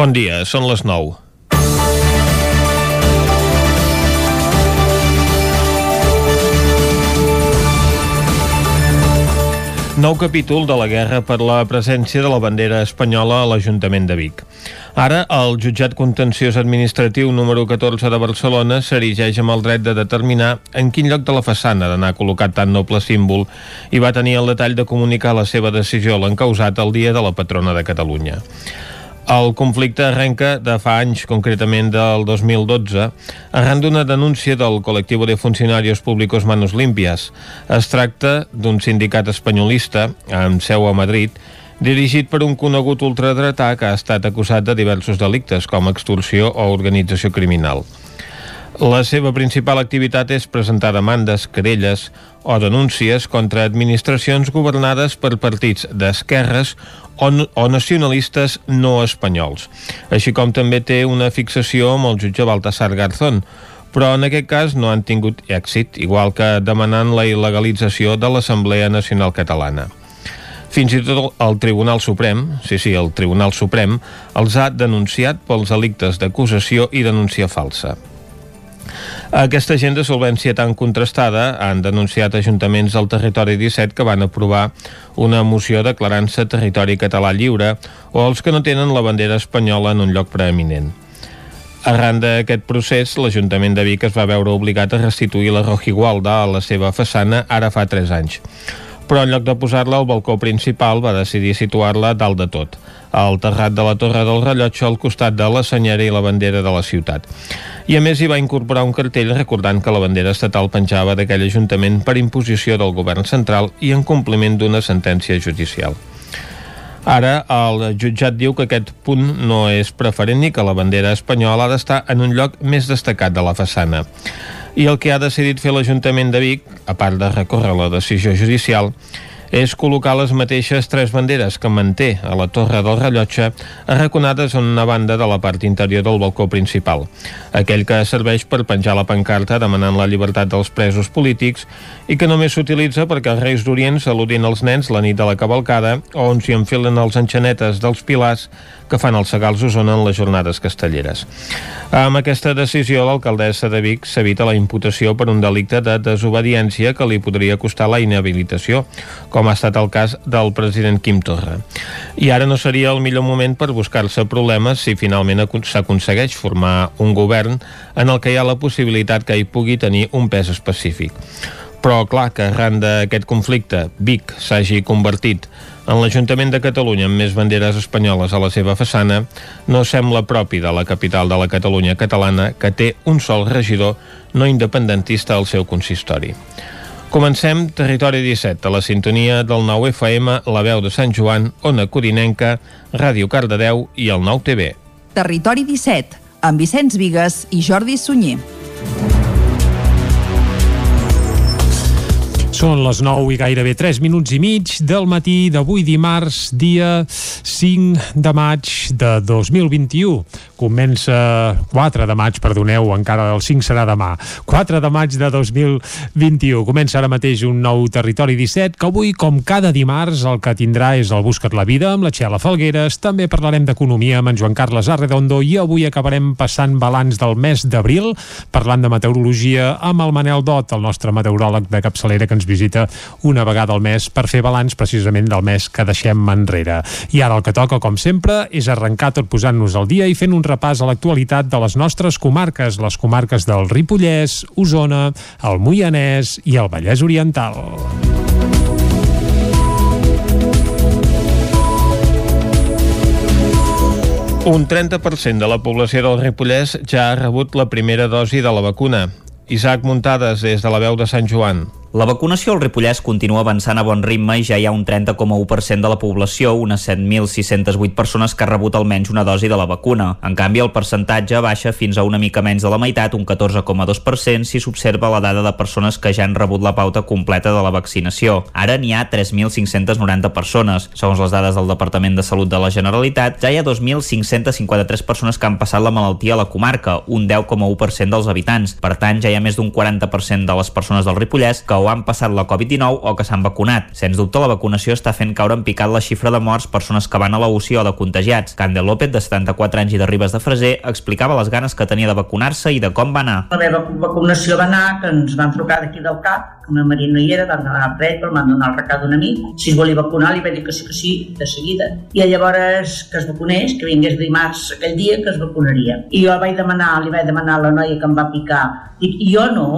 Bon dia, són les 9. Nou capítol de la guerra per la presència de la bandera espanyola a l'Ajuntament de Vic. Ara, el jutjat contenciós administratiu número 14 de Barcelona s'erigeix amb el dret de determinar en quin lloc de la façana d'anar col·locat tan noble símbol i va tenir el detall de comunicar la seva decisió a l'encausat el dia de la patrona de Catalunya. El conflicte arrenca de fa anys, concretament del 2012, arran d'una denúncia del col·lectiu de funcionaris públicos Manos Limpias. Es tracta d'un sindicat espanyolista, amb seu a Madrid, dirigit per un conegut ultradretà que ha estat acusat de diversos delictes, com extorsió o organització criminal. La seva principal activitat és presentar demandes, querelles o denúncies contra administracions governades per partits d'esquerres o, o nacionalistes no espanyols, així com també té una fixació amb el jutge Baltasar Garzón, però en aquest cas no han tingut èxit, igual que demanant la il·legalització de l'Assemblea Nacional Catalana. Fins i tot el Tribunal Suprem, sí, sí, el Tribunal Suprem, els ha denunciat pels delictes d'acusació i denúncia falsa. Aquesta gent de solvència tan contrastada han denunciat ajuntaments del territori 17 que van aprovar una moció declarant-se territori català lliure o els que no tenen la bandera espanyola en un lloc preeminent. Arran d'aquest procés, l'Ajuntament de Vic es va veure obligat a restituir la Rojigualda a la seva façana ara fa 3 anys. Però en lloc de posar-la al balcó principal va decidir situar-la dalt de tot, al terrat de la Torre del Rellotge al costat de la senyera i la bandera de la ciutat i a més hi va incorporar un cartell recordant que la bandera estatal penjava d'aquell Ajuntament per imposició del govern central i en compliment d'una sentència judicial. Ara, el jutjat diu que aquest punt no és preferent ni que la bandera espanyola ha d'estar en un lloc més destacat de la façana. I el que ha decidit fer l'Ajuntament de Vic, a part de recórrer la decisió judicial, és col·locar les mateixes tres banderes que manté a la Torre del Rellotge arraconades en una banda de la part interior del balcó principal, aquell que serveix per penjar la pancarta demanant la llibertat dels presos polítics i que només s'utilitza perquè els Reis d'Orient saludin els nens la nit de la cavalcada o on s'hi enfilen els enxanetes dels pilars que fan els segals Osona en les jornades castelleres. Amb aquesta decisió, l'alcaldessa de Vic s'evita la imputació per un delicte de desobediència que li podria costar la inhabilitació, com ha estat el cas del president Quim Torra. I ara no seria el millor moment per buscar-se problemes si finalment s'aconsegueix formar un govern en el que hi ha la possibilitat que hi pugui tenir un pes específic. Però clar que arran d'aquest conflicte Vic s'hagi convertit en l'Ajuntament de Catalunya amb més banderes espanyoles a la seva façana no sembla propi de la capital de la Catalunya catalana que té un sol regidor no independentista al seu consistori. Comencem Territori 17, a la sintonia del 9 FM, la veu de Sant Joan, Ona Corinenca, Ràdio Cardedeu i el 9 TV. Territori 17, amb Vicenç Vigues i Jordi Sunyer. Són les 9 i gairebé 3 minuts i mig del matí d'avui dimarts, dia 5 de maig de 2021. Comença 4 de maig, perdoneu, encara el 5 serà demà. 4 de maig de 2021. Comença ara mateix un nou Territori 17 que avui, com cada dimarts, el que tindrà és el Buscat la Vida amb la Txela Falgueres. També parlarem d'economia amb en Joan Carles Arredondo i avui acabarem passant balanç del mes d'abril parlant de meteorologia amb el Manel Dot, el nostre meteoròleg de capçalera que ens visita una vegada al mes per fer balanç precisament del mes que deixem enrere. I ara el que toca, com sempre, és arrencar tot posant-nos al dia i fent un repàs a l'actualitat de les nostres comarques, les comarques del Ripollès, Osona, el Moianès i el Vallès Oriental. Un 30% de la població del Ripollès ja ha rebut la primera dosi de la vacuna. Isaac Muntades, des de la veu de Sant Joan. La vacunació al Ripollès continua avançant a bon ritme i ja hi ha un 30,1% de la població, unes 7.608 persones que ha rebut almenys una dosi de la vacuna. En canvi, el percentatge baixa fins a una mica menys de la meitat, un 14,2%, si s'observa la dada de persones que ja han rebut la pauta completa de la vaccinació. Ara n'hi ha 3.590 persones. Segons les dades del Departament de Salut de la Generalitat, ja hi ha 2.553 persones que han passat la malaltia a la comarca, un 10,1% dels habitants. Per tant, ja hi ha més d'un 40% de les persones del Ripollès que o han passat la Covid-19 o que s'han vacunat. Sens dubte, la vacunació està fent caure en picat la xifra de morts persones que van a la UCI o de contagiats. Candel López, de 74 anys i de Ribes de Freser, explicava les ganes que tenia de vacunar-se i de com va anar. La meva vacunació va anar, que ens van trucar d'aquí del CAP, una marit no hi era, vam anar a Pret, però m'han donat el recado d'un amic. Si es volia vacunar, li vaig dir que sí, que sí, de seguida. I llavors que es vacunés, que vingués dimarts aquell dia, que es vacunaria. I jo vaig demanar, li vaig demanar a la noia que em va picar, dic, jo no,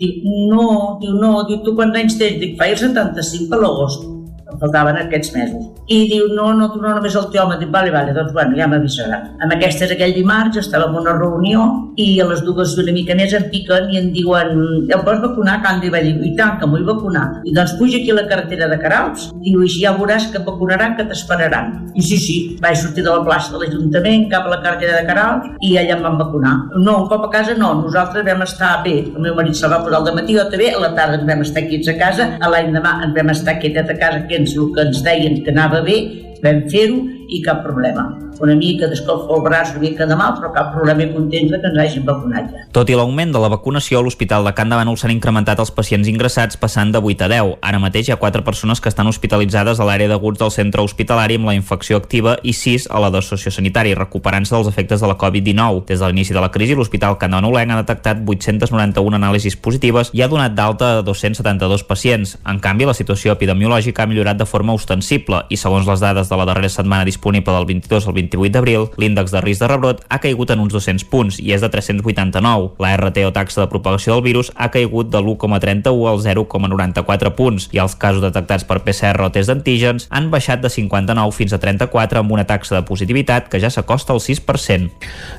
dic, no, diu, no, diu, tu quants anys tens? Dic, faig el 75 a l'agost em faltaven aquests mesos. I diu, no, no, tu no només el home. Dic, vale, vale, doncs bueno, ja m'avisarà. Amb aquestes aquell dimarts estàvem en una reunió i a les dues i una mica més em piquen i em diuen, em pots vacunar? Candy va dir, i tant, que m'ho vull vacunar. I doncs puja aquí a la carretera de Carals, diu, i ja veuràs que et vacunaran, que t'esperaran. I sí, sí, vaig sortir de la plaça de l'Ajuntament cap a la carretera de Carals i allà em van vacunar. No, un cop a casa no, nosaltres vam estar bé. El meu marit se'l va posar al matí, jo també, a la tarda ens vam estar aquí a casa, a l'any demà ens vam estar aquí a casa, que ens, el que ens deien que anava bé, vam fer-ho i cap problema una mica d'escalfor el braç, una mica de mal, però cap problema i contents que ens hagin vacunat ja. Tot i l'augment de la vacunació, a l'Hospital de Can de Bànol s'han incrementat els pacients ingressats passant de 8 a 10. Ara mateix hi ha 4 persones que estan hospitalitzades a l'àrea d'aguts del centre hospitalari amb la infecció activa i 6 a la de sociosanitari, recuperant-se dels efectes de la Covid-19. Des de l'inici de la crisi, l'Hospital Can de Bànol ha detectat 891 anàlisis positives i ha donat d'alta a 272 pacients. En canvi, la situació epidemiològica ha millorat de forma ostensible i, segons les dades de la darrera setmana disponible del 22 al 28 d'abril, l'índex de risc de rebrot ha caigut en uns 200 punts i és de 389. La RT o taxa de propagació del virus ha caigut de l'1,31 al 0,94 punts i els casos detectats per PCR o test d'antígens han baixat de 59 fins a 34 amb una taxa de positivitat que ja s'acosta al 6%.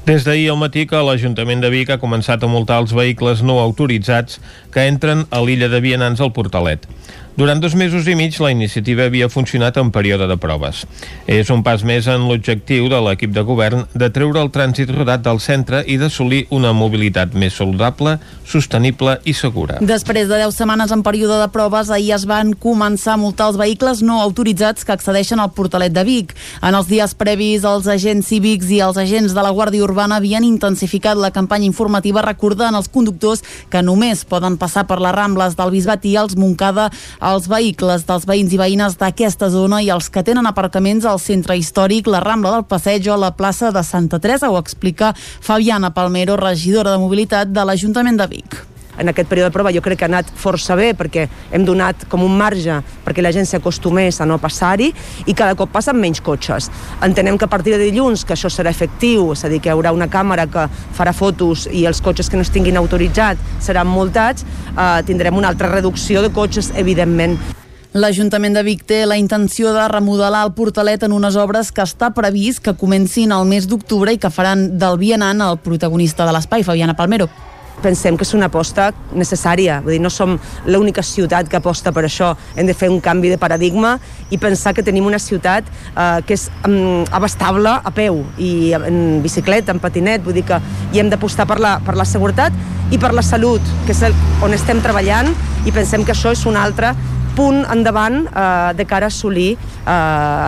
Des d'ahir al matí que l'Ajuntament de Vic ha començat a multar els vehicles no autoritzats que entren a l'illa de Vianants al Portalet. Durant dos mesos i mig la iniciativa havia funcionat en període de proves. És un pas més en l'objectiu de l'equip de govern de treure el trànsit rodat del centre i d'assolir una mobilitat més saludable, sostenible i segura. Després de 10 setmanes en període de proves, ahir es van començar a multar els vehicles no autoritzats que accedeixen al portalet de Vic. En els dies previs, els agents cívics i els agents de la Guàrdia Urbana havien intensificat la campanya informativa recordant als conductors que només poden passar per les Rambles del Bisbat i els Montcada els vehicles dels veïns i veïnes d'aquesta zona i els que tenen aparcaments al centre històric, la Rambla del Passeig o la plaça de Santa Teresa, ho explica Fabiana Palmero, regidora de Mobilitat de l'Ajuntament de Vic en aquest període de prova jo crec que ha anat força bé perquè hem donat com un marge perquè la gent s'acostumés a no passar-hi i cada cop passen menys cotxes. Entenem que a partir de dilluns que això serà efectiu, és a dir, que hi haurà una càmera que farà fotos i els cotxes que no estiguin autoritzats seran multats, eh, tindrem una altra reducció de cotxes, evidentment. L'Ajuntament de Vic té la intenció de remodelar el portalet en unes obres que està previst que comencin al mes d'octubre i que faran del vianant el protagonista de l'espai, Fabiana Palmero pensem que és una aposta necessària. Vull dir, no som l'única ciutat que aposta per això. Hem de fer un canvi de paradigma i pensar que tenim una ciutat eh, que és um, abastable a peu i en bicicleta, en patinet, vull dir que hi hem d'apostar per, la, per la seguretat i per la salut, que és el, on estem treballant i pensem que això és un altre punt endavant eh, de cara a assolir eh,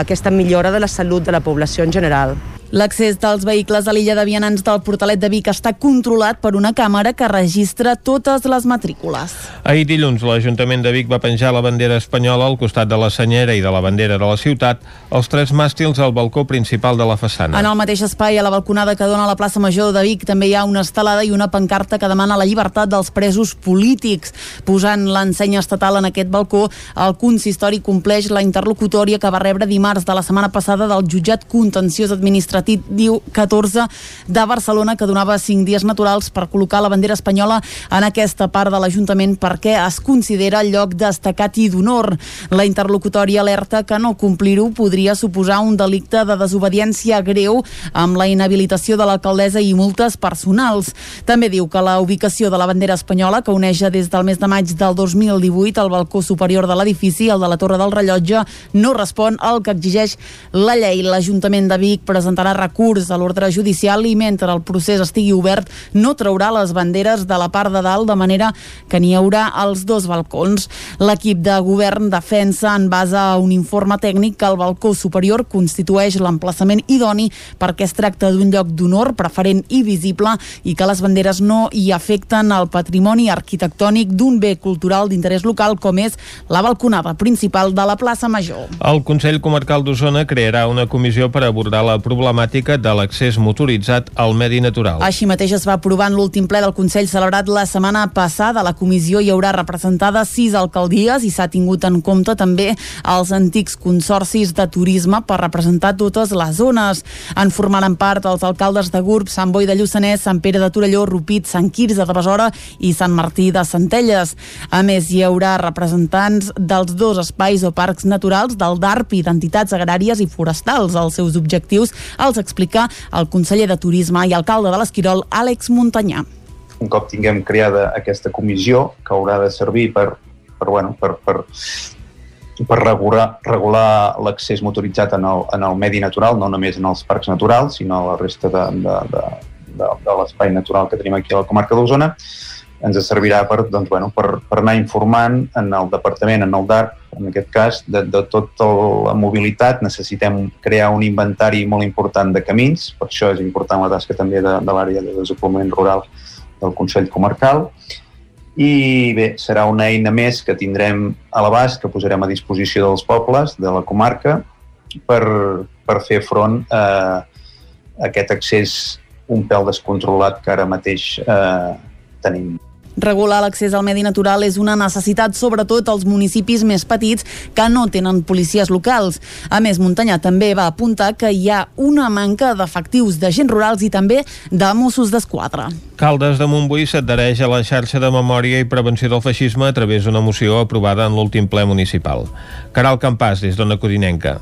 aquesta millora de la salut de la població en general. L'accés dels vehicles a l'illa de Vianants del Portalet de Vic està controlat per una càmera que registra totes les matrícules. Ahir dilluns l'Ajuntament de Vic va penjar la bandera espanyola al costat de la senyera i de la bandera de la ciutat, els tres màstils al balcó principal de la façana. En el mateix espai, a la balconada que dona la plaça Major de Vic, també hi ha una estelada i una pancarta que demana la llibertat dels presos polítics. Posant l'ensenya estatal en aquest balcó, el consistori compleix la interlocutòria que va rebre dimarts de la setmana passada del jutjat contenciós administratiu diu 14 de Barcelona que donava 5 dies naturals per col·locar la bandera espanyola en aquesta part de l'Ajuntament perquè es considera lloc destacat i d'honor. La interlocutòria alerta que no complir-ho podria suposar un delicte de desobediència greu amb la inhabilitació de l'alcaldessa i multes personals. També diu que la ubicació de la bandera espanyola, que uneix des del mes de maig del 2018 al balcó superior de l'edifici, el de la Torre del Rellotge, no respon al que exigeix la llei. L'Ajuntament de Vic presentarà recurs a l'ordre judicial i mentre el procés estigui obert no traurà les banderes de la part de dalt de manera que n'hi haurà als dos balcons. L'equip de govern defensa en base a un informe tècnic que el balcó superior constitueix l'emplaçament idoni perquè es tracta d'un lloc d'honor preferent i visible i que les banderes no hi afecten el patrimoni arquitectònic d'un bé cultural d'interès local com és la balconada principal de la plaça Major. El Consell Comarcal d'Osona crearà una comissió per abordar la problemàtica de l'accés motoritzat al medi natural. Així mateix es va aprovar en l'últim ple del Consell celebrat la setmana passada. La comissió hi haurà representades sis alcaldies i s'ha tingut en compte també els antics consorcis de turisme per representar totes les zones. En formaran part els alcaldes de Gurb, Sant Boi de Lluçanès, Sant Pere de Torelló, Rupit, Sant Quirze de Besora i Sant Martí de Centelles. A més, hi haurà representants dels dos espais o parcs naturals del DARP i d'entitats agràries i forestals. Els seus objectius els explica el conseller de Turisme i alcalde de l'Esquirol, Àlex Muntanyà. Un cop tinguem creada aquesta comissió, que haurà de servir per, per, bueno, per, per, per regular, regular l'accés motoritzat en el, en el medi natural, no només en els parcs naturals, sinó a la resta de, de, de, de, de l'espai natural que tenim aquí a la comarca d'Osona, ens servirà per, doncs, bueno, per, per anar informant en el departament, en el DARP, en aquest cas, de, de tota la mobilitat. Necessitem crear un inventari molt important de camins, per això és important la tasca també de, de l'àrea de desenvolupament rural del Consell Comarcal. I bé, serà una eina més que tindrem a l'abast, que posarem a disposició dels pobles de la comarca per, per fer front a aquest accés un pèl descontrolat que ara mateix eh, tenim. Regular l'accés al medi natural és una necessitat sobretot als municipis més petits que no tenen policies locals. A més, Muntanyà també va apuntar que hi ha una manca d'efectius d'agents rurals i també de Mossos d'Esquadra. Caldes de Montbui s'adhereix a la xarxa de memòria i prevenció del feixisme a través d'una moció aprovada en l'últim ple municipal. Caral Campàs, des d'Ona Codinenca.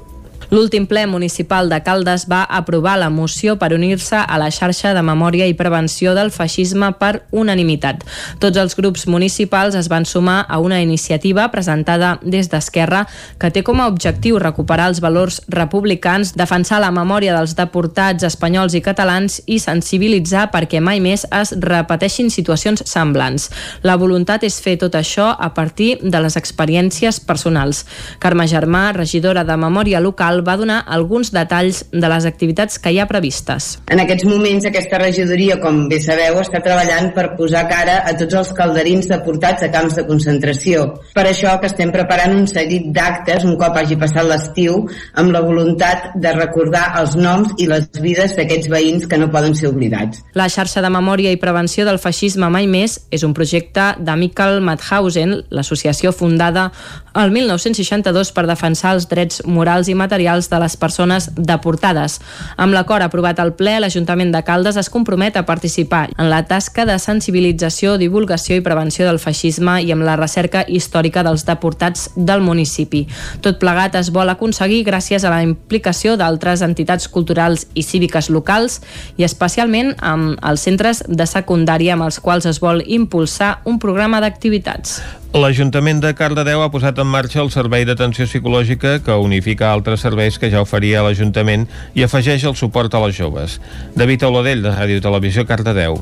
L'últim ple municipal de Caldes va aprovar la moció per unir-se a la xarxa de memòria i prevenció del feixisme per unanimitat. Tots els grups municipals es van sumar a una iniciativa presentada des d'Esquerra que té com a objectiu recuperar els valors republicans, defensar la memòria dels deportats espanyols i catalans i sensibilitzar perquè mai més es repeteixin situacions semblants. La voluntat és fer tot això a partir de les experiències personals. Carme Germà, regidora de Memòria Local, va donar alguns detalls de les activitats que hi ha previstes. En aquests moments aquesta regidoria, com bé sabeu, està treballant per posar cara a tots els calderins deportats a camps de concentració. Per això que estem preparant un seguit d'actes un cop hagi passat l'estiu amb la voluntat de recordar els noms i les vides d'aquests veïns que no poden ser oblidats. La xarxa de memòria i prevenció del feixisme mai més és un projecte de Michael Madhausen, l'associació fundada el 1962 per defensar els drets morals i materials de les persones deportades. Amb l'acord aprovat al ple, l'Ajuntament de Caldes es compromet a participar en la tasca de sensibilització, divulgació i prevenció del feixisme i amb la recerca històrica dels deportats del municipi. Tot plegat es vol aconseguir gràcies a la implicació d'altres entitats culturals i cíviques locals i especialment amb els centres de secundària amb els quals es vol impulsar un programa d'activitats. L'Ajuntament de Cardedeu ha posat en marxa el servei d'atenció psicològica que unifica altres serveis que ja oferia l'Ajuntament i afegeix el suport a les joves. David Oladell, de Ràdio Televisió, Cardedeu.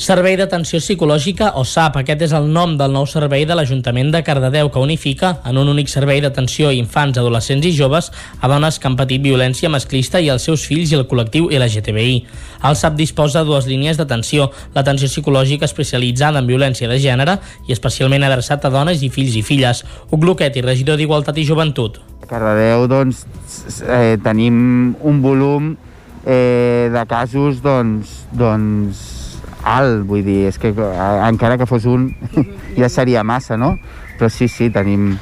Servei d'Atenció Psicològica, o SAP. Aquest és el nom del nou servei de l'Ajuntament de Cardedeu, que unifica en un únic servei d'atenció a infants, adolescents i joves a dones que han patit violència masclista i als seus fills i el col·lectiu LGTBI. El SAP disposa de dues línies d'atenció, l'atenció psicològica especialitzada en violència de gènere i especialment adreçat a dones i fills i filles. Hugo Luquet i regidor d'Igualtat i Joventut. A Cardedeu doncs, eh, tenim un volum eh, de casos doncs, doncs, alt, vull dir, és que eh, encara que fos un ja seria massa, no? Però sí, sí, tenim,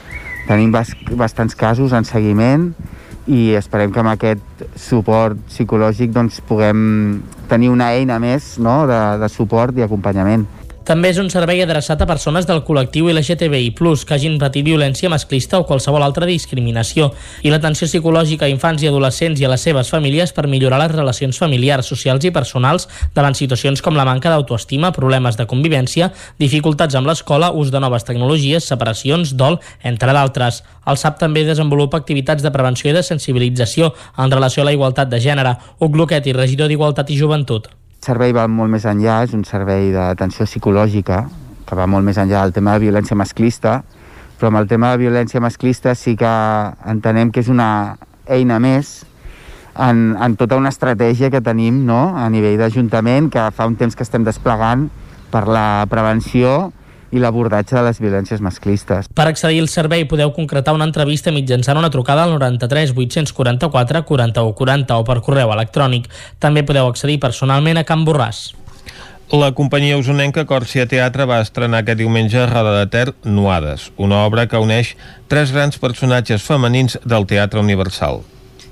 tenim bas bastants casos en seguiment i esperem que amb aquest suport psicològic doncs, puguem tenir una eina més no? de, de suport i acompanyament. També és un servei adreçat a persones del col·lectiu LGTBI+, que hagin patit violència masclista o qualsevol altra discriminació, i l'atenció psicològica a infants i adolescents i a les seves famílies per millorar les relacions familiars, socials i personals davant situacions com la manca d'autoestima, problemes de convivència, dificultats amb l'escola, ús de noves tecnologies, separacions, dol, entre d'altres. El SAP també desenvolupa activitats de prevenció i de sensibilització en relació a la igualtat de gènere. Hugo Luquet i regidor d'Igualtat i Joventut servei va molt més enllà, és un servei d'atenció psicològica, que va molt més enllà del tema de violència masclista, però amb el tema de violència masclista sí que entenem que és una eina més en, en tota una estratègia que tenim no? a nivell d'Ajuntament, que fa un temps que estem desplegant per la prevenció i l'abordatge de les violències masclistes. Per accedir al servei podeu concretar una entrevista mitjançant una trucada al 93 844 41 40 o per correu electrònic. També podeu accedir personalment a Can Borràs. La companyia usonenca Còrcia Teatre va estrenar aquest diumenge Roda de Ter Nuades, una obra que uneix tres grans personatges femenins del teatre universal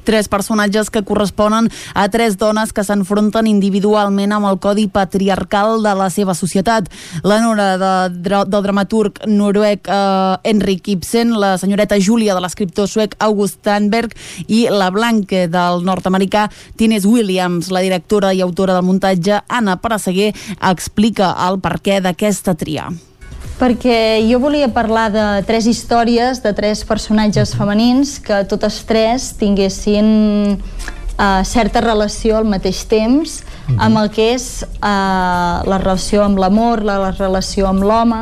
tres personatges que corresponen a tres dones que s'enfronten individualment amb el codi patriarcal de la seva societat. La nora de, de, del dramaturg noruec eh, Henrik Ibsen, la senyoreta Júlia de l'escriptor suec August Tannberg i la Blanque del nord-americà Tines Williams, la directora i autora del muntatge Anna Paraseguer, explica el perquè d'aquesta tria perquè jo volia parlar de tres històries de tres personatges femenins que totes tres tinguessin uh, certa relació al mateix temps amb el que és uh, la relació amb l'amor, la, la relació amb l'home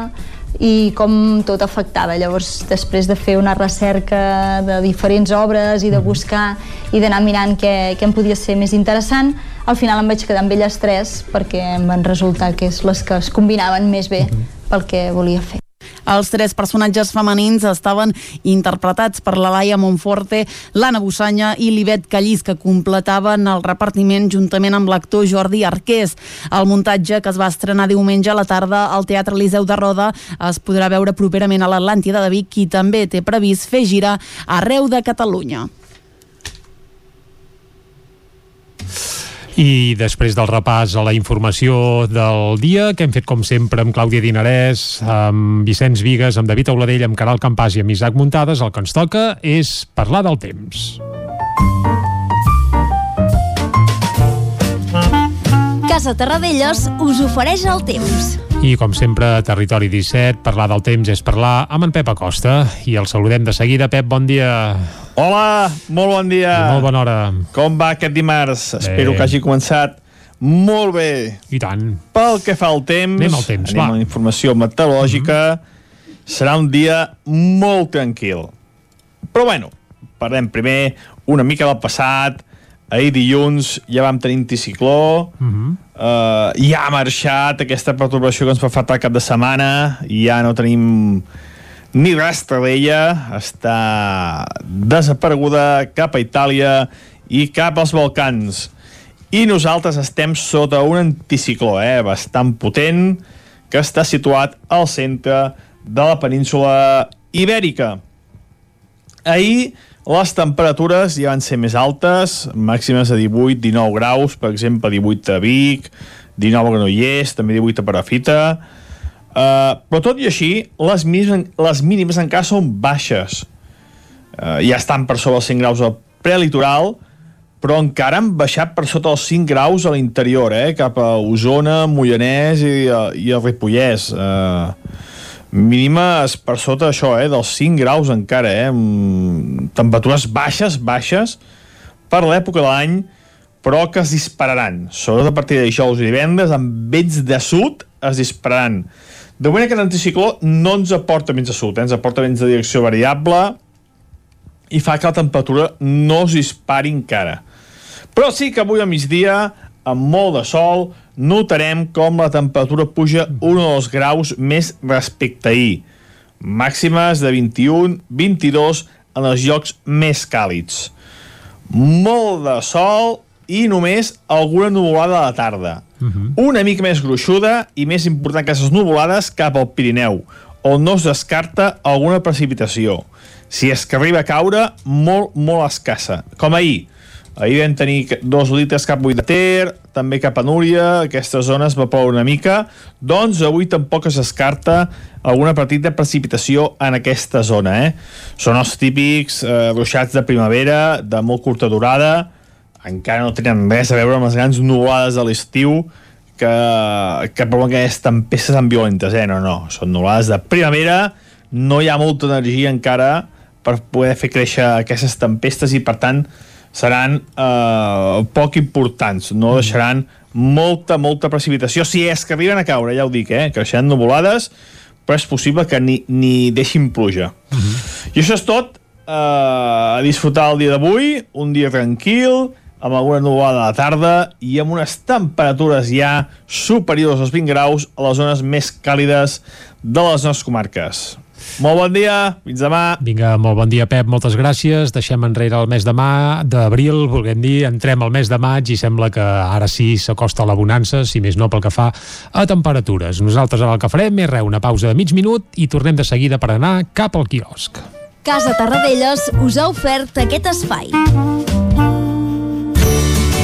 i com tot afectava. Llavors, després de fer una recerca de diferents obres i de buscar i d'anar mirant què, què em podia ser més interessant, al final em vaig quedar amb elles tres perquè em van resultar que és les que es combinaven més bé pel que volia fer. Els tres personatges femenins estaven interpretats per la Laia Monforte, l'Anna Bussanya i l'Ivet Callís, que completaven el repartiment juntament amb l'actor Jordi Arqués. El muntatge, que es va estrenar diumenge a la tarda al Teatre Liceu de Roda, es podrà veure properament a l'Atlàntida de Vic, qui també té previst fer gira arreu de Catalunya. I després del repàs a la informació del dia, que hem fet com sempre amb Clàudia Dinarès, amb Vicenç Vigues, amb David Auladell, amb Caral Campàs i amb Isaac Muntades, el que ens toca és parlar del temps. Casa Terradellos us ofereix el temps. I com sempre, Territori 17, parlar del temps és parlar amb en Pep Acosta. I el saludem de seguida. Pep, bon dia. Hola, molt bon dia. I molt bona hora. Com va aquest dimarts? Bé. Espero que hagi començat molt bé. I tant. Pel que fa al temps, anem al temps, anem va. a la informació meteorològica, mm -hmm. serà un dia molt tranquil. Però bueno, parlem primer una mica del passat, ahir dilluns ja vam tenir anticicló uh -huh. uh, ja ha marxat aquesta perturbació que ens va faltar cap de setmana ja no tenim ni rastre d'ella està desapareguda cap a Itàlia i cap als Balcans. I nosaltres estem sota un anticicló eh, bastant potent que està situat al centre de la península Ibèrica. Ahir les temperatures ja van ser més altes, màximes de 18-19 graus, per exemple 18 a Vic, 19 a Granollers, també 18 a Parafita, uh, però tot i així, les mínimes, les mínimes encara són baixes. Uh, ja estan per sobre els 5 graus al prelitoral, però encara han baixat per sota els 5 graus a l'interior, eh, cap a Osona, Mollanès i, i el Ripollès. Uh, mínimes per sota això, eh, dels 5 graus encara, eh, temperatures baixes, baixes, per l'època de l'any, però que es dispararan, sobretot a partir de dijous i divendres, amb vents de sud es dispararan. De moment aquest anticicló no ens aporta vents de sud, eh, ens aporta vents de direcció variable i fa que la temperatura no es dispari encara. Però sí que avui a migdia, amb molt de sol, notarem com la temperatura puja un o dos graus més respecte ahir. Màximes de 21-22 en els llocs més càlids. Molt de sol i només alguna nuvolada a la tarda. Uh -huh. Una mica més gruixuda i més important que aquestes nuvolades cap al Pirineu, on no es descarta alguna precipitació. Si és que arriba a caure, molt, molt escassa. Com ahir, Ahir vam tenir dos litres cap a Ter, també cap a Núria, aquesta zona es va ploure una mica, doncs avui tampoc es descarta alguna petita precipitació en aquesta zona. Eh? Són els típics eh, ruixats de primavera, de molt curta durada, encara no tenen res a veure amb les grans nuvolades de l'estiu que, que provoquen aquestes tempestes tan violentes. Eh? No, no, són nuvolades de primavera, no hi ha molta energia encara per poder fer créixer aquestes tempestes i per tant seran eh, poc importants, no deixaran molta, molta precipitació, si és que arriben a caure, ja ho dic, eh? creixeran nuvolades, però és possible que ni, ni deixin pluja. Uh -huh. I això és tot, eh, a disfrutar el dia d'avui, un dia tranquil, amb alguna nuvolada a la tarda i amb unes temperatures ja superiors als 20 graus a les zones més càlides de les nostres comarques. Molt bon dia, fins demà. Vinga, molt bon dia, Pep, moltes gràcies. Deixem enrere el mes de mà, d'abril, volguem dir, entrem al mes de maig i sembla que ara sí s'acosta la bonança, si més no pel que fa a temperatures. Nosaltres ara el que farem és re, una pausa de mig minut i tornem de seguida per anar cap al quiosc. Casa Tarradellas us ha ofert aquest espai.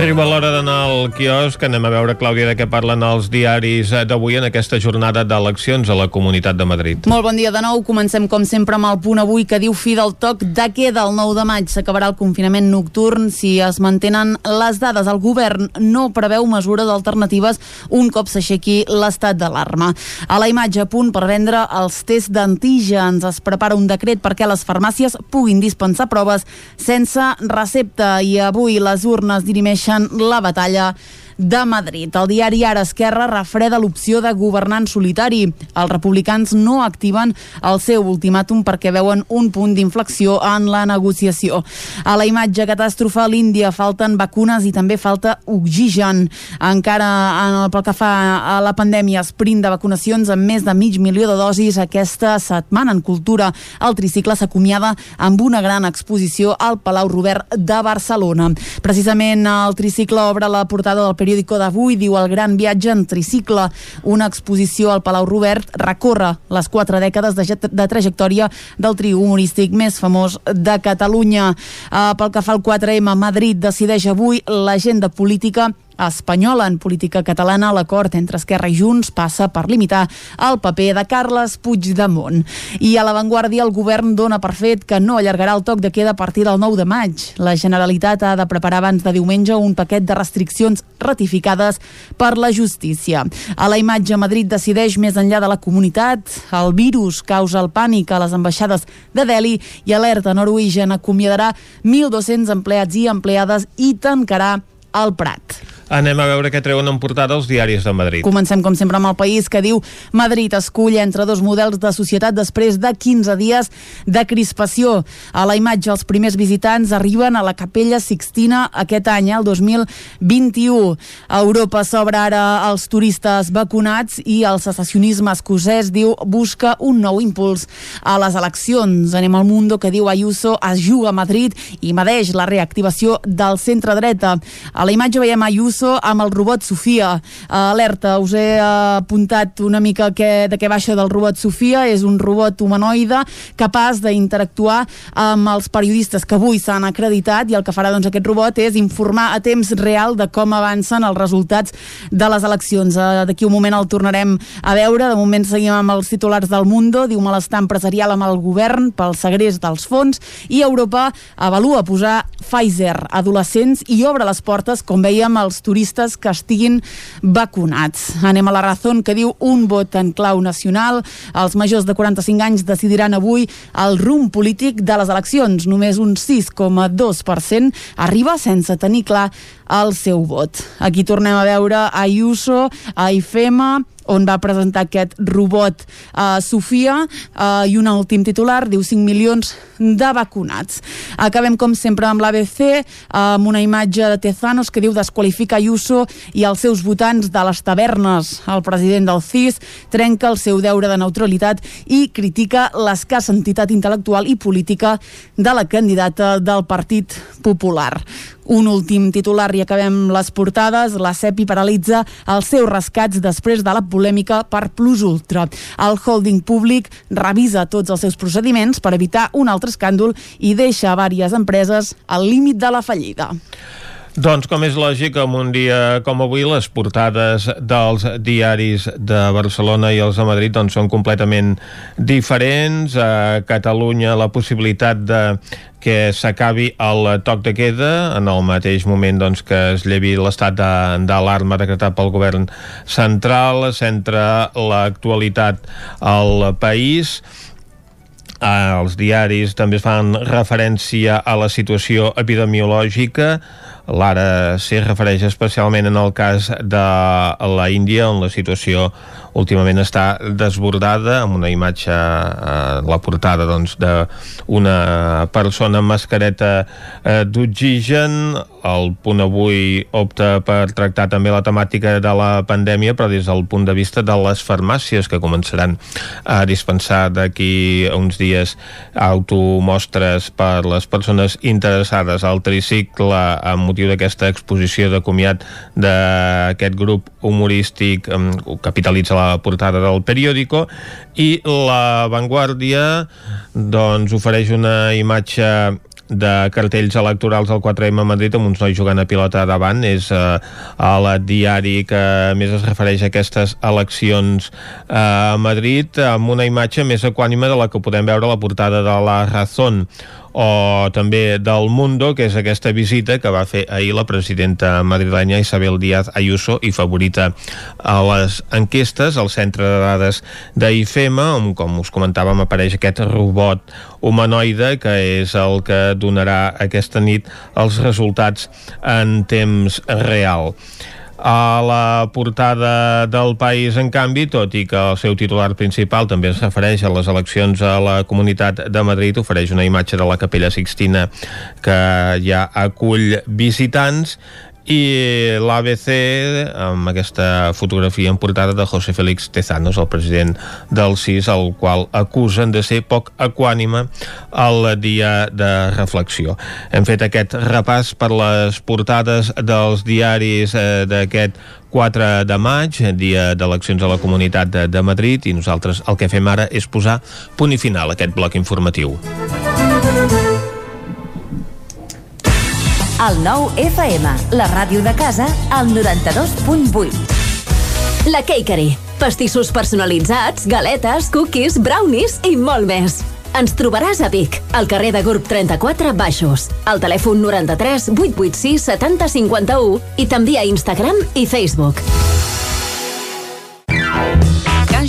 Arriba l'hora d'anar al quiosc. Anem a veure, Clàudia, de què parlen els diaris d'avui en aquesta jornada d'eleccions a la Comunitat de Madrid. Molt bon dia de nou. Comencem, com sempre, amb el punt avui que diu fi del toc de queda el 9 de maig. S'acabarà el confinament nocturn si es mantenen les dades. El govern no preveu mesures alternatives un cop s'aixequi l'estat d'alarma. A la imatge, a punt per vendre els tests d'antígens. Es prepara un decret perquè les farmàcies puguin dispensar proves sense recepta i avui les urnes dirimeixen la batalla de Madrid. El diari Ara Esquerra refreda l'opció de governant solitari. Els republicans no activen el seu ultimàtum perquè veuen un punt d'inflexió en la negociació. A la imatge catàstrofe a l'Índia falten vacunes i també falta oxigen. Encara en el, pel que fa a la pandèmia, sprint de vacunacions amb més de mig milió de dosis aquesta setmana en cultura. El tricicle s'acomiada amb una gran exposició al Palau Robert de Barcelona. Precisament el tricicle obre la portada del periòdico d'avui, diu el gran viatge en tricicle. Una exposició al Palau Robert recorre les quatre dècades de, de trajectòria del trio humorístic més famós de Catalunya. Uh, pel que fa al 4M, Madrid decideix avui l'agenda política espanyola en política catalana, l'acord entre Esquerra i Junts passa per limitar el paper de Carles Puigdemont. I a l'avantguàrdia el govern dona per fet que no allargarà el toc de queda a partir del 9 de maig. La Generalitat ha de preparar abans de diumenge un paquet de restriccions ratificades per la justícia. A la imatge, Madrid decideix més enllà de la comunitat. El virus causa el pànic a les ambaixades de Delhi i alerta Norwegian acomiadarà 1.200 empleats i empleades i tancarà el Prat. Anem a veure què treuen en portada els diaris de Madrid. Comencem, com sempre, amb el país que diu Madrid escull entre dos models de societat després de 15 dies de crispació. A la imatge, els primers visitants arriben a la Capella Sixtina aquest any, el 2021. A Europa s'obre ara als turistes vacunats i el secessionisme escocès diu busca un nou impuls a les eleccions. Anem al Mundo que diu Ayuso es juga a Madrid i medeix la reactivació del centre-dreta. A la imatge veiem Ayuso Russo amb el robot Sofia. Uh, alerta, us he uh, apuntat una mica que, de què baixa del robot Sofia. És un robot humanoide capaç d'interactuar amb els periodistes que avui s'han acreditat i el que farà doncs, aquest robot és informar a temps real de com avancen els resultats de les eleccions. Uh, D'aquí un moment el tornarem a veure. De moment seguim amb els titulars del Mundo. Diu malestar empresarial amb el govern pel segrest dels fons i Europa avalua posar Pfizer adolescents i obre les portes, com veiem, als turistes que estiguin vacunats. Anem a la raó que diu un vot en clau nacional. Els majors de 45 anys decidiran avui el rumb polític de les eleccions. Només un 6,2% arriba sense tenir clar el seu vot. Aquí tornem a veure Ayuso, a IFEMA, on va presentar aquest robot uh, Sofia uh, i un últim titular diu 5 milions de vacunats. Acabem com sempre amb l'ABC amb una imatge de Tezanos que diu desqualifica Ayuso i els seus votants de les tavernes. El president del CIS trenca el seu deure de neutralitat i critica l'escassa entitat intel·lectual i política de la candidata del Partit Popular. Un últim titular i acabem les portades. La CEPI paralitza els seus rescats després de la polèmica per Plus Ultra. El holding públic revisa tots els seus procediments per evitar un altre escàndol i deixa diverses empreses al límit de la fallida. Doncs, com és lògic, en un dia com avui, les portades dels diaris de Barcelona i els de Madrid doncs, són completament diferents. A Catalunya, la possibilitat de que s'acabi el toc de queda en el mateix moment doncs, que es llevi l'estat d'alarma de, decretat pel govern central, centra l'actualitat al país els diaris també fan referència a la situació epidemiològica L'ara s'hi refereix especialment en el cas de la Índia, on la situació últimament està desbordada, amb una imatge a eh, la portada doncs, d'una persona amb mascareta eh, d'oxigen. El punt avui opta per tractar també la temàtica de la pandèmia, però des del punt de vista de les farmàcies que començaran a dispensar d'aquí uns dies automostres per les persones interessades al tricicle amb motiu d'aquesta exposició de comiat d'aquest grup humorístic que capitalitza la portada del periòdico i la Vanguardia doncs ofereix una imatge de cartells electorals al 4M a Madrid amb uns nois jugant a pilota davant. És eh, el diari que més es refereix a aquestes eleccions eh, a Madrid amb una imatge més equànime de la que podem veure a la portada de la Razón o també del Mundo, que és aquesta visita que va fer ahir la presidenta madrilenya Isabel Díaz Ayuso i favorita a les enquestes al centre de dades d'IFEM, on, com us comentàvem, apareix aquest robot humanoide que és el que donarà aquesta nit els resultats en temps real. A la portada del país, en canvi, tot i que el seu titular principal també es refereix a les eleccions a la Comunitat de Madrid, ofereix una imatge de la Capella Sixtina que ja acull visitants i l'ABC amb aquesta fotografia en portada de José Félix Tezanos, el president del CIS, el qual acusen de ser poc equànime al dia de reflexió. Hem fet aquest repàs per les portades dels diaris eh, d'aquest 4 de maig, dia d'eleccions a la Comunitat de, de Madrid, i nosaltres el que fem ara és posar punt i final a aquest bloc informatiu. El nou FM, la ràdio de casa, al 92.8. La Cakery. Pastissos personalitzats, galetes, cookies, brownies i molt més. Ens trobaràs a Vic, al carrer de Gurb 34 Baixos, al telèfon 93 886 70 51 i també a Instagram i Facebook.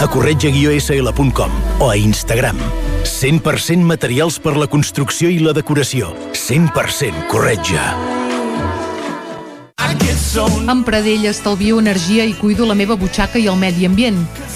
a corretja-sl.com o a Instagram. 100% materials per la construcció i la decoració. 100% corretja. Amb Pradell estalvio energia i cuido la meva butxaca i el medi ambient.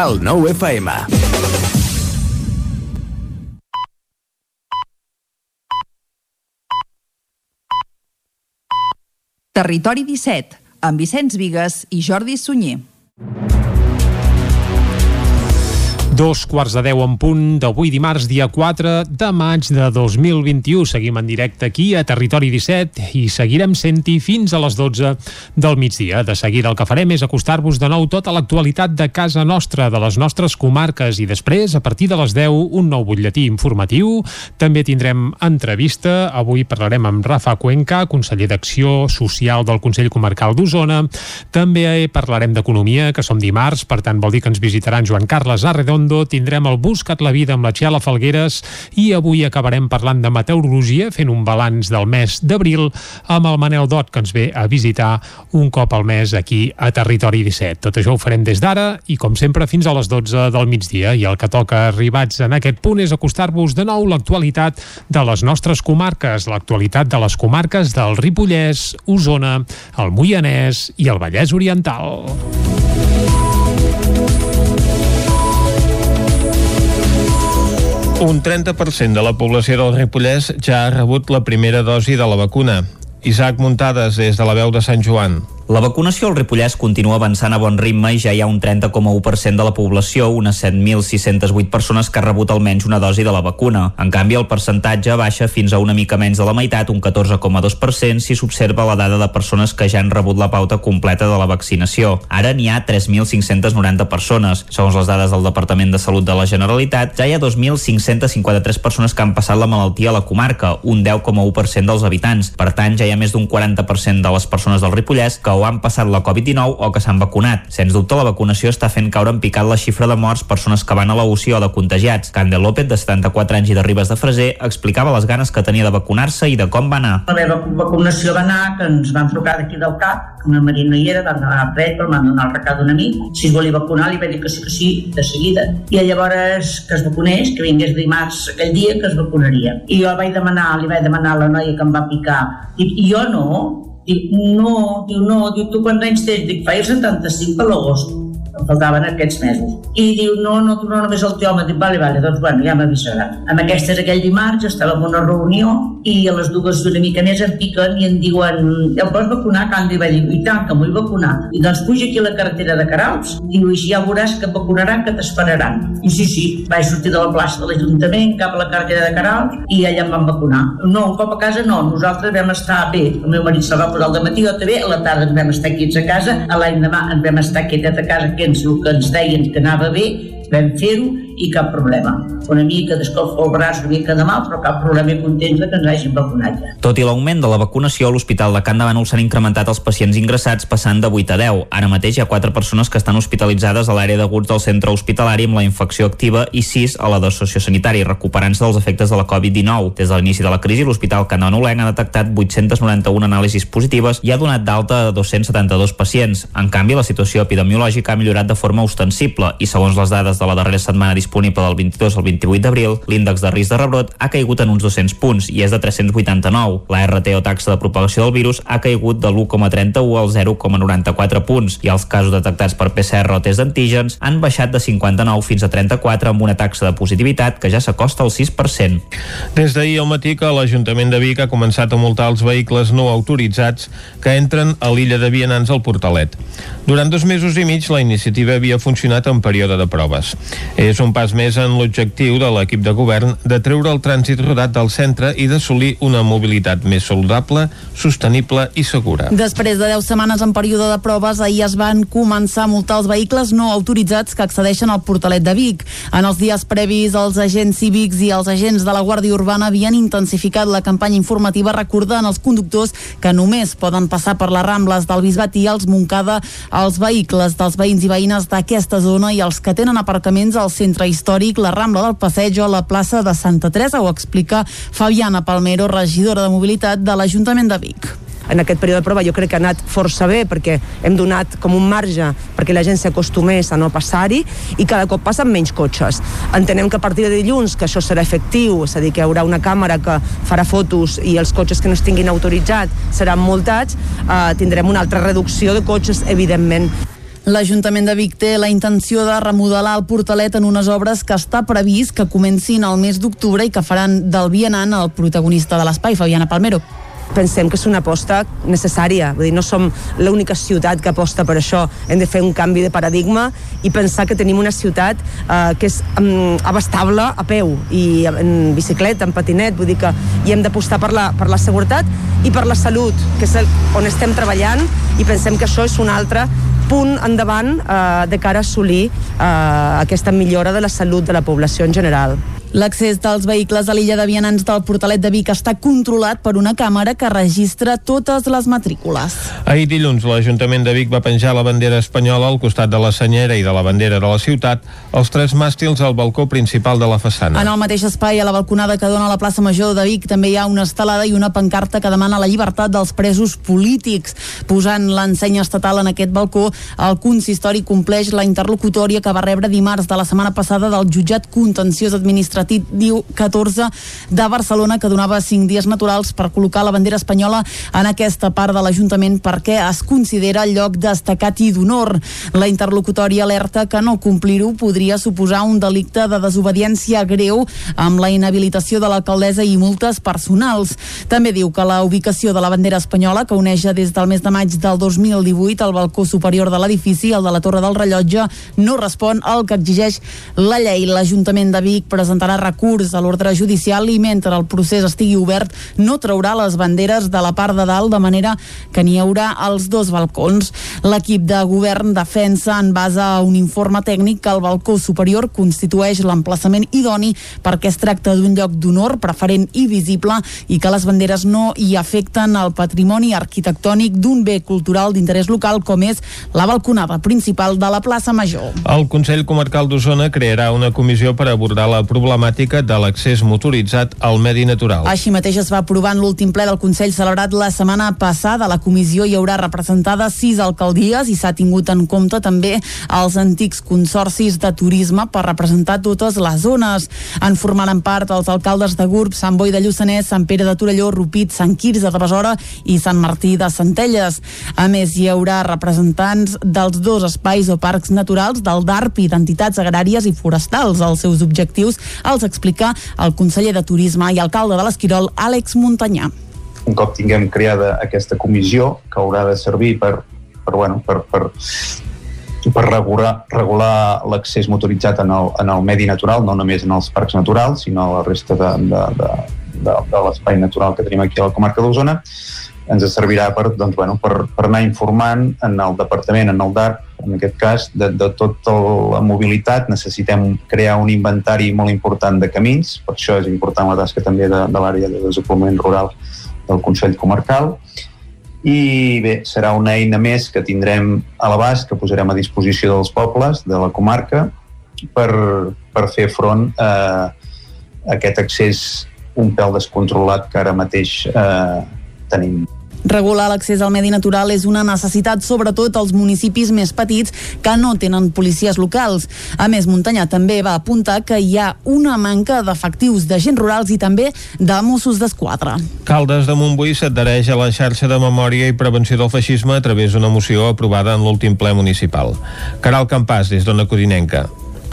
El 9 FM. Territori 17, amb Vicenç Vigues i Jordi Sunyer. Dos quarts de deu en punt d'avui dimarts, dia 4 de maig de 2021. Seguim en directe aquí a Territori 17 i seguirem sent-hi fins a les 12 del migdia. De seguida el que farem és acostar-vos de nou tota l'actualitat de casa nostra, de les nostres comarques i després, a partir de les 10, un nou butlletí informatiu. També tindrem entrevista. Avui parlarem amb Rafa Cuenca, conseller d'Acció Social del Consell Comarcal d'Osona. També parlarem d'economia, que som dimarts, per tant vol dir que ens visitaran Joan Carles Arredondo, tindrem el Buscat la Vida amb la Txela Falgueres i avui acabarem parlant de meteorologia, fent un balanç del mes d'abril amb el Manel Dot, que ens ve a visitar un cop al mes aquí a Territori 17. Tot això ho farem des d'ara i, com sempre, fins a les 12 del migdia. I el que toca arribats en aquest punt és acostar-vos de nou l'actualitat de les nostres comarques, l'actualitat de les comarques del Ripollès, Osona, el Moianès i el Vallès Oriental. Un 30% de la població del Ripollès ja ha rebut la primera dosi de la vacuna. Isaac Muntades, des de la veu de Sant Joan. La vacunació al Ripollès continua avançant a bon ritme i ja hi ha un 30,1% de la població, unes 7.608 persones que ha rebut almenys una dosi de la vacuna. En canvi, el percentatge baixa fins a una mica menys de la meitat, un 14,2%, si s'observa la dada de persones que ja han rebut la pauta completa de la vaccinació. Ara n'hi ha 3.590 persones. Segons les dades del Departament de Salut de la Generalitat, ja hi ha 2.553 persones que han passat la malaltia a la comarca, un 10,1% dels habitants. Per tant, ja hi ha més d'un 40% de les persones del Ripollès que o han passat la Covid-19 o que s'han vacunat. Sens dubte, la vacunació està fent caure en picat la xifra de morts persones que van a la UCI o de contagiats. Candel López, de 74 anys i de Ribes de Freser, explicava les ganes que tenia de vacunar-se i de com va anar. La meva vacunació va anar, que ens van trucar d'aquí del CAP, Maria no hi era, vam a Pret, però m'han donat el recado d'un amic, si es volia vacunar, li va dir que sí, que sí, de seguida. I llavors que es vacunés, que vingués dimarts aquell dia que es vacunaria. I jo vaig demanar, li vaig demanar a la noia que em va picar, i jo no, Dic, no, diu, no, diu, tu quants anys tens? Dic, faig 75 per l'agost. Faltaven aquests mesos. I diu, no, no, tu no, només el teu home. Dic, vale, vale, doncs bueno, ja m'avisarà. Amb aquestes aquell dimarts estàvem en una reunió i a les dues i una mica més em piquen i em diuen, em pots vacunar? Canvi va dir, i tant, que vull vacunar. I doncs puja aquí a la carretera de Carals, diu, i ja veuràs que et vacunaran, que t'esperaran. I sí, sí, vaig sortir de la plaça de l'Ajuntament cap a la carretera de Carals i allà em van vacunar. No, un cop a casa no, nosaltres vam estar bé. El meu marit se'l va posar al matí, jo també, a la tarda vam estar quiets a casa, a l'any demà vam estar quietet a casa, que ens, el que ens deien que anava bé, vam fer-ho i cap problema. Una mica d'escolfa al braç, una mica de mal, però cap problema i contents que ens hagin vacunat ja. Tot i l'augment de la vacunació, a l'Hospital de Can de Bànol s'han incrementat els pacients ingressats passant de 8 a 10. Ara mateix hi ha 4 persones que estan hospitalitzades a l'àrea d'aguts del centre hospitalari amb la infecció activa i 6 a la de sociosanitari, recuperant-se dels efectes de la Covid-19. Des de l'inici de la crisi, l'Hospital Can de Bànol ha detectat 891 anàlisis positives i ha donat d'alta a 272 pacients. En canvi, la situació epidemiològica ha millorat de forma ostensible i, segons les dades de la darrera setmana disponible disponible del 22 al 28 d'abril, l'índex de risc de rebrot ha caigut en uns 200 punts i és de 389. La RT o taxa de propagació del virus ha caigut de l'1,31 al 0,94 punts i els casos detectats per PCR o test d'antígens han baixat de 59 fins a 34 amb una taxa de positivitat que ja s'acosta al 6%. Des d'ahir al matí que l'Ajuntament de Vic ha començat a multar els vehicles no autoritzats que entren a l'illa de Vianants al Portalet. Durant dos mesos i mig la iniciativa havia funcionat en període de proves. És un pas més en l'objectiu de l'equip de govern de treure el trànsit rodat del centre i d'assolir una mobilitat més saludable, sostenible i segura. Després de 10 setmanes en període de proves, ahir es van començar a multar els vehicles no autoritzats que accedeixen al Portalet de Vic. En els dies previs, els agents cívics i els agents de la Guàrdia Urbana havien intensificat la campanya informativa recordant als conductors que només poden passar per les Rambles del Bisbat i els Montcada els vehicles dels veïns i veïnes d'aquesta zona i els que tenen aparcaments al centre històric, la Rambla del Passeig o la plaça de Santa Teresa, ho explica Fabiana Palmero, regidora de Mobilitat de l'Ajuntament de Vic en aquest període de prova jo crec que ha anat força bé perquè hem donat com un marge perquè la gent s'acostumés a no passar-hi i cada cop passen menys cotxes. Entenem que a partir de dilluns que això serà efectiu, és a dir, que hi haurà una càmera que farà fotos i els cotxes que no estiguin autoritzats seran multats, eh, tindrem una altra reducció de cotxes, evidentment. L'Ajuntament de Vic té la intenció de remodelar el portalet en unes obres que està previst que comencin al mes d'octubre i que faran del vianant el protagonista de l'espai, Fabiana Palmero pensem que és una aposta necessària. Vull dir, no som l'única ciutat que aposta per això. Hem de fer un canvi de paradigma i pensar que tenim una ciutat eh, que és um, abastable a peu i en bicicleta, en patinet, vull dir que hi hem d'apostar per, la, per la seguretat i per la salut, que és el, on estem treballant i pensem que això és un altre punt endavant eh, de cara a assolir eh, aquesta millora de la salut de la població en general. L'accés dels vehicles a l'illa de Vianants del Portalet de Vic està controlat per una càmera que registra totes les matrícules. Ahir dilluns l'Ajuntament de Vic va penjar la bandera espanyola al costat de la senyera i de la bandera de la ciutat, els tres màstils al balcó principal de la façana. En el mateix espai, a la balconada que dona a la plaça Major de Vic, també hi ha una estelada i una pancarta que demana la llibertat dels presos polítics. Posant l'ensenya estatal en aquest balcó, el consistori compleix la interlocutòria que va rebre dimarts de la setmana passada del jutjat contenciós administratiu administratiu 14 de Barcelona que donava 5 dies naturals per col·locar la bandera espanyola en aquesta part de l'Ajuntament perquè es considera lloc destacat i d'honor. La interlocutòria alerta que no complir-ho podria suposar un delicte de desobediència greu amb la inhabilitació de l'alcaldessa i multes personals. També diu que la ubicació de la bandera espanyola, que uneja des del mes de maig del 2018 al balcó superior de l'edifici, el de la Torre del Rellotge, no respon al que exigeix la llei. L'Ajuntament de Vic presentarà recurs a l'ordre judicial i mentre el procés estigui obert no traurà les banderes de la part de dalt de manera que n'hi haurà als dos balcons. L'equip de govern defensa en base a un informe tècnic que el balcó superior constitueix l'emplaçament idoni perquè es tracta d'un lloc d'honor preferent i visible i que les banderes no hi afecten el patrimoni arquitectònic d'un bé cultural d'interès local com és la balconada principal de la plaça Major. El Consell Comarcal d'Osona crearà una comissió per abordar la problemàtica de l'accés motoritzat al medi natural. Així mateix es va aprovar en l'últim ple del Consell celebrat la setmana passada. La comissió hi haurà representada sis alcaldies i s'ha tingut en compte també els antics consorcis de turisme per representar totes les zones. En formaran part els alcaldes de Gurb, Sant Boi de Lluçanès, Sant Pere de Torelló, Rupit, Sant Quirze de Besora i Sant Martí de Centelles. A més, hi haurà representants dels dos espais o parcs naturals del DARP i d'entitats agràries i forestals. Els seus objectius els explica el conseller de Turisme i alcalde de l'Esquirol, Àlex Muntanyà. Un cop tinguem creada aquesta comissió, que haurà de servir per, per, bueno, per, per, per regular, regular l'accés motoritzat en el, en el medi natural, no només en els parcs naturals, sinó a la resta de, de, de, de, de l'espai natural que tenim aquí a la comarca d'Osona, ens servirà per, doncs, bueno, per, per anar informant en el departament, en el DARP, en aquest cas, de, de tota la mobilitat. Necessitem crear un inventari molt important de camins, per això és important la tasca també de, de l'àrea de desenvolupament rural del Consell Comarcal. I bé, serà una eina més que tindrem a l'abast, que posarem a disposició dels pobles de la comarca per, per fer front a aquest accés un pèl descontrolat que ara mateix eh, tenim. Regular l'accés al medi natural és una necessitat sobretot als municipis més petits que no tenen policies locals. A més, Muntanyà també va apuntar que hi ha una manca d'efectius d'agents rurals i també de Mossos d'Esquadra. Caldes de Montbui s'adhereix a la xarxa de memòria i prevenció del feixisme a través d'una moció aprovada en l'últim ple municipal. Caral Campàs, des d'Ona Codinenca.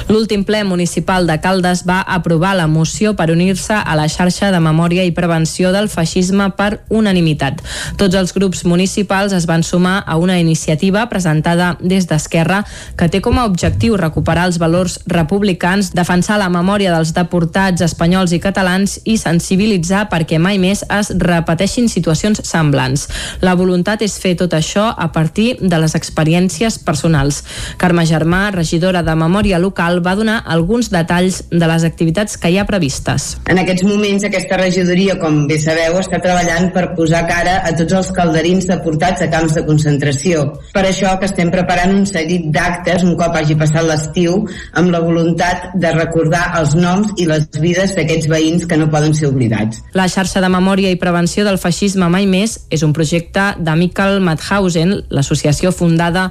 L'últim ple municipal de Caldes va aprovar la moció per unir-se a la xarxa de memòria i prevenció del feixisme per unanimitat. Tots els grups municipals es van sumar a una iniciativa presentada des d'Esquerra que té com a objectiu recuperar els valors republicans, defensar la memòria dels deportats espanyols i catalans i sensibilitzar perquè mai més es repeteixin situacions semblants. La voluntat és fer tot això a partir de les experiències personals. Carme Germà, regidora de Memòria Local, va donar alguns detalls de les activitats que hi ha previstes. En aquests moments aquesta regidoria, com bé sabeu, està treballant per posar cara a tots els calderins deportats a camps de concentració. Per això que estem preparant un seguit d'actes un cop hagi passat l'estiu amb la voluntat de recordar els noms i les vides d'aquests veïns que no poden ser oblidats. La xarxa de memòria i prevenció del feixisme mai més és un projecte de Michael Madhausen, l'associació fundada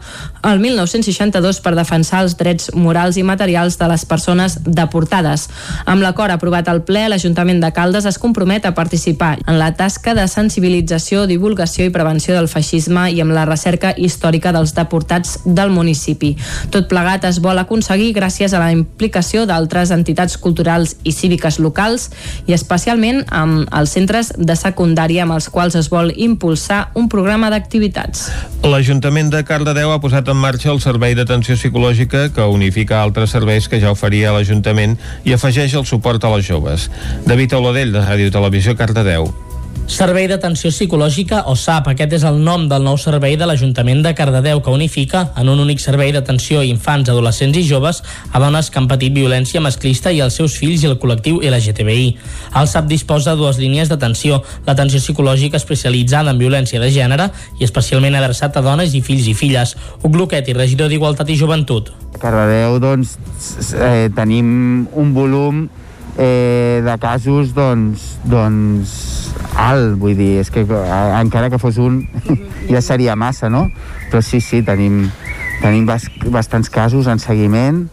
el 1962 per defensar els drets morals i materials de les persones deportades. Amb l'acord aprovat al ple, l'Ajuntament de Caldes es compromet a participar en la tasca de sensibilització, divulgació i prevenció del feixisme i amb la recerca històrica dels deportats del municipi. Tot plegat es vol aconseguir gràcies a la implicació d'altres entitats culturals i cíviques locals i especialment amb els centres de secundària amb els quals es vol impulsar un programa d'activitats. L'Ajuntament de Cardedeu ha posat en marxa el Servei d'Atenció Psicològica que unifica altres serveis que ja oferia l'Ajuntament i afegeix el suport a les joves. David Oladell, de Ràdio Televisió, Cardedeu. Servei d'Atenció Psicològica, o SAP, aquest és el nom del nou servei de l'Ajuntament de Cardedeu, que unifica en un únic servei d'atenció a infants, adolescents i joves a dones que han patit violència masclista i els seus fills i el col·lectiu LGTBI. El SAP disposa de dues línies d'atenció, l'atenció psicològica especialitzada en violència de gènere i especialment adreçat a dones i fills i filles. Hugo Luquet i regidor d'Igualtat i Joventut. A Cardedeu, doncs, eh, tenim un volum eh, de casos doncs, doncs alt, vull dir, és que eh, encara que fos un ja seria massa, no? Però sí, sí, tenim, tenim bas bastants casos en seguiment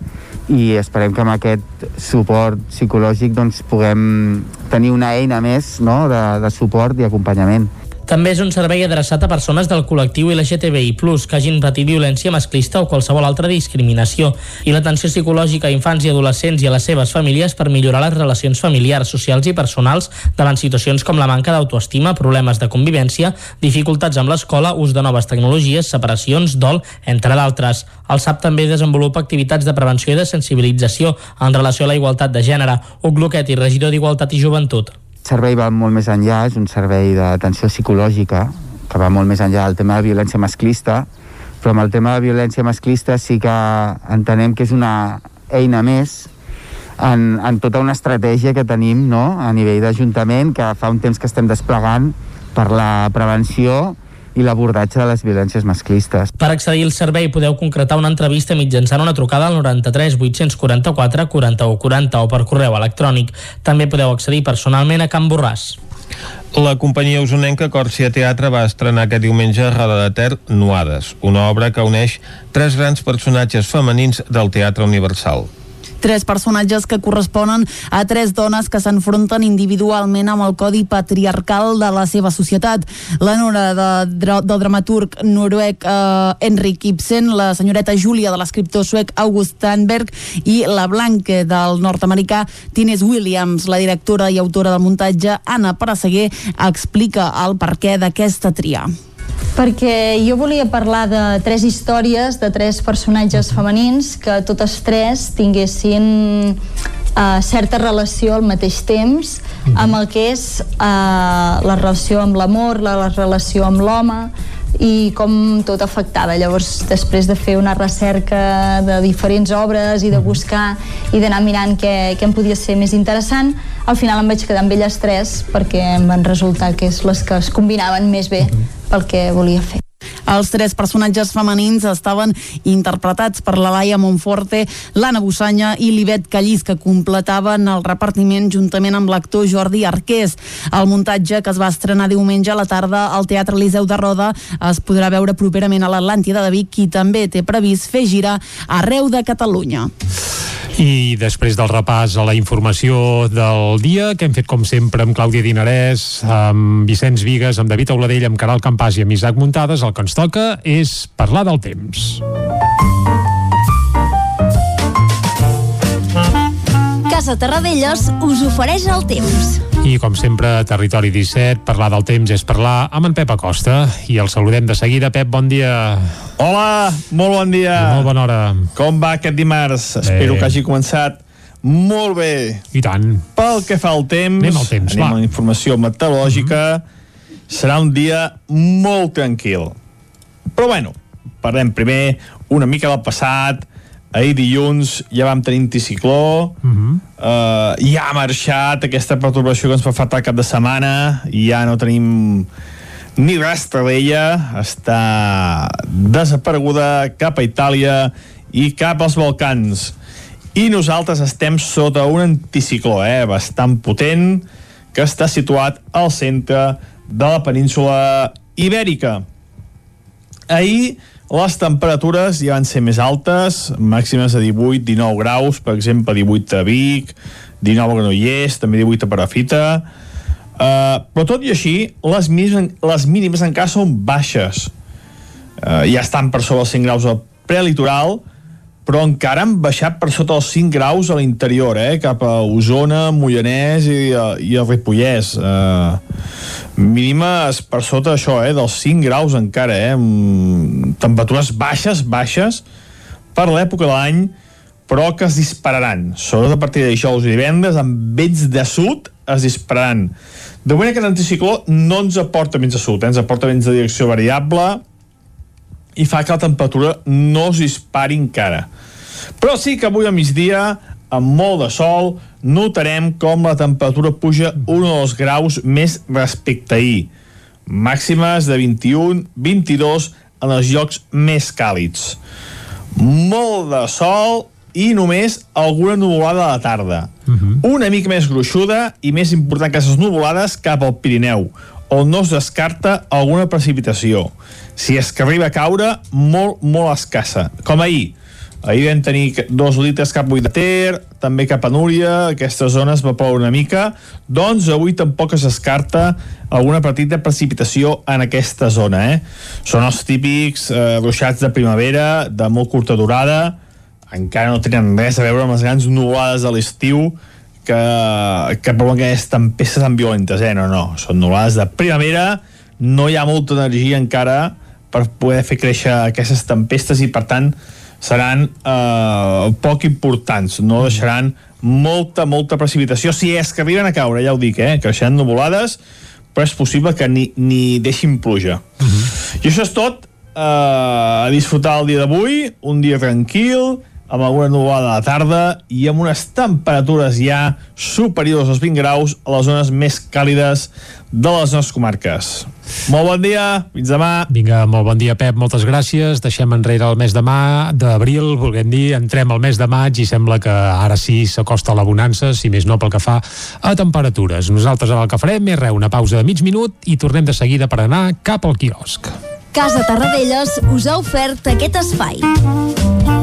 i esperem que amb aquest suport psicològic doncs, puguem tenir una eina més no? de, de suport i acompanyament. També és un servei adreçat a persones del col·lectiu LGTBI+, que hagin patit violència masclista o qualsevol altra discriminació, i l'atenció psicològica a infants i adolescents i a les seves famílies per millorar les relacions familiars, socials i personals davant situacions com la manca d'autoestima, problemes de convivència, dificultats amb l'escola, ús de noves tecnologies, separacions, dol, entre d'altres. El SAP també desenvolupa activitats de prevenció i de sensibilització en relació a la igualtat de gènere. Hugo Luquet i regidor d'Igualtat i Joventut servei va molt més enllà, és un servei d'atenció psicològica, que va molt més enllà del tema de violència masclista, però amb el tema de violència masclista sí que entenem que és una eina més en, en tota una estratègia que tenim no? a nivell d'Ajuntament, que fa un temps que estem desplegant per la prevenció i l'abordatge de les violències masclistes. Per accedir al servei podeu concretar una entrevista mitjançant una trucada al 93 844 41 40 o per correu electrònic. També podeu accedir personalment a Can Borràs. La companyia usonenca Còrcia Teatre va estrenar aquest diumenge Roda de Ter Nuades, una obra que uneix tres grans personatges femenins del teatre universal tres personatges que corresponen a tres dones que s'enfronten individualment amb el codi patriarcal de la seva societat. La nora de, de, del dramaturg noruec eh, Henrik Ibsen, la senyoreta Júlia de l'escriptor suec August Tannberg i la Blanque del nord-americà Tines Williams, la directora i autora del muntatge Anna Paraseguer, explica el perquè d'aquesta tria perquè jo volia parlar de tres històries de tres personatges femenins que totes tres tinguessin uh, certa relació al mateix temps amb el que és uh, la relació amb l'amor, la, la relació amb l'home i com tot afectava. Llavors, després de fer una recerca de diferents obres i de buscar i d'anar mirant què, què em podia ser més interessant, al final em vaig quedar amb elles tres perquè em van resultar que és les que es combinaven més bé pel que volia fer. Els tres personatges femenins estaven interpretats per la Laia Monforte, l'Anna Bussanya i l'Ivet Callís, que completaven el repartiment juntament amb l'actor Jordi Arqués. El muntatge, que es va estrenar diumenge a la tarda al Teatre Eliseu de Roda, es podrà veure properament a l'Atlàntida de Vic, i també té previst fer gira arreu de Catalunya. I després del repàs a la informació del dia, que hem fet com sempre amb Clàudia Dinarès, amb Vicenç Vigues, amb David Auladell, amb Caral Campàs i amb Isaac Muntades, el que ens toca és parlar del temps. Casa Terradellos us ofereix el temps. I com sempre, a Territori 17, parlar del temps és parlar amb en Pep Acosta. I el saludem de seguida. Pep, bon dia. Hola, molt bon dia. I molt bona hora. Com va aquest dimarts? Bé. Espero que hagi començat molt bé. I tant. Pel que fa al temps, anem al temps, anem va. a la informació meteorològica, mm -hmm. serà un dia molt tranquil. Però bueno, parlem primer una mica del passat, ahir dilluns ja vam tenir anticicló. Uh -huh. uh, ja ha marxat aquesta perturbació que ens va faltar cap de setmana. I ja no tenim ni rastre d'ella està desapareguda cap a Itàlia i cap als Balcans. I nosaltres estem sota un anticicló eh, bastant potent que està situat al centre de la península Ibèrica. Ahir les temperatures ja van ser més altes, màximes de 18, 19 graus, per exemple, 18 a Vic, 19 a Granollers, també 18 a Parafita, uh, però tot i així, les mínimes, les mínimes encara són baixes. Uh, ja estan per sobre els 5 graus al prelitoral, però encara han baixat per sota els 5 graus a l'interior, eh? cap a Osona, Mollanès i, i el Ripollès. Uh, mínimes per sota això, eh? dels 5 graus encara, eh? amb temperatures baixes, baixes, per l'època de l'any, però que es dispararan. Sobretot a partir de dijous i divendres, amb vents de sud, es dispararan. De moment aquest anticicló no ens aporta vents de sud, eh? ens aporta vents de direcció variable i fa que la temperatura no es dispari encara. Però sí que avui a migdia, amb molt de sol, notarem com la temperatura puja un o dos graus més respecte a ahir. Màximes de 21, 22 en els llocs més càlids. Molt de sol i només alguna nuvolada a la tarda. Uh -huh. Una mica més gruixuda i més important que aquestes nuvolades cap al Pirineu, on no es descarta alguna precipitació. Si és que arriba a caure, molt, molt escassa. Com ahir, Ahir vam tenir dos litres cap a de Ter, també cap a Núria, aquestes zones va ploure una mica, doncs avui tampoc es descarta alguna petita precipitació en aquesta zona, eh? Són els típics eh, ruixats de primavera, de molt curta durada, encara no tenen res a veure amb les grans nuvolades de l'estiu que, que provoquen aquestes tempestes tan violentes, eh? No, no, són nuvolades de primavera, no hi ha molta energia encara per poder fer créixer aquestes tempestes i, per tant, seran eh, poc importants, no deixaran molta, molta precipitació, si és que arriben a caure, ja ho dic, eh, creixeran nuvolades, però és possible que ni, ni deixin pluja. Uh -huh. I això és tot, eh, a disfrutar el dia d'avui, un dia tranquil, amb alguna nuvolada a la tarda i amb unes temperatures ja superiors als 20 graus a les zones més càlides de les nostres comarques. Molt bon dia, fins demà. Vinga, molt bon dia, Pep, moltes gràcies. Deixem enrere el mes de mà, d'abril, volguem dir, entrem al mes de maig i sembla que ara sí s'acosta la bonança, si més no pel que fa a temperatures. Nosaltres ara el que farem és res, una pausa de mig minut i tornem de seguida per anar cap al quiosc. Casa Tarradellas us ha ofert aquest espai.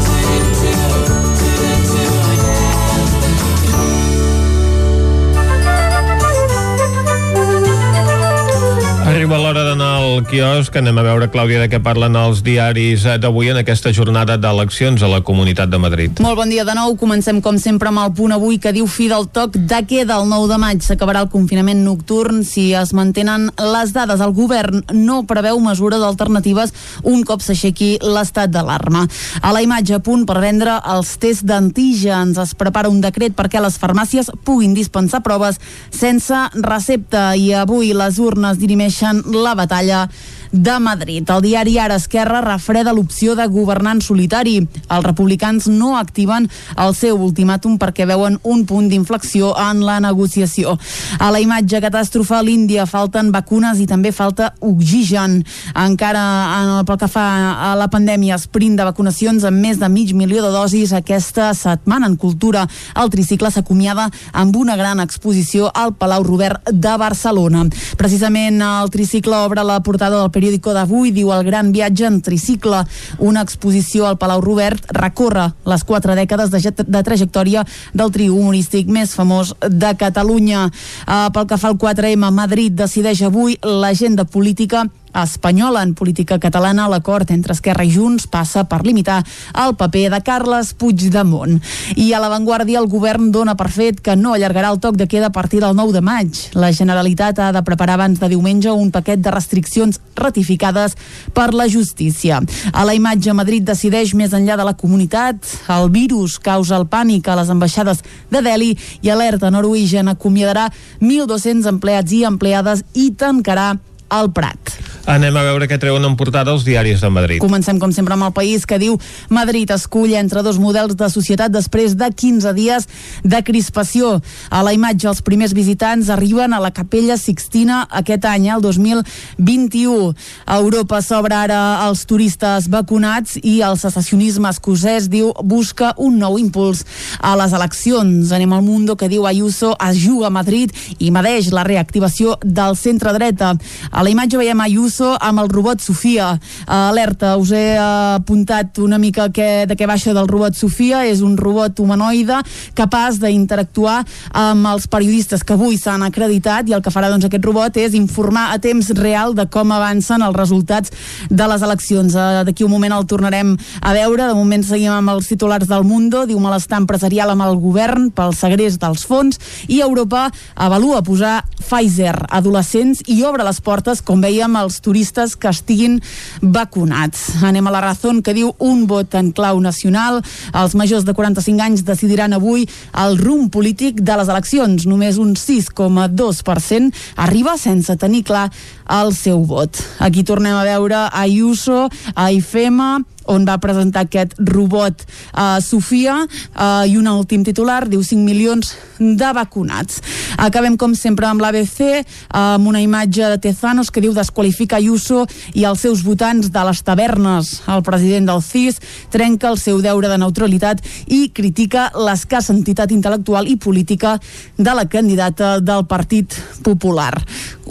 Arriba l'hora d'anar al quiosc. Anem a veure, Clàudia, de què parlen els diaris d'avui en aquesta jornada d'eleccions a la Comunitat de Madrid. Molt bon dia de nou. Comencem, com sempre, amb el punt avui que diu fi del toc de queda el 9 de maig. S'acabarà el confinament nocturn si es mantenen les dades. El govern no preveu mesures alternatives un cop s'aixequi l'estat d'alarma. A la imatge, a punt per vendre els tests d'antígens. Es prepara un decret perquè les farmàcies puguin dispensar proves sense recepta i avui les urnes dirimeixen la batalla de Madrid. El diari Ara Esquerra refreda l'opció de governar en solitari. Els republicans no activen el seu ultimàtum perquè veuen un punt d'inflexió en la negociació. A la imatge catàstrofe a l'Índia falten vacunes i també falta oxigen. Encara en el pel que fa a la pandèmia, sprint de vacunacions amb més de mig milió de dosis aquesta setmana en cultura. El tricicle s'acomiada amb una gran exposició al Palau Robert de Barcelona. Precisament el tricicle obre la portada del periòdico d'avui, diu el gran viatge en tricicle. Una exposició al Palau Robert recorre les quatre dècades de, de trajectòria del trio humorístic més famós de Catalunya. Uh, pel que fa al 4M, Madrid decideix avui l'agenda política espanyola en política catalana, l'acord entre Esquerra i Junts passa per limitar el paper de Carles Puigdemont. I a l'avantguàrdia el govern dona per fet que no allargarà el toc de queda a partir del 9 de maig. La Generalitat ha de preparar abans de diumenge un paquet de restriccions ratificades per la justícia. A la imatge Madrid decideix més enllà de la comunitat. El virus causa el pànic a les ambaixades de Delhi i alerta Norwegian acomiadarà 1.200 empleats i empleades i tancarà el Prat. Anem a veure què treuen en portada els diaris de Madrid. Comencem, com sempre, amb el país que diu Madrid escull entre dos models de societat després de 15 dies de crispació. A la imatge, els primers visitants arriben a la Capella Sixtina aquest any, el 2021. A Europa s'obre ara als turistes vacunats i el secessionisme escocès diu busca un nou impuls a les eleccions. Anem al Mundo que diu Ayuso es juga a Madrid i medeix la reactivació del centre-dreta. A la imatge veiem Ayuso amb el robot Sofia. Uh, alerta, us he uh, apuntat una mica que, de què baixa del robot Sofia. És un robot humanoide capaç d'interactuar amb els periodistes que avui s'han acreditat i el que farà doncs, aquest robot és informar a temps real de com avancen els resultats de les eleccions. Uh, D'aquí un moment el tornarem a veure. De moment seguim amb els titulars del Mundo. Diu malestar empresarial amb el govern pel segrest dels fons i Europa avalua posar Pfizer adolescents i obre les portes, com veiem, als turistes que estiguin vacunats. Anem a la raó que diu un vot en clau nacional. Els majors de 45 anys decidiran avui el rumb polític de les eleccions. Només un 6,2% arriba sense tenir clar el seu vot. Aquí tornem a veure Ayuso, a IFEMA, on va presentar aquest robot uh, Sofia uh, i un últim titular diu 5 milions de vacunats. Acabem com sempre amb l'ABC uh, amb una imatge de Tezanos que diu desqualifica Ayuso i els seus votants de les tavernes. El president del CIS trenca el seu deure de neutralitat i critica l'escassa entitat intel·lectual i política de la candidata del Partit Popular.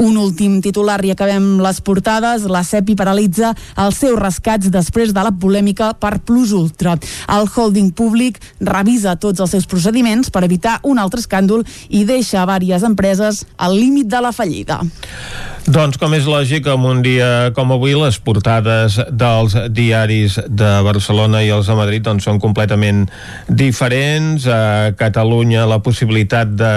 Un últim titular i acabem les portades. La CEPI paralitza els seus rescats després de la polèmica per Plus Ultra. El holding públic revisa tots els seus procediments per evitar un altre escàndol i deixa diverses empreses al límit de la fallida. Doncs, com és lògic, en un dia com avui, les portades dels diaris de Barcelona i els de Madrid doncs, són completament diferents. A Catalunya, la possibilitat de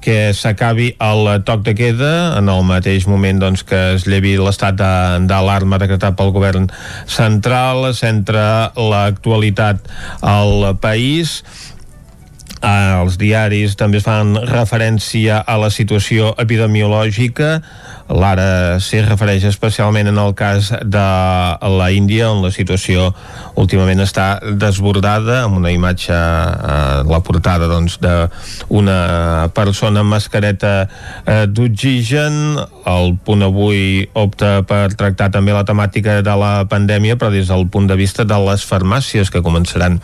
que s'acabi el toc de queda en el mateix moment doncs, que es llevi l'estat d'alarma decretat pel govern central, centra l'actualitat al país. Eh, els diaris també fan referència a la situació epidemiològica L'ara s'hi refereix especialment en el cas de la Índia, on la situació últimament està desbordada, amb una imatge eh, la portada doncs, d'una persona amb mascareta eh, d'oxigen. El punt avui opta per tractar també la temàtica de la pandèmia, però des del punt de vista de les farmàcies que començaran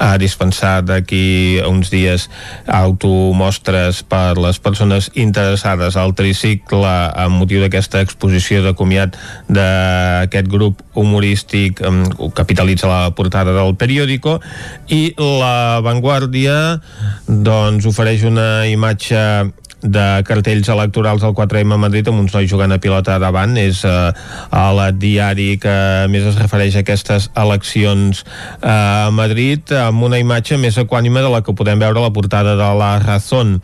a dispensar d'aquí uns dies automostres per les persones interessades al tricicle amb motiu d'aquesta exposició de comiat d'aquest grup humorístic um, capitalitza la portada del periòdico i la Vanguardia doncs ofereix una imatge de cartells electorals al 4M a Madrid amb uns nois jugant a pilota davant. És eh, el diari que més es refereix a aquestes eleccions eh, a Madrid amb una imatge més equànime de la que podem veure a la portada de la Razón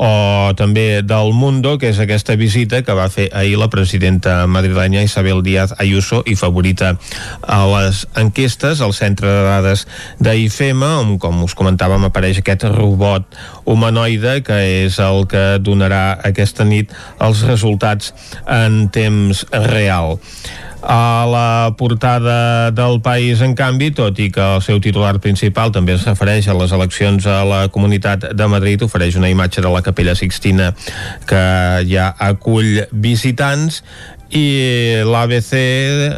o també del Mundo, que és aquesta visita que va fer ahir la presidenta madrilenya Isabel Díaz Ayuso i favorita a les enquestes al centre de dades d'IFEMA, on, com us comentàvem, apareix aquest robot humanoide que és el que donarà aquesta nit els resultats en temps real. A la portada del país, en canvi, tot i que el seu titular principal també es refereix a les eleccions a la Comunitat de Madrid, ofereix una imatge de la Capella Sixtina que ja acull visitants i l'ABC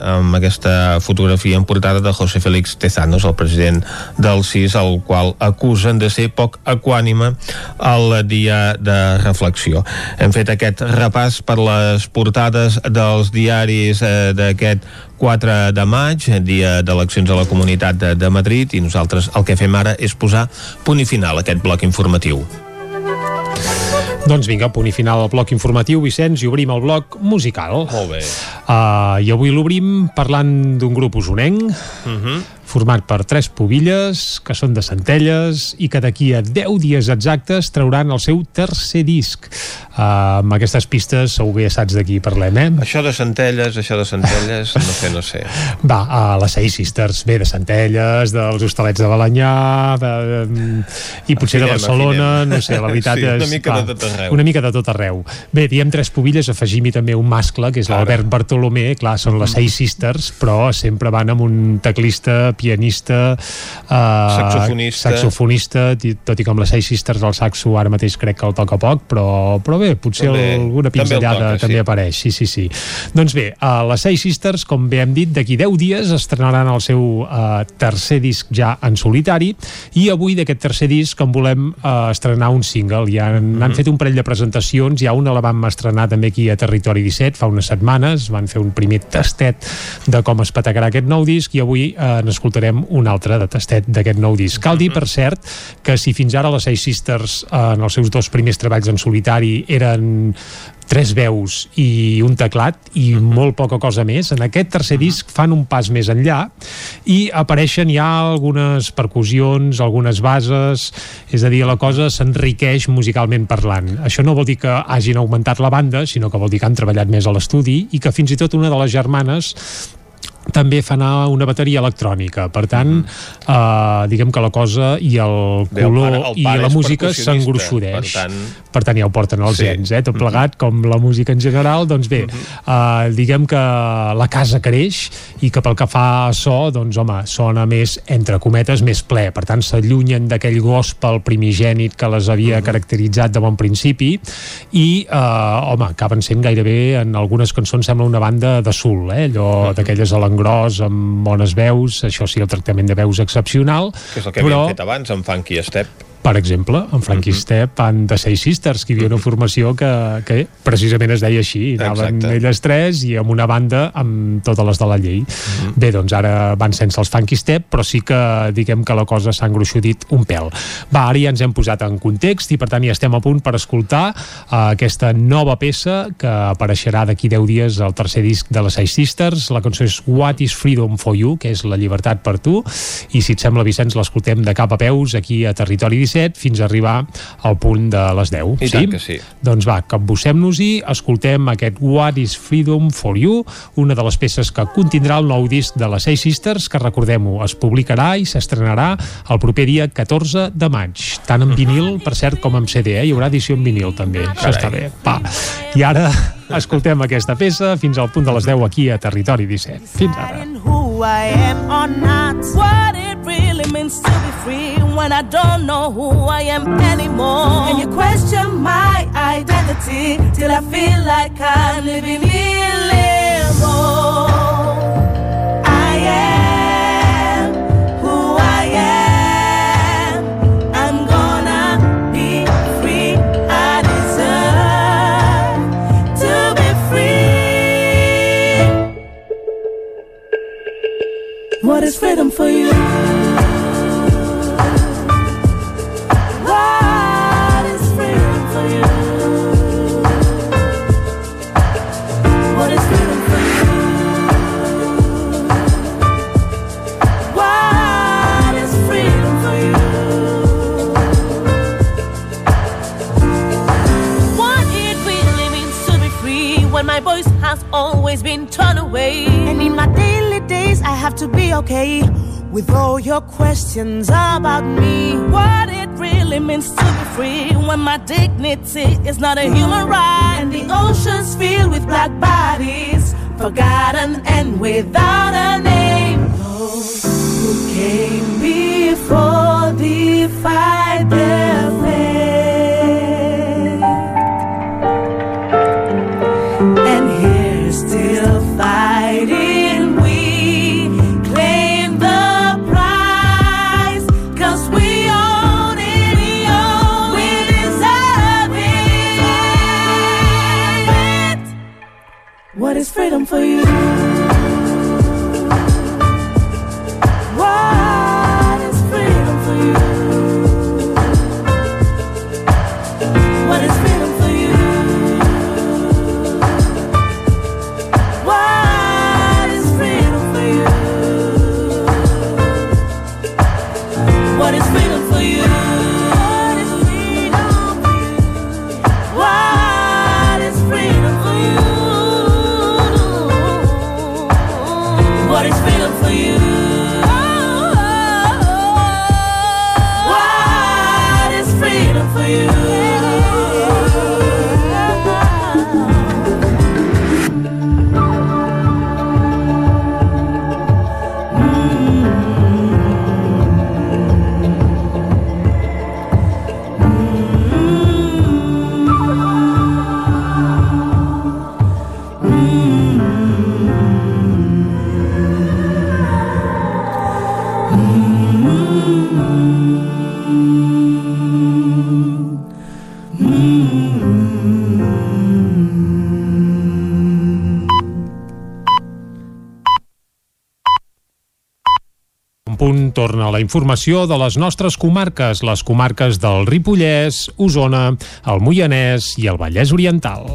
amb aquesta fotografia en portada de José Félix Tezanos, el president del CIS, el qual acusen de ser poc equànime al dia de reflexió. Hem fet aquest repàs per les portades dels diaris eh, d'aquest 4 de maig, dia d'eleccions a la Comunitat de, de Madrid, i nosaltres el que fem ara és posar punt i final a aquest bloc informatiu. Doncs vinga, punt i final al bloc informatiu, Vicenç, i obrim el bloc musical. Molt bé. Uh, I avui l'obrim parlant d'un grup usonenc, Uh -huh. Format per tres pobilles, que són de Centelles, i que d'aquí a 10 dies exactes trauran el seu tercer disc. Uh, amb aquestes pistes segur que ja saps de qui parlem, eh? Això de Centelles, això de Centelles, no sé, no sé. Va, a les Seis Sisters, bé, de Centelles, dels Hostalets de Balanyà, de, de, i potser de Afinem, Barcelona, afinem. no sé, la veritat Sí, és... una mica de tot arreu. Una mica de tot arreu. Bé, diem tres pobilles, afegim-hi també un mascle, que és l'Albert Bartolomé, clar, són les Seis Sisters, però sempre van amb un teclista, pianista, eh, Saxofonista. saxofonista, tot i que amb les Seis Sisters el saxo ara mateix crec que el toca poc, però, però bé, potser També- alguna també el pinzellada toca, també sí. apareix, sí, sí, sí. Doncs bé, a les Seis Sisters, com bé hem dit, d'aquí 10 dies estrenaran el seu uh, tercer disc ja en solitari i avui d'aquest tercer disc en volem uh, estrenar un single. Ja han, Mhm. han fet un parell de presentacions, ja una la vam estrenar també aquí a Territori 17 fa unes setmanes, van fer un primer tastet de com es patacarà aquest nou disc i avui uh, n'escoltarem un altre de tastet d'aquest nou disc. Cal dir, per cert, que si fins ara les Seis Sisters uh, en els seus dos primers treballs en solitari eren tres veus i un teclat i molt poca cosa més. En aquest tercer disc fan un pas més enllà i apareixen ja algunes percussions, algunes bases, és a dir, la cosa s'enriqueix musicalment parlant. Això no vol dir que hagin augmentat la banda, sinó que vol dir que han treballat més a l'estudi i que fins i tot una de les germanes també fa anar una bateria electrònica. Per tant, eh, diguem que la cosa i el Bé, el color pare- el i pare la és música s'engruixudeix per tant- per tant ja ho porten els Sí. gens, eh? tot plegat com la música en general, doncs bé eh, diguem que la casa creix i que pel que fa a so doncs home, sona més, entre cometes més ple, per tant s'allunyen d'aquell gospel primigènit que les havia caracteritzat de bon principi i eh, home, acaben sent gairebé en algunes cançons sembla una banda de sul, eh? allò d'aquelles a l'engròs amb bones veus, això sí, el tractament de veus excepcional, Que és el que però havíem fet abans amb Funky Step. Per exemple, en Frankie uh -huh. Step van de Seis Sisters, que hi havia una formació que, que precisament es deia així anaven Exacte. elles tres i amb una banda amb totes les de la llei uh -huh. bé, doncs ara van sense els Funky Step però sí que diguem que la cosa s'ha engruixudit un pèl. Va, ara ja ens hem posat en context i per tant ja estem a punt per escoltar uh, aquesta nova peça que apareixerà d'aquí 10 dies al tercer disc de les Seis Sisters, la cançó és What is Freedom for You, que és la llibertat per tu i si et sembla Vicenç l'escoltem de cap a peus aquí a Territori 17 fins a arribar al punt de les 10 I sí? tant que sí. Doncs va, capbussem-nos-hi, escoltem aquest What is Freedom for You, una de les peces que contindrà el nou disc de les Seis Sisters, que recordem-ho, es publicarà i s'estrenarà el proper dia 14 de maig, tant en vinil, per cert, com en CD, eh? hi haurà edició en vinil també, això està bé. Va. I ara escoltem aquesta peça fins al punt de les 10 aquí a Territori 17. Fins ara. Who I am or not. What it really means to be free when I don't know who I am anymore. And you question my identity till I feel like I'm living in limbo. what is freedom for you? What is freedom for you? What is freedom for you? What is freedom for you? What it really means to be free when my voice has always been turned away and in my day days, I have to be okay with all your questions about me. What it really means to be free when my dignity is not a human right. And the oceans filled with black bodies, forgotten and without a name. Who came before defied their fate. Is freedom for you? Un punt torna la informació de les nostres comarques, les comarques del Ripollès, Osona, el Moianès i el Vallès Oriental.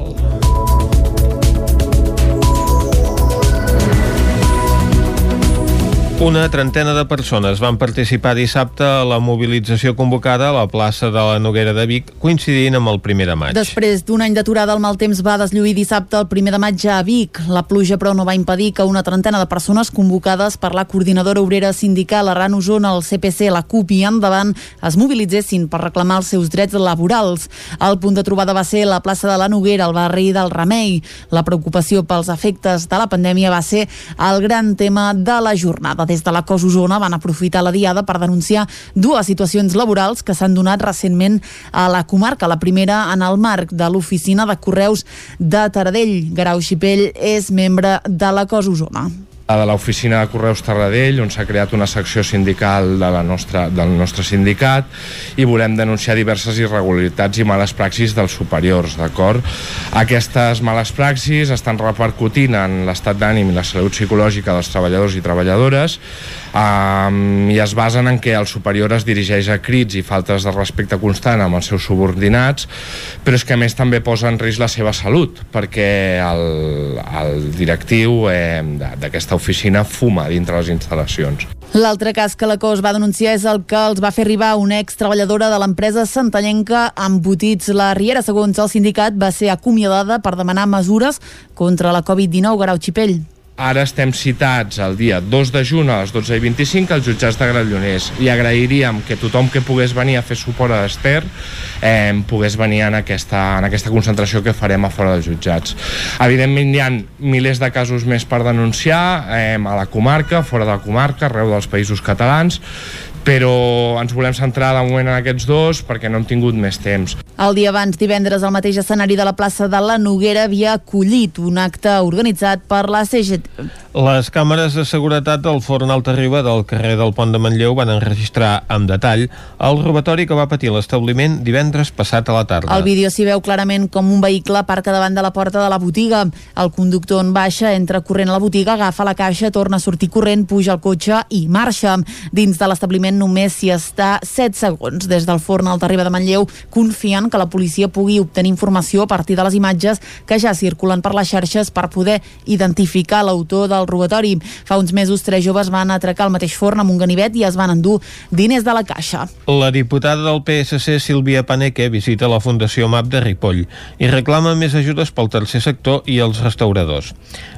Una trentena de persones van participar dissabte a la mobilització convocada a la plaça de la Noguera de Vic, coincidint amb el primer de maig. Després d'un any d'aturada, el mal temps va deslluir dissabte el primer de maig a Vic. La pluja, però, no va impedir que una trentena de persones convocades per la coordinadora obrera sindical Arran Osona, el CPC, la CUP i Endavant es mobilitzessin per reclamar els seus drets laborals. El punt de trobada va ser la plaça de la Noguera, al barri del Remei. La preocupació pels efectes de la pandèmia va ser el gran tema de la jornada. Des de la COS Osona van aprofitar la diada per denunciar dues situacions laborals que s'han donat recentment a la comarca. La primera en el marc de l'oficina de correus de Taradell. Garau Xipell és membre de la COS Osona de l'oficina de Correus Tarradell, on s'ha creat una secció sindical de la nostra, del nostre sindicat i volem denunciar diverses irregularitats i males praxis dels superiors, d'acord? Aquestes males praxis estan repercutint en l'estat d'ànim i la salut psicològica dels treballadors i treballadores um, i es basen en què el superior es dirigeix a crits i faltes de respecte constant amb els seus subordinats, però és que a més també posa en risc la seva salut, perquè el, el directiu eh, d'aquesta oficina fuma dintre les instal·lacions. L'altre cas que la COS va denunciar és el que els va fer arribar una ex-treballadora de l'empresa santallenca Embotits. La Riera, segons el sindicat, va ser acomiadada per demanar mesures contra la Covid-19. Garau Xipell. Ara estem citats el dia 2 de juny a les 12 i 25 als jutjats de Granollers i agrairíem que tothom que pogués venir a fer suport a l'Ester eh, pogués venir en aquesta, en aquesta concentració que farem a fora dels jutjats. Evidentment hi ha milers de casos més per denunciar eh, a la comarca, fora de la comarca, arreu dels països catalans, però ens volem centrar de moment en aquests dos perquè no hem tingut més temps. El dia abans, divendres, el mateix escenari de la plaça de la Noguera havia acollit un acte organitzat per la CGT. Les càmeres de seguretat del Forn Alta Riba del carrer del Pont de Manlleu van enregistrar amb detall el robatori que va patir l'establiment divendres passat a la tarda. Al vídeo s'hi veu clarament com un vehicle aparca davant de la porta de la botiga. El conductor en baixa, entra corrent a la botiga, agafa la caixa, torna a sortir corrent, puja al cotxe i marxa. Dins de l'establiment només s'hi està 7 segons. Des del forn al Terriba de Manlleu confien que la policia pugui obtenir informació a partir de les imatges que ja circulen per les xarxes per poder identificar l'autor del robatori. Fa uns mesos, tres joves van atracar el mateix forn amb un ganivet i es van endur diners de la caixa. La diputada del PSC, Sílvia Paneque, visita la Fundació MAP de Ripoll i reclama més ajudes pel tercer sector i els restauradors.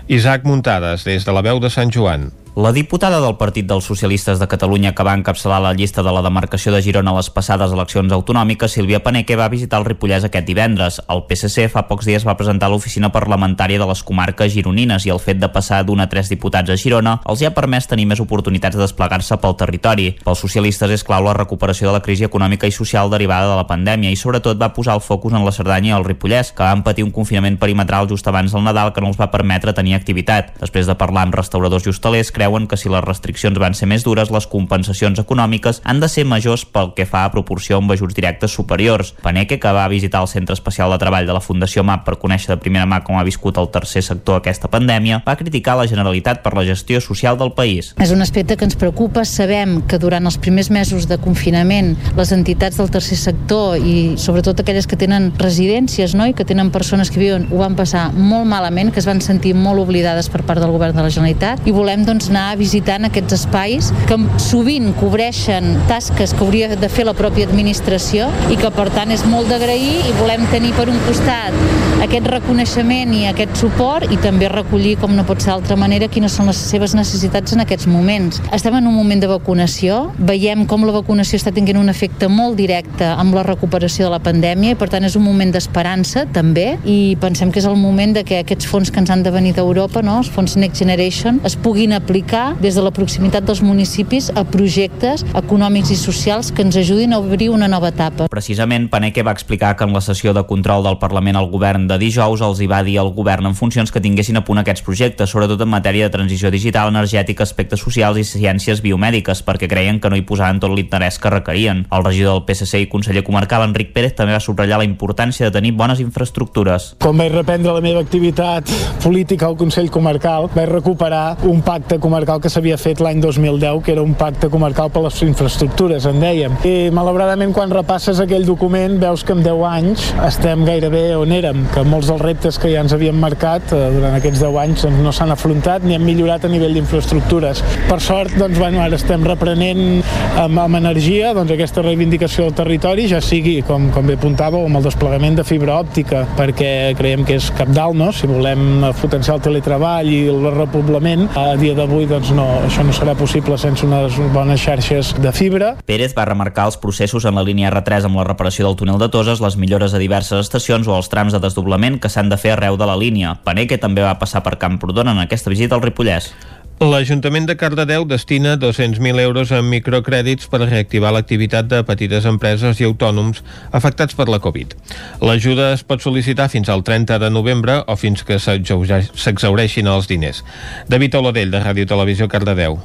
Isaac Muntades, des de la veu de Sant Joan. La diputada del Partit dels Socialistes de Catalunya que va encapçalar la llista de la demarcació de Girona a les passades eleccions autonòmiques, Sílvia Paneque va visitar el Ripollès aquest divendres. El PSC fa pocs dies va presentar l'oficina parlamentària de les comarques gironines i el fet de passar d'un a tres diputats a Girona els hi ha permès tenir més oportunitats de desplegar-se pel territori. Pels socialistes és clau la recuperació de la crisi econòmica i social derivada de la pandèmia i sobretot va posar el focus en la Cerdanya i el Ripollès, que van patir un confinament perimetral just abans del Nadal que no els va permetre tenir activitat. Després de parlar amb restauradors i hostalers, creuen que si les restriccions van ser més dures, les compensacions econòmiques han de ser majors pel que fa a proporció amb ajuts directes superiors. Paneque, que va visitar el Centre Especial de Treball de la Fundació MAP per conèixer de primera mà com ha viscut el tercer sector aquesta pandèmia, va criticar la Generalitat per la gestió social del país. És un aspecte que ens preocupa. Sabem que durant els primers mesos de confinament les entitats del tercer sector i sobretot aquelles que tenen residències no? i que tenen persones que viuen ho van passar molt malament, que es van sentir molt oblidades per part del govern de la Generalitat i volem doncs, anar visitant aquests espais que sovint cobreixen tasques que hauria de fer la pròpia administració i que per tant és molt d'agrair i volem tenir per un costat aquest reconeixement i aquest suport i també recollir, com no pot ser d'altra manera, quines són les seves necessitats en aquests moments. Estem en un moment de vacunació, veiem com la vacunació està tinguent un efecte molt directe amb la recuperació de la pandèmia i per tant és un moment d'esperança també i pensem que és el moment de que aquests fons que ens han de venir d'Europa, no? els fons Next Generation, es puguin aplicar des de la proximitat dels municipis a projectes econòmics i socials que ens ajudin a obrir una nova etapa. Precisament, Paneque va explicar que en la sessió de control del Parlament al govern de dijous els hi va dir al govern en funcions que tinguessin a punt aquests projectes, sobretot en matèria de transició digital, energètica, aspectes socials i ciències biomèdiques, perquè creien que no hi posaven tot l'interès que requerien. El regidor del PSC i conseller comarcal, Enric Pérez, també va subratllar la importància de tenir bones infraestructures. Quan vaig reprendre la meva activitat política al Consell Comarcal, vaig recuperar un pacte comarcal que s'havia fet l'any 2010, que era un pacte comarcal per les infraestructures, en dèiem. I malauradament quan repasses aquell document veus que en 10 anys estem gairebé on érem, que molts dels reptes que ja ens havíem marcat eh, durant aquests 10 anys doncs, no s'han afrontat ni han millorat a nivell d'infraestructures. Per sort, doncs, bueno, ara estem reprenent amb, amb energia doncs, aquesta reivindicació del territori, ja sigui, com, com bé apuntàveu, amb el desplegament de fibra òptica, perquè creiem que és capdalt, no? si volem potenciar el teletreball i el repoblament, a dia d'avui doncs, no, això no serà possible sense unes bones xarxes de fibra. Pérez va remarcar els processos en la línia R3 amb la reparació del túnel de Toses, les millores a diverses estacions o els trams de desdoblament que s'han de fer arreu de la línia. Paneque també va passar per Camprodon en aquesta visita al Ripollès. L'Ajuntament de Cardedeu destina 200.000 euros en microcrèdits per reactivar l'activitat de petites empreses i autònoms afectats per la Covid. L'ajuda es pot sol·licitar fins al 30 de novembre o fins que s'exaureixin els diners. David Oladell, de Ràdio Televisió Cardedeu.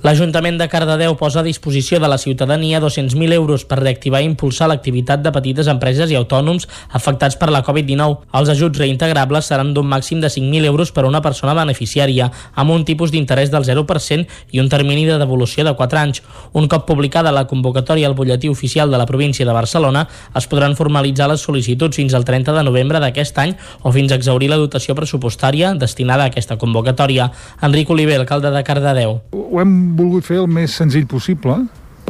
L'Ajuntament de Cardedeu posa a disposició de la ciutadania 200.000 euros per reactivar i impulsar l'activitat de petites empreses i autònoms afectats per la Covid-19. Els ajuts reintegrables seran d'un màxim de 5.000 euros per a una persona beneficiària, amb un tipus d'interès del 0% i un termini de devolució de 4 anys. Un cop publicada la convocatòria al butlletí oficial de la província de Barcelona, es podran formalitzar les sol·licituds fins al 30 de novembre d'aquest any o fins a exaurir la dotació pressupostària destinada a aquesta convocatòria. Enric Oliver, alcalde de Cardedeu. Ho hem volgut fer el més senzill possible,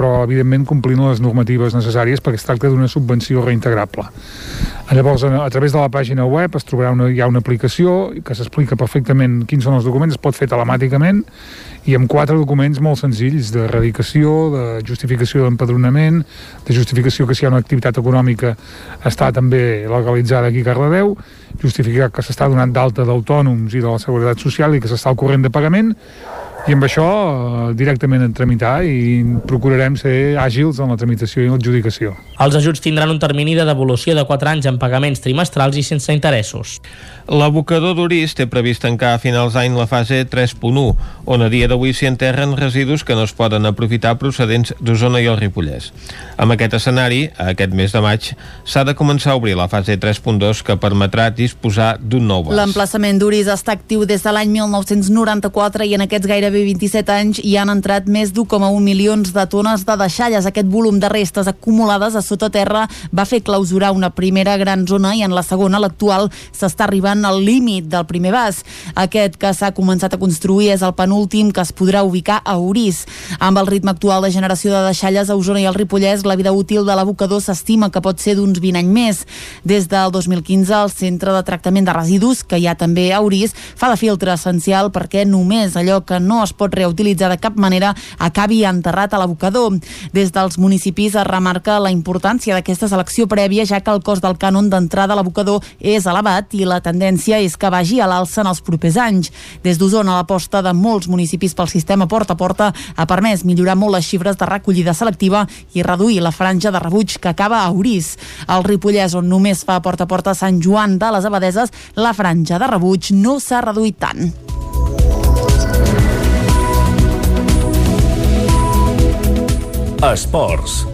però evidentment complint les normatives necessàries perquè es tracta d'una subvenció reintegrable. Llavors, a, través de la pàgina web es trobarà una, hi ha una aplicació que s'explica perfectament quins són els documents, es pot fer telemàticament i amb quatre documents molt senzills de radicació, de justificació d'empadronament, de justificació que si hi ha una activitat econòmica està també legalitzada aquí a Cardedeu, justificar que s'està donant d'alta d'autònoms i de la Seguretat Social i que s'està al corrent de pagament, i amb això eh, directament en tramitar i procurarem ser àgils en la tramitació i l'adjudicació. Els ajuts tindran un termini de devolució de 4 anys en pagaments trimestrals i sense interessos. L'abocador d'Uris té previst tancar a finals d'any la fase 3.1, on a dia d'avui s'hi enterren residus que no es poden aprofitar procedents d'Osona i el Ripollès. Amb aquest escenari, aquest mes de maig, s'ha de començar a obrir la fase 3.2 que permetrà disposar d'un nou vas. L'emplaçament d'Uris està actiu des de l'any 1994 i en aquests gairebé gairebé 27 anys hi han entrat més d'1,1 milions de tones de deixalles. Aquest volum de restes acumulades a sota terra va fer clausurar una primera gran zona i en la segona, l'actual, s'està arribant al límit del primer vas. Aquest que s'ha començat a construir és el penúltim que es podrà ubicar a Orís. Amb el ritme actual de generació de deixalles a Osona i al Ripollès, la vida útil de l'abocador s'estima que pot ser d'uns 20 anys més. Des del 2015, el Centre de Tractament de Residus, que hi ha també a Orís, fa de filtre essencial perquè només allò que no es pot reutilitzar de cap manera acabi enterrat a l'abocador. Des dels municipis es remarca la importància d'aquesta selecció prèvia, ja que el cost del cànon d'entrada a l'abocador és elevat i la tendència és que vagi a l'alça en els propers anys. Des d'Osona, l'aposta de molts municipis pel sistema porta a porta ha permès millorar molt les xifres de recollida selectiva i reduir la franja de rebuig que acaba a Orís. Al Ripollès, on només fa porta a porta Sant Joan de les Abadeses, la franja de rebuig no s'ha reduït tant. Esports.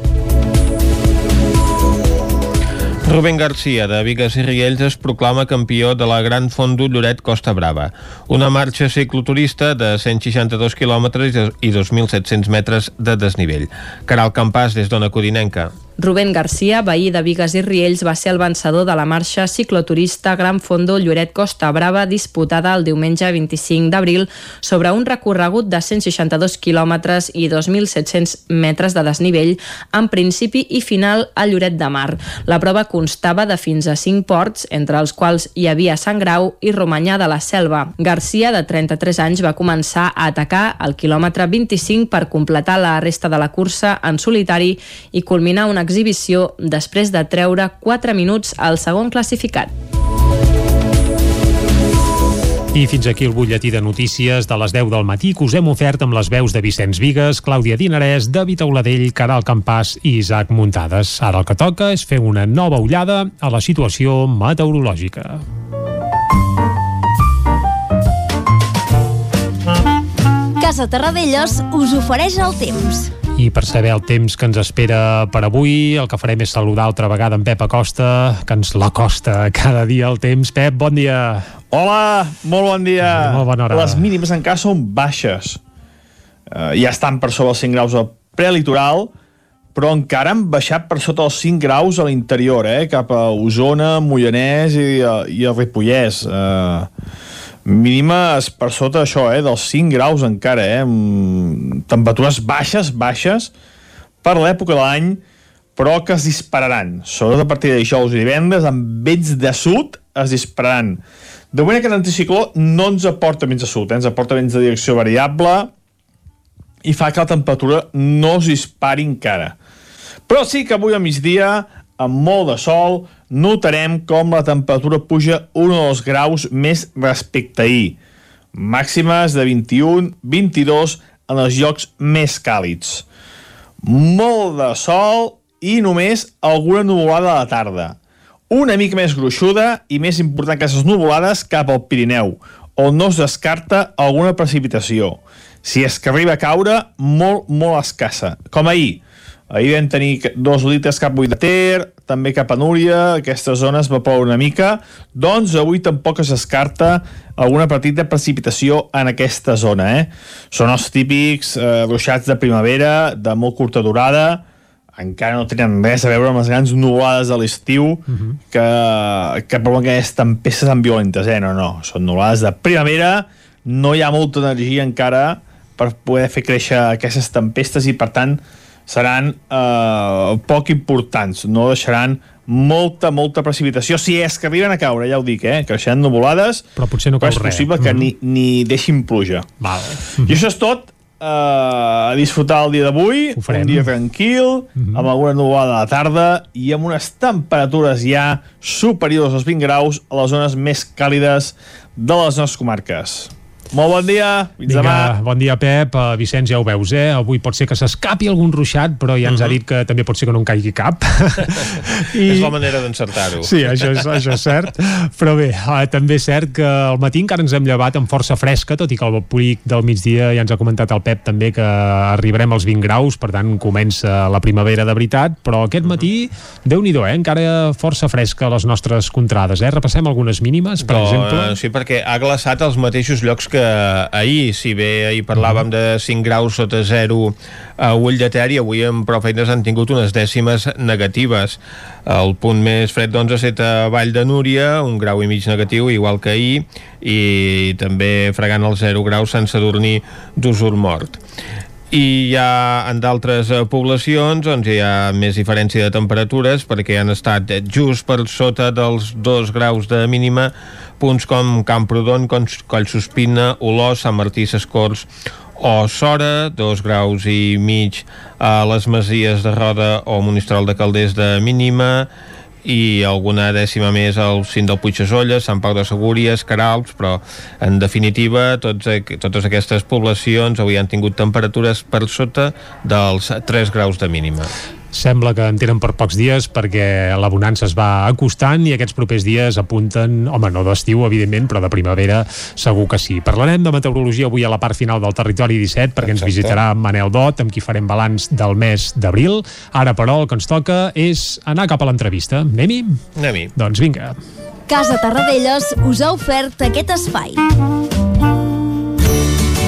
Rubén Garcia, de Vigues i Riells, es proclama campió de la Gran Fondo Lloret Costa Brava, una marxa cicloturista de 162 quilòmetres i 2.700 metres de desnivell. Caral Campàs, des d'Ona Codinenca. Rubén Garcia, veí de Vigues i Riells, va ser el vencedor de la marxa cicloturista Gran Fondo Lloret Costa Brava disputada el diumenge 25 d'abril sobre un recorregut de 162 quilòmetres i 2.700 metres de desnivell en principi i final a Lloret de Mar. La prova constava de fins a 5 ports, entre els quals hi havia Sant Grau i Romanyà de la Selva. Garcia, de 33 anys, va començar a atacar al quilòmetre 25 per completar la resta de la cursa en solitari i culminar una exhibició després de treure 4 minuts al segon classificat. I fins aquí el butlletí de notícies de les 10 del matí que us hem ofert amb les veus de Vicenç Vigues, Clàudia Dinarès, David Auladell, Caral Campàs i Isaac Muntades. Ara el que toca és fer una nova ullada a la situació meteorològica. Casa Terradellos us ofereix el temps. I per saber el temps que ens espera per avui, el que farem és saludar altra vegada en Pep Acosta, que ens l'acosta cada dia el temps. Pep, bon dia. Hola, molt bon dia. Molt bona hora. Les mínimes encara són baixes. Uh, ja estan per sobre els 5 graus al prelitoral, però encara han baixat per sota els 5 graus a l'interior, eh? cap a Osona, Mollanès i, i el Ripollès. Uh, mínimes per sota això, eh, dels 5 graus encara, eh, amb temperatures baixes, baixes, per l'època de l'any, però que es dispararan. Sobretot a partir de dijous i divendres, amb vents de sud, es dispararan. De moment aquest anticicló no ens aporta vents de sud, eh, ens aporta vents de direcció variable i fa que la temperatura no es dispari encara. Però sí que avui a migdia, amb molt de sol, notarem com la temperatura puja un o dos graus més respecte ahir. Màximes de 21-22 en els llocs més càlids. Molt de sol i només alguna nuvolada a la tarda. Una mica més gruixuda i més important que aquestes nuvolades cap al Pirineu, on no es descarta alguna precipitació. Si és que arriba a caure, molt, molt escassa. Com ahir, Ahir vam tenir dos litres cap a de Ter, també cap a Núria, aquestes zones va ploure una mica, doncs avui tampoc es descarta alguna petita precipitació en aquesta zona. Eh? Són els típics eh, ruixats de primavera, de molt curta durada, encara no tenen res a veure amb les grans nuvolades de l'estiu uh -huh. que, que provoquen aquestes tempestes tan violentes. Eh? No, no, són nuvolades de primavera, no hi ha molta energia encara per poder fer créixer aquestes tempestes i, per tant, seran eh, poc importants, no deixaran molta, molta precipitació, si és que arriben a caure, ja ho dic, eh? creixeran nuvolades, però potser no cau és res. possible que Mhm. ni, ni deixin pluja. Val. I això és tot, eh, a disfrutar el dia d'avui, un dia tranquil, Mhm. amb alguna nuvolada a la tarda i amb unes temperatures ja superiors als 20 graus a les zones més càlides de les nostres comarques. Molt bon dia, fins Vinga, demà. bon dia, Pep. Uh, Vicenç, ja ho veus, eh? Avui pot ser que s'escapi algun ruixat, però ja ens ha dit que també pot ser que no en caigui cap. I... És la manera d'encertar-ho. Sí, això és, això és cert. Però bé, uh, també és cert que al matí encara ens hem llevat amb força fresca, tot i que el vaporic del migdia ja ens ha comentat el Pep també que arribarem als 20 graus, per tant comença la primavera de veritat, però aquest matí, déu nhi eh? encara força fresca a les nostres contrades, eh? Repassem algunes mínimes, per Però, exemple. Sí, perquè ha glaçat els mateixos llocs que que ahir, si bé ahir parlàvem de 5 graus sota 0 a Ull de Ter i avui amb prou feines han tingut unes dècimes negatives. El punt més fred doncs ha estat a Vall de Núria, un grau i mig negatiu, igual que ahir, i també fregant el 0 graus Sadurní d'Usur Mort i ja en d'altres eh, poblacions doncs hi ha més diferència de temperatures perquè han estat just per sota dels 2 graus de mínima punts com Camprodon, Collsospina, Olós, Sant Martí, Sescors o Sora, dos graus i mig a les Masies de Roda o Monistrol de Calders de mínima i alguna dècima més al cim del Puigdesolles, Sant Pau de Segúries, Caralps, però en definitiva tots, totes aquestes poblacions avui han tingut temperatures per sota dels 3 graus de mínima sembla que en tenen per pocs dies perquè la bonança es va acostant i aquests propers dies apunten, home, no d'estiu, evidentment, però de primavera segur que sí. Parlarem de meteorologia avui a la part final del Territori 17 perquè Exacte. ens visitarà Manel Dot, amb qui farem balanç del mes d'abril. Ara, però, el que ens toca és anar cap a l'entrevista. Anem-hi? Anem-hi. Doncs vinga. Casa Tarradellas us ha ofert aquest espai.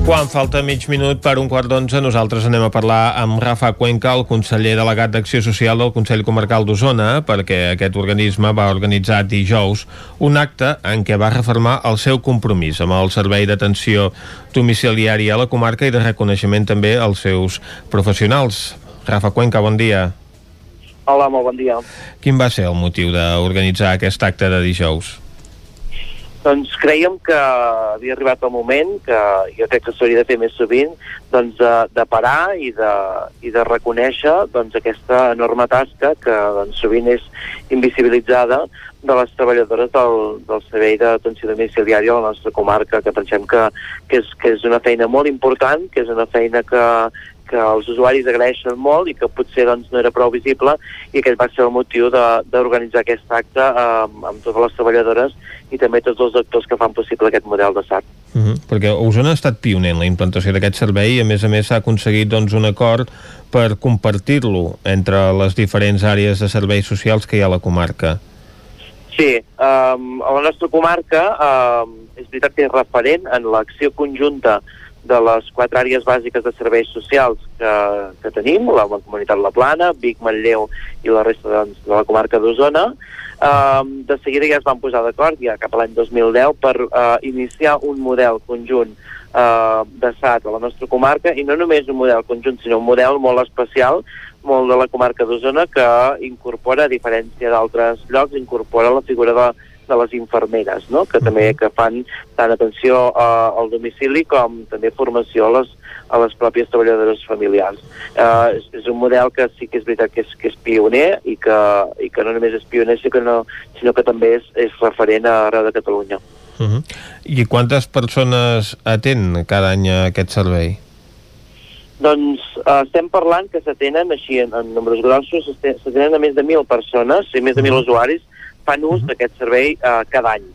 Quan falta mig minut per un quart d'onze, nosaltres anem a parlar amb Rafa Cuenca, el conseller delegat d'Acció Social del Consell Comarcal d'Osona, perquè aquest organisme va organitzar dijous un acte en què va reformar el seu compromís amb el servei d'atenció domiciliària a la comarca i de reconeixement també als seus professionals. Rafa Cuenca, bon dia. Hola, molt bon dia. Quin va ser el motiu d'organitzar aquest acte de dijous? Doncs creiem que havia arribat el moment, que jo crec que s'hauria de fer més sovint, doncs de, de parar i de, i de reconèixer doncs, aquesta enorme tasca que doncs, sovint és invisibilitzada de les treballadores del, del servei d'atenció domiciliària a la nostra comarca, que pensem que, que, és, que és una feina molt important, que és una feina que, que els usuaris agraeixen molt i que potser doncs, no era prou visible i aquest va ser el motiu d'organitzar aquest acte amb, amb totes les treballadores i també tots els actors que fan possible aquest model de SAT. Mhm, -huh, perquè Osona ha estat pioner en la implantació d'aquest servei i a més a més s'ha aconseguit doncs, un acord per compartir-lo entre les diferents àrees de serveis socials que hi ha a la comarca. Sí, um, a la nostra comarca um, és veritat que és referent en l'acció conjunta de les quatre àrees bàsiques de serveis socials que, que tenim, la Comunitat La Plana, Vic, Manlleu i la resta de, de la comarca d'Osona, uh, de seguida ja es van posar d'acord, ja cap a l'any 2010, per uh, iniciar un model conjunt uh, de SAT a la nostra comarca, i no només un model conjunt, sinó un model molt especial, molt de la comarca d'Osona, que incorpora, a diferència d'altres llocs, incorpora la figura de de les infermeres, no? que també que fan tant atenció uh, al domicili com també formació a les, a les pròpies treballadores familiars. Uh, és, és un model que sí que és veritat que és, que és pioner i que, i que no només és pioner, sinó que, no, sinó que també és, és referent a arreu de Catalunya. Uh -huh. I quantes persones atén cada any aquest servei? Doncs uh, estem parlant que s'atenen així en, en números grossos, s'atenen a més de 1.000 persones i més de 1.000 usuaris fan ús d'aquest servei eh, cada any.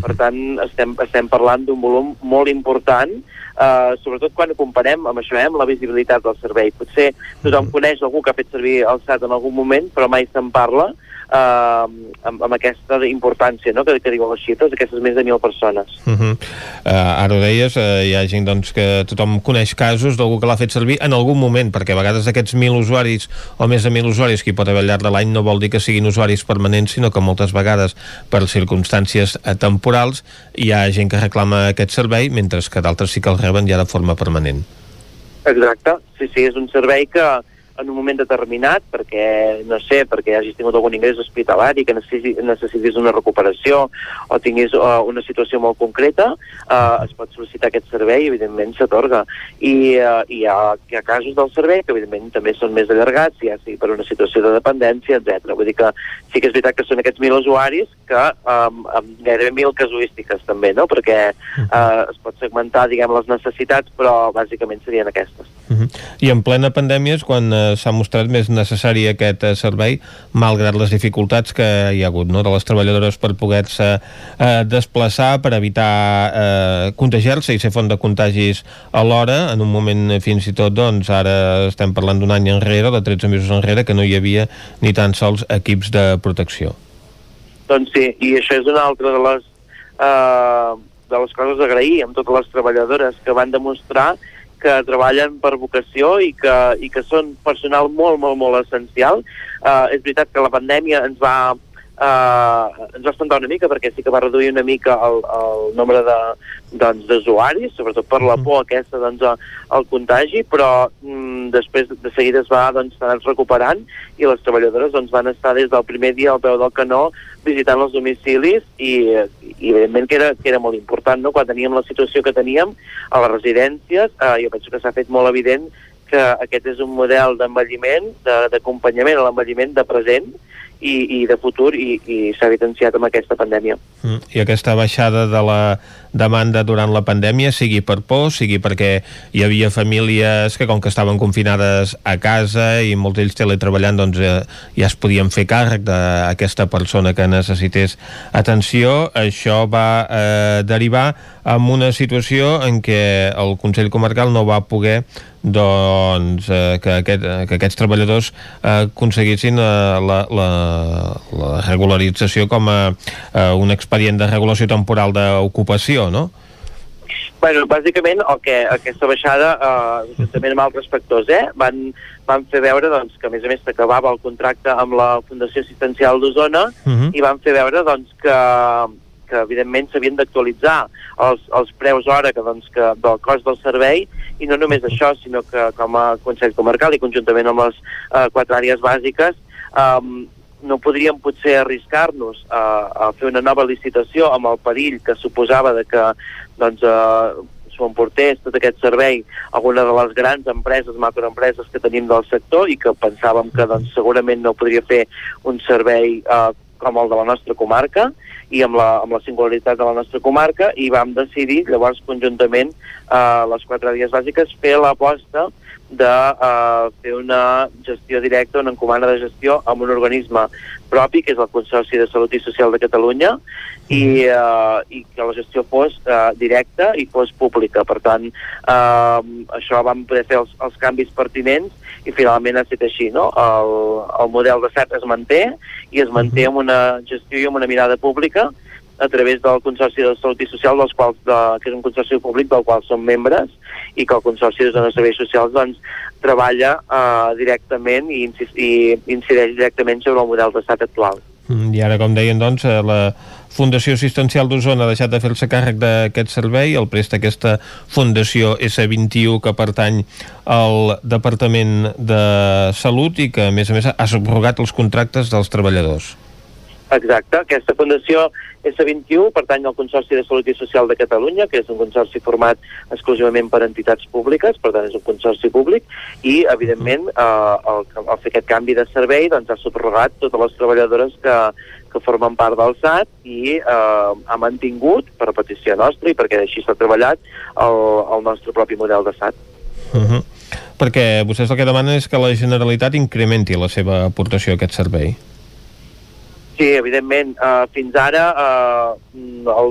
Per tant, estem, estem parlant d'un volum molt important, eh, sobretot quan ho comparem amb això, eh, amb la visibilitat del servei. Potser tothom coneix algú que ha fet servir el SAT en algun moment, però mai se'n parla, eh, amb, amb aquesta importància no? que, que diuen les xifres, aquestes més de mil persones. Uh -huh. uh, ara ho deies, uh, hi ha gent doncs, que tothom coneix casos d'algú que l'ha fet servir en algun moment, perquè a vegades aquests mil usuaris o més de mil usuaris que hi pot haver al llarg de l'any no vol dir que siguin usuaris permanents, sinó que moltes vegades per circumstàncies temporals hi ha gent que reclama aquest servei, mentre que d'altres sí que el reben ja de forma permanent. Exacte, sí, sí, és un servei que en un moment determinat, perquè, no sé, perquè hagis tingut algun ingrés hospitalari, que necessitis, necessitis una recuperació o tinguis uh, una situació molt concreta, uh, es pot sol·licitar aquest servei i, evidentment, s'atorga. I, uh, hi, ha, hi ha casos del servei que, evidentment, també són més allargats, ja sigui per una situació de dependència, etc. Vull dir que sí que és veritat que són aquests mil usuaris que um, amb gairebé mil casuístiques, també, no? Perquè uh, es pot segmentar, diguem, les necessitats, però bàsicament serien aquestes. Uh -huh. I en plena pandèmia és quan eh, s'ha mostrat més necessari aquest eh, servei, malgrat les dificultats que hi ha hagut no? de les treballadores per poder-se eh, desplaçar, per evitar eh, contagiar-se i ser font de contagis alhora, en un moment fins i tot, doncs, ara estem parlant d'un any enrere, de 13 mesos enrere, que no hi havia ni tan sols equips de protecció. Doncs sí, i això és una altra de les, eh, de les coses a agrair amb totes les treballadores que van demostrar que treballen per vocació i que, i que són personal molt, molt, molt essencial. Uh, és veritat que la pandèmia ens va, uh, ens va espantar una mica perquè sí que va reduir una mica el, el nombre de, doncs, d'usuaris, sobretot per la por aquesta doncs, al contagi, però mm, després de seguida es va doncs, anat recuperant i les treballadores doncs, van estar des del primer dia al peu del canó visitant els domicilis i, i evidentment que era, que era molt important, no? quan teníem la situació que teníem a les residències, eh, jo penso que s'ha fet molt evident que aquest és un model d'envelliment, d'acompanyament a l'envelliment de present, i, i de futur i, i s'ha evidenciat amb aquesta pandèmia. Mm. I aquesta baixada de la demanda durant la pandèmia, sigui per por, sigui perquè hi havia famílies que com que estaven confinades a casa i molts d'ells teletreballant, doncs eh, ja es podien fer càrrec d'aquesta persona que necessités atenció. Això va eh, derivar en una situació en què el Consell Comarcal no va poder doncs, eh, que, aquest, que aquests treballadors eh, aconseguissin eh, la, la, la regularització com a eh, un expedient de regulació temporal d'ocupació, no? Bueno, bàsicament el que aquesta baixada, eh, justament amb altres factors, eh, van, van fer veure doncs, que a més a més s'acabava el contracte amb la Fundació Assistencial d'Osona uh -huh. i van fer veure doncs, que, que evidentment s'havien d'actualitzar els, els preus hora que, doncs, que, del cost del servei i no només això, sinó que com a Consell Comarcal i conjuntament amb les eh, quatre àrees bàsiques um, no podríem potser arriscar-nos a, a fer una nova licitació amb el perill que suposava de que doncs, eh, s'ho emportés tot aquest servei alguna de les grans empreses, macroempreses que tenim del sector i que pensàvem que doncs, segurament no podria fer un servei eh, com el de la nostra comarca i amb la, amb la singularitat de la nostra comarca i vam decidir llavors conjuntament eh, les quatre àrees bàsiques fer l'aposta de uh, fer una gestió directa, una encomanda de gestió amb un organisme propi, que és el Consorci de Salut i Social de Catalunya, i, uh, i que la gestió fos uh, directa i fos pública. Per tant, uh, això vam poder fer els, els canvis pertinents i finalment ha estat així. No? El, el model de SAT es manté i es manté amb una gestió i amb una mirada pública a través del Consorci de Salut i Social, dels quals, de, que és un consorci públic del qual som membres, i que el Consorci de Serveis Socials doncs, treballa uh, directament i, i incideix directament sobre el model d'estat actual. Mm, I ara, com deien, doncs, eh, la Fundació Assistencial d'Osona ha deixat de fer-se càrrec d'aquest servei, el presta aquesta Fundació S21 que pertany al Departament de Salut i que, a més a més, ha subrogat els contractes dels treballadors. Exacte, aquesta fundació S21 pertany al Consorci de Salut i Social de Catalunya, que és un consorci format exclusivament per entitats públiques, per tant és un consorci públic, i evidentment eh, el, el fer aquest canvi de servei doncs, ha subrogat totes les treballadores que, que formen part del SAT i eh, ha mantingut, per petició nostra i perquè així s'ha treballat, el, el nostre propi model de SAT. Uh -huh. Perquè vostès el que demanen és que la Generalitat incrementi la seva aportació a aquest servei. Sí, evidentment. Uh, fins ara uh,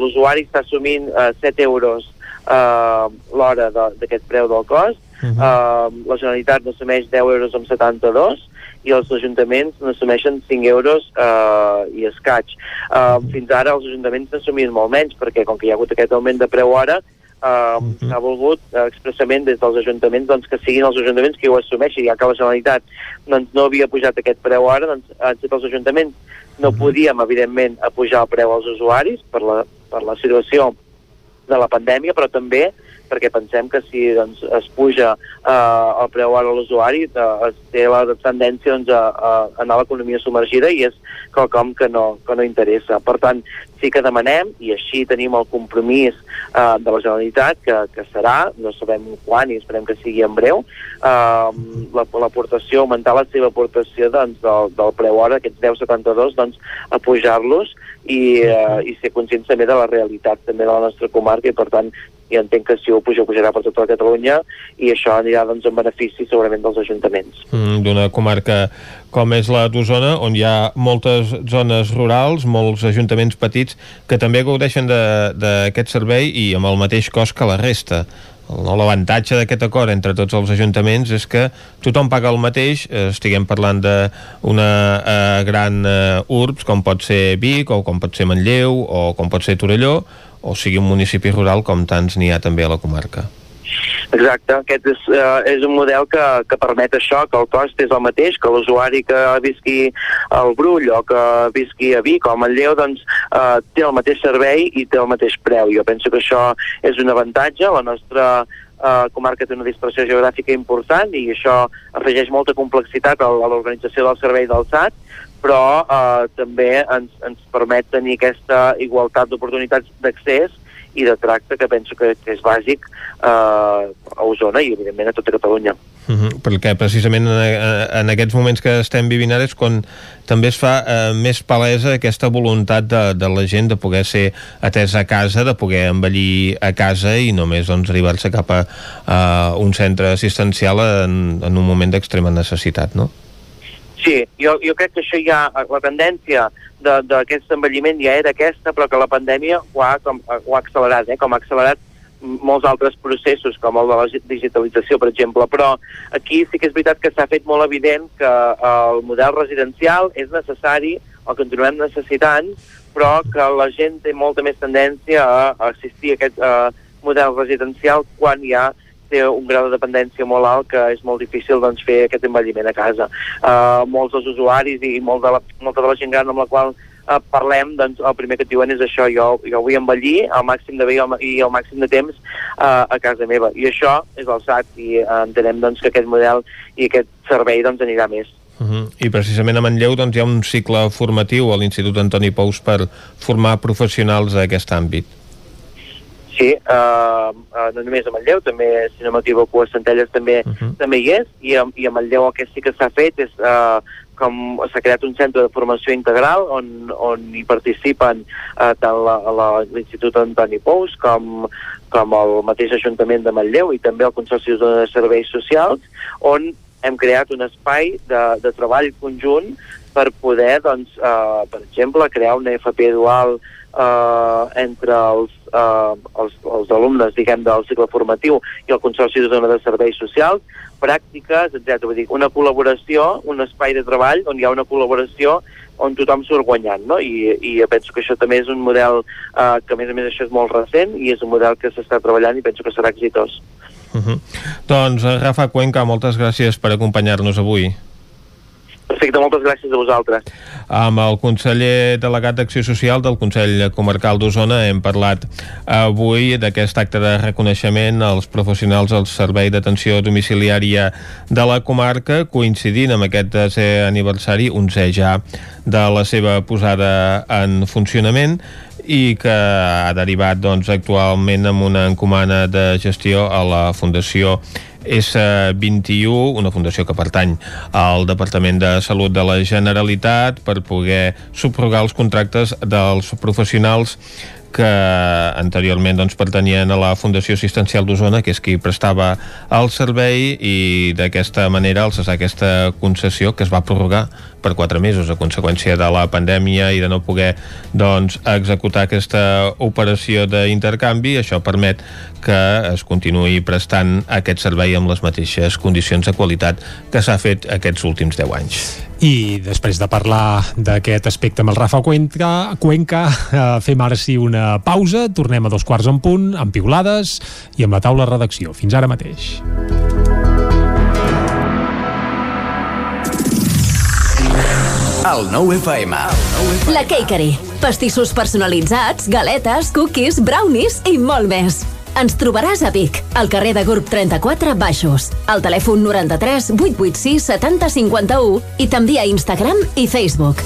l'usuari està assumint uh, 7 euros uh, l'hora d'aquest preu del cost. Uh -huh. uh, la Generalitat n'assumeix 10 euros amb 72 i els ajuntaments n'assumeixen 5 euros uh, i escaig. Uh, uh -huh. Fins ara els ajuntaments n'assumien molt menys perquè com que hi ha hagut aquest augment de preu hora uh -huh. s'ha volgut uh, expressament des dels ajuntaments doncs, que siguin els ajuntaments que ho assumeixin, ja que la Generalitat doncs, no havia pujat aquest preu ara, doncs han estat els ajuntaments no podíem, evidentment, apujar el preu als usuaris per la, per la situació de la pandèmia, però també perquè pensem que si doncs, es puja eh, el preu ara a l'usuari eh, es té la tendència doncs, a, a anar a l'economia submergida i és quelcom que no, que no interessa. Per tant, sí que demanem, i així tenim el compromís eh, de la Generalitat, que, que serà, no sabem quan i esperem que sigui en breu, eh, l'aportació, augmentar la seva aportació doncs, del, del preu hora, aquests 10,72, doncs, a pujar-los i, eh, i ser conscients també de la realitat també de la nostra comarca i per tant i entenc que si ho puja, ho pujarà per tota Catalunya i això anirà doncs, en benefici segurament dels ajuntaments. Mm, D'una comarca com és la d'Osona, on hi ha moltes zones rurals, molts ajuntaments petits que també gaudeixen d'aquest servei i amb el mateix cost que la resta. L'avantatge d'aquest acord entre tots els ajuntaments és que tothom paga el mateix, estiguem parlant d'una eh, gran eh, urbs com pot ser Vic o com pot ser Manlleu o com pot ser Torelló o sigui un municipi rural com tants n'hi ha també a la comarca. Exacte, aquest és, uh, és un model que, que permet això, que el cost és el mateix, que l'usuari que visqui al Brull o que visqui a Vic o a Manlleu, doncs uh, té el mateix servei i té el mateix preu. Jo penso que això és un avantatge, la nostra uh, comarca té una dispersió geogràfica important i això afegeix molta complexitat a, a l'organització del servei del SAT, però uh, també ens, ens permet tenir aquesta igualtat d'oportunitats d'accés i de tracte que penso que, que és bàsic eh, a Osona i evidentment a tota Catalunya. Uh -huh, perquè precisament en, en aquests moments que estem vivint ara és quan també es fa eh, més palesa aquesta voluntat de, de la gent de poder ser atès a casa, de poder envellir a casa i només doncs, arribar-se cap a, a un centre assistencial en, en un moment d'extrema necessitat, no? Sí, jo, jo crec que això ja, la tendència d'aquest envelliment ja era aquesta, però que la pandèmia ho ha, com, ho ha accelerat, eh? com ha accelerat molts altres processos, com el de la digitalització, per exemple, però aquí sí que és veritat que s'ha fet molt evident que el model residencial és necessari, el continuem necessitant, però que la gent té molta més tendència a assistir a aquest uh, model residencial quan hi ha té un grau de dependència molt alt que és molt difícil doncs, fer aquest envelliment a casa. Uh, molts dels usuaris i molt de la, molta de la gent gran amb la qual uh, parlem, doncs el primer que et diuen és això, jo, jo vull envellir al màxim de bé i al, i màxim de temps uh, a casa meva. I això és el SAT i uh, entenem doncs, que aquest model i aquest servei doncs, anirà més. Uh -huh. I precisament a Manlleu doncs, hi ha un cicle formatiu a l'Institut Antoni Pous per formar professionals d'aquest àmbit. Sí, uh, uh, no només a Manlleu, també, si no m'equivoco, a Centelles també, uh -huh. també hi és, i a, i a Manlleu el que sí que s'ha fet és uh, com s'ha creat un centre de formació integral on, on hi participen uh, tant l'Institut Antoni Pous com, com el mateix Ajuntament de Manlleu i també el Consorci de Serveis Socials, on hem creat un espai de, de treball conjunt per poder, doncs, uh, per exemple, crear una FP dual uh, entre els eh, els, els alumnes, diguem, del cicle formatiu i el Consorci de Zona de Serveis Socials, pràctiques, etc. Vull dir, una col·laboració, un espai de treball on hi ha una col·laboració on tothom surt guanyant, no? I, i penso que això també és un model eh, que, a més a més, això és molt recent i és un model que s'està treballant i penso que serà exitós. Uh -huh. Doncs, eh, Rafa Cuenca, moltes gràcies per acompanyar-nos avui. Perfecte, moltes gràcies a vosaltres. Amb el conseller delegat d'Acció Social del Consell Comarcal d'Osona hem parlat avui d'aquest acte de reconeixement als professionals del Servei d'Atenció Domiciliària de la comarca, coincidint amb aquest desè aniversari, 11 ja, de la seva posada en funcionament i que ha derivat doncs, actualment amb una encomana de gestió a la Fundació S21, una fundació que pertany al Departament de Salut de la Generalitat per poder subrogar els contractes dels professionals que anteriorment doncs, pertanyien a la Fundació Assistencial d'Osona, que és qui prestava el servei i d'aquesta manera els aquesta concessió que es va prorrogar per quatre mesos a conseqüència de la pandèmia i de no poder doncs, executar aquesta operació d'intercanvi. Això permet que es continuï prestant aquest servei amb les mateixes condicions de qualitat que s'ha fet aquests últims 10 anys. I després de parlar d'aquest aspecte amb el Rafa Cuenca, Cuenca eh, fem ara sí una pausa, tornem a dos quarts en punt, amb piulades i amb la taula de redacció. Fins ara mateix. El 9 FM. La Cakery. Pastissos personalitzats, galetes, cookies, brownies i molt més. Ens trobaràs a Vic, al carrer de Gurb 34 Baixos, al telèfon 93 886 70 51 i també a Instagram i Facebook.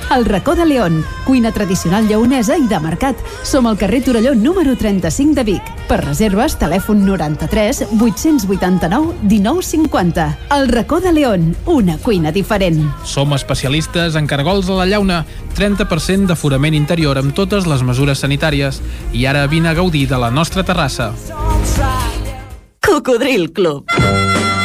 El racó de León, cuina tradicional lleonesa i de mercat. Som al carrer Torelló número 35 de Vic. Per reserves, telèfon 93 889 1950. El racó de León, una cuina diferent. Som especialistes en cargols a la llauna, 30% d'aforament interior amb totes les mesures sanitàries. I ara vine a gaudir de la nostra terrassa. Cocodril Club.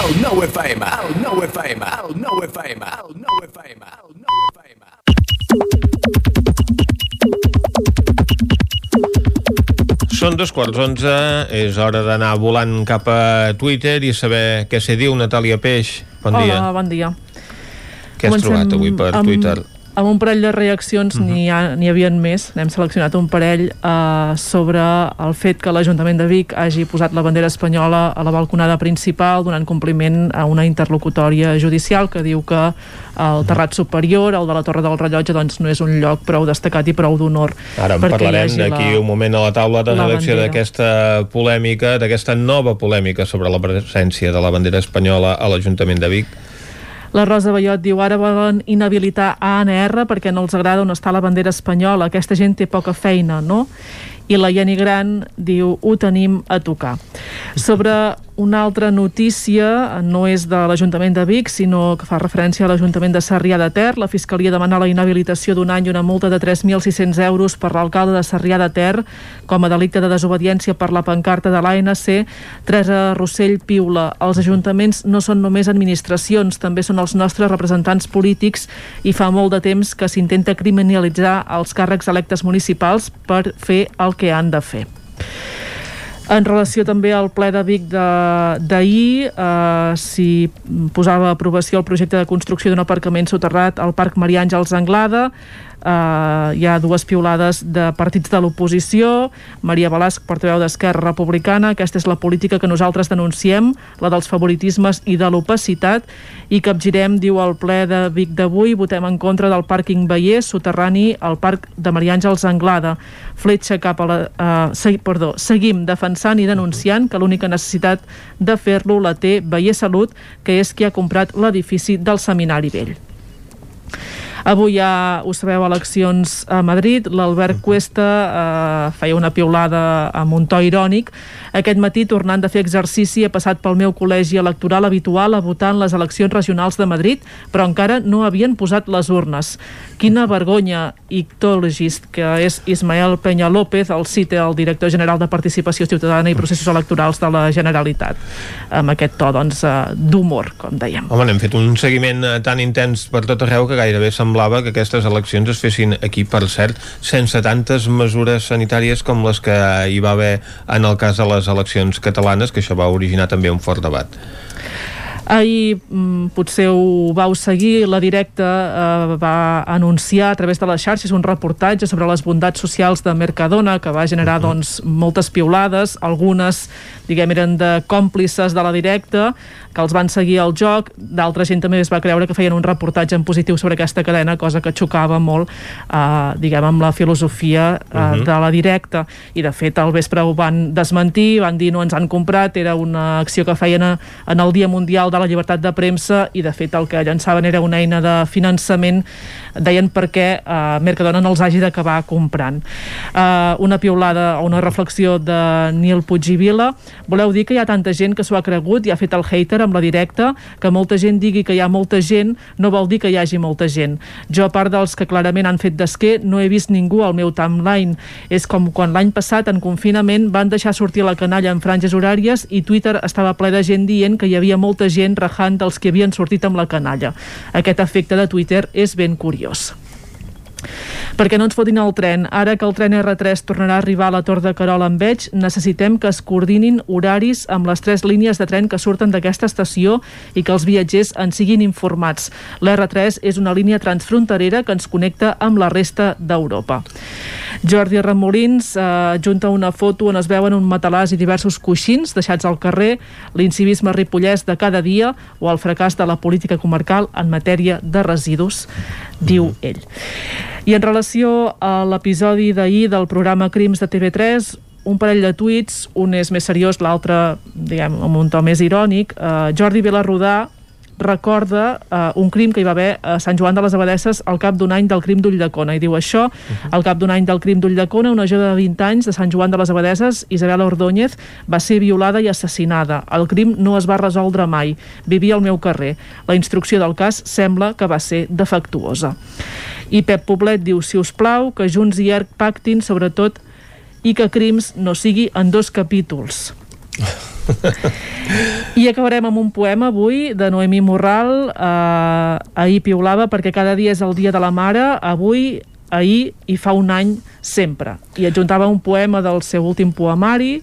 El 9 FM. El 9 FM. El 9 FM. El 9 FM. El 9 FM. Són dos quarts onze, és hora d'anar volant cap a Twitter i saber què se diu Natàlia Peix. Bon Hola, dia. bon dia. Què has trobat avui per amb, Twitter? Amb un parell de reaccions Mhm. n'hi ha, n'hi havia més, n'hem seleccionat un parell eh, sobre el fet que l'Ajuntament de Vic hagi posat la bandera espanyola a la balconada principal donant compliment a una interlocutòria judicial que diu que el terrat superior, el de la Torre del Rellotge, doncs no és un lloc prou destacat i prou d'honor. Ara en parlarem d'aquí un moment a la taula de bandera. d'aquesta polèmica, d'aquesta nova polèmica sobre la presència de la bandera espanyola a l'Ajuntament de Vic. La Rosa Ballot diu ara volen inhabilitar ANR perquè no els agrada on està la bandera espanyola. Aquesta gent té poca feina, no? I la Jenny Gran diu ho tenim a tocar. Sobre una altra notícia, no és de l'Ajuntament de Vic, sinó que fa referència a l'Ajuntament de Sarrià de Ter. La Fiscalia demana la inhabilitació d'un any i una multa de 3.600 euros per l'alcalde de Sarrià de Ter com a delicte de desobediència per la pancarta de l'ANC. Teresa Rossell piula. Els ajuntaments no són només administracions, també són els nostres representants polítics i fa molt de temps que s'intenta criminalitzar els càrrecs electes municipals per fer el que han de fer. En relació també al ple de Vic d'ahir, eh, s'hi posava aprovació el projecte de construcció d'un aparcament soterrat al Parc Maria Àngels Anglada. Uh, hi ha dues piulades de partits de l'oposició. Maria Balasc, portaveu d'Esquerra Republicana. Aquesta és la política que nosaltres denunciem la dels favoritismes i de l'opacitat. I capgirem, diu el ple de Vic d'avui, votem en contra del pàrquing Vallès soterrani al Parc de Maria Àngels Anglada. Fletxa cap a la... Uh, segui, perdó, seguim defensant i denunciant que l'única necessitat de fer-lo la té Vallès Salut, que és qui ha comprat l'edifici del Seminari Vell. Avui hi ha, ho sabeu, eleccions a Madrid. L'Albert Cuesta eh, feia una piulada amb un to irònic. Aquest matí, tornant de fer exercici, he passat pel meu col·legi electoral habitual a votar en les eleccions regionals de Madrid, però encara no havien posat les urnes. Quina vergonya, ictologist, que és Ismael Peña López, el CITE, el director general de Participació Ciutadana i Processos Electorals de la Generalitat. Amb aquest to, doncs, eh, d'humor, com dèiem. Home, n'hem fet un seguiment eh, tan intens per tot arreu que gairebé semblava que aquestes eleccions es fessin aquí, per cert, sense tantes mesures sanitàries com les que hi va haver en el cas de les eleccions catalanes, que això va originar també un fort debat. Ahir mm, potser ho vau seguir, la directa eh, va anunciar a través de les xarxes un reportatge sobre les bondats socials de Mercadona que va generar uh -huh. doncs, moltes piulades, algunes diguem eren de còmplices de la directa que els van seguir al joc, d'altra gent també es va creure que feien un reportatge en positiu sobre aquesta cadena, cosa que xocava molt eh, diguem amb la filosofia eh, uh -huh. de la directa. I de fet al vespre ho van desmentir, van dir no ens han comprat, era una acció que feien a, en el Dia Mundial de la llibertat de premsa i de fet el que llançaven era una eina de finançament. Deien perquè eh, Mercadona no els hagi d'acabar comprant. Eh, una piulada o una reflexió de Nil Puig i Vila voleu dir que hi ha tanta gent que s'ho ha cregut i ha fet el hater amb la directa que molta gent digui que hi ha molta gent no vol dir que hi hagi molta gent. Jo a part dels que clarament han fet d'esquer no he vist ningú al meu timeline. És com quan l'any passat en confinament van deixar sortir la canalla en franges horàries i Twitter estava ple de gent dient que hi havia molta gent rajant dels que havien sortit amb la canalla. Aquest efecte de Twitter és ben curiós perquè no ens fotin el tren. Ara que el tren R3 tornarà a arribar a la Tor de Carol amb Veig, necessitem que es coordinin horaris amb les tres línies de tren que surten d'aquesta estació i que els viatgers en siguin informats. L'R3 és una línia transfronterera que ens connecta amb la resta d'Europa. Jordi Remolins eh, junta una foto on es veuen un matalàs i diversos coixins deixats al carrer, l'incivisme ripollès de cada dia o el fracàs de la política comarcal en matèria de residus, diu ell. I en relació a l'episodi d'ahir del programa Crims de TV3, un parell de tuits, un és més seriós, l'altre, diguem, amb un to més irònic. Uh, Jordi Vilarrodà recorda uh, un crim que hi va haver a Sant Joan de les Abadesses al cap d'un any del crim d'Ulldecona. I diu això, uh -huh. al cap d'un any del crim d'Ulldecona una jove de 20 anys de Sant Joan de les Abadesses, Isabel Ordóñez va ser violada i assassinada. El crim no es va resoldre mai. Vivia al meu carrer, la instrucció del cas sembla que va ser defectuosa. I Pep Poblet diu, si us plau, que Junts i ERC pactin, sobretot, i que Crims no sigui en dos capítols. I acabarem amb un poema avui de Noemí Morral eh, ahir piulava perquè cada dia és el dia de la mare avui, ahir i fa un any sempre i adjuntava un poema del seu últim poemari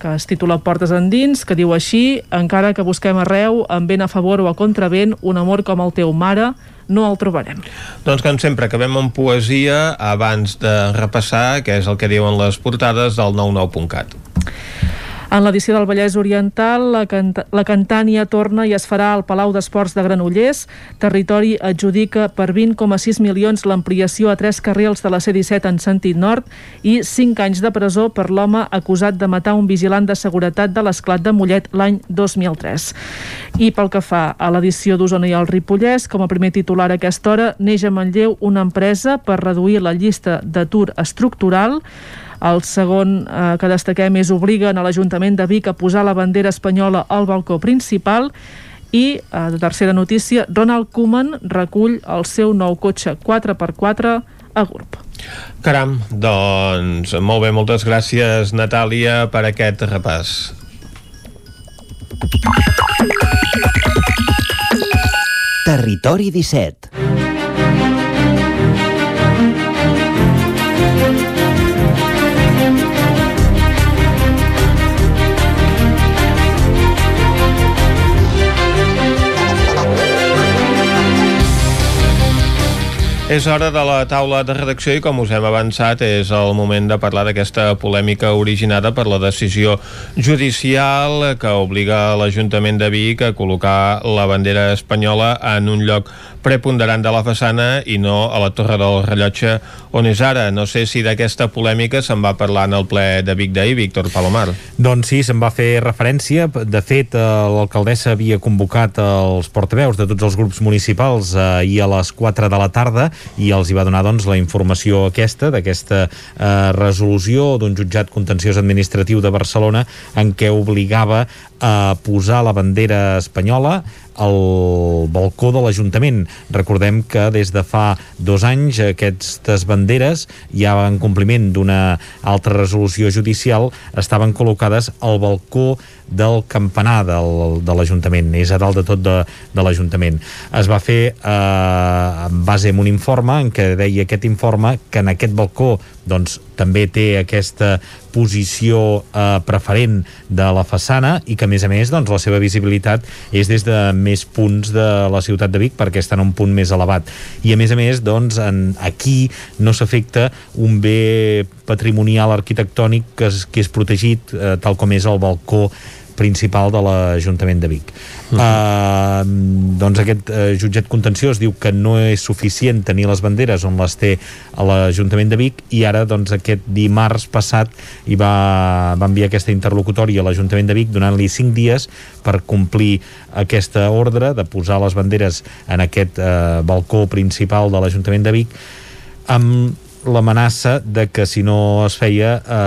que es titula Portes endins, que diu així encara que busquem arreu, amb vent a favor o a contravent, un amor com el teu mare no el trobarem. Doncs com sempre, acabem amb poesia abans de repassar què és el que diuen les portades del 99.cat. En l'edició del Vallès Oriental, la, canta la Cantània torna i es farà al Palau d'Esports de Granollers. Territori adjudica per 20,6 milions l'ampliació a tres carrils de la C-17 en sentit nord i 5 anys de presó per l'home acusat de matar un vigilant de seguretat de l'esclat de Mollet l'any 2003. I pel que fa a l'edició d'Osona i el Ripollès, com a primer titular a aquesta hora, neix a Manlleu una empresa per reduir la llista d'atur estructural el segon eh, que destaquem és obliguen a l'Ajuntament de Vic a posar la bandera espanyola al balcó principal i, eh, de tercera notícia, Ronald Koeman recull el seu nou cotxe 4x4 a GURB. Caram, doncs molt bé, moltes gràcies Natàlia per aquest repàs. Territori 17 És hora de la taula de redacció i com us hem avançat és el moment de parlar d'aquesta polèmica originada per la decisió judicial que obliga l'Ajuntament de Vic a col·locar la bandera espanyola en un lloc preponderant de la façana i no a la Torre del Rellotge on és ara. No sé si d'aquesta polèmica se'n va parlar en el ple de Vic d'ahir, Víctor Palomar. Doncs sí, se'n va fer referència. De fet, eh, l'alcaldessa havia convocat els portaveus de tots els grups municipals eh, ahir a les 4 de la tarda i els hi va donar doncs, la informació aquesta, d'aquesta eh, resolució d'un jutjat contenciós administratiu de Barcelona en què obligava a posar la bandera espanyola al balcó de l'Ajuntament. Recordem que des de fa dos anys aquestes banderes, ja en compliment d'una altra resolució judicial, estaven col·locades al balcó del campanar del, de l'Ajuntament, és a dalt de tot de, de l'Ajuntament. Es va fer eh, en base a un informe en què deia aquest informe que en aquest balcó doncs, també té aquesta posició eh, preferent de la façana i que a més a més doncs, la seva visibilitat és des de més punts de la ciutat de Vic perquè està en un punt més elevat i a més a més doncs, en, aquí no s'afecta un bé patrimonial arquitectònic que és, que és protegit eh, tal com és el balcó principal de l'Ajuntament de Vic. Uh -huh. uh, doncs aquest uh, jutjat contenciós diu que no és suficient tenir les banderes on les té a l'Ajuntament de Vic i ara doncs aquest dimarts passat hi va, va enviar aquesta interlocutòria a l'Ajuntament de Vic donant-li 5 dies per complir aquesta ordre de posar les banderes en aquest uh, balcó principal de l'Ajuntament de Vic amb l'amenaça de que si no es feia eh,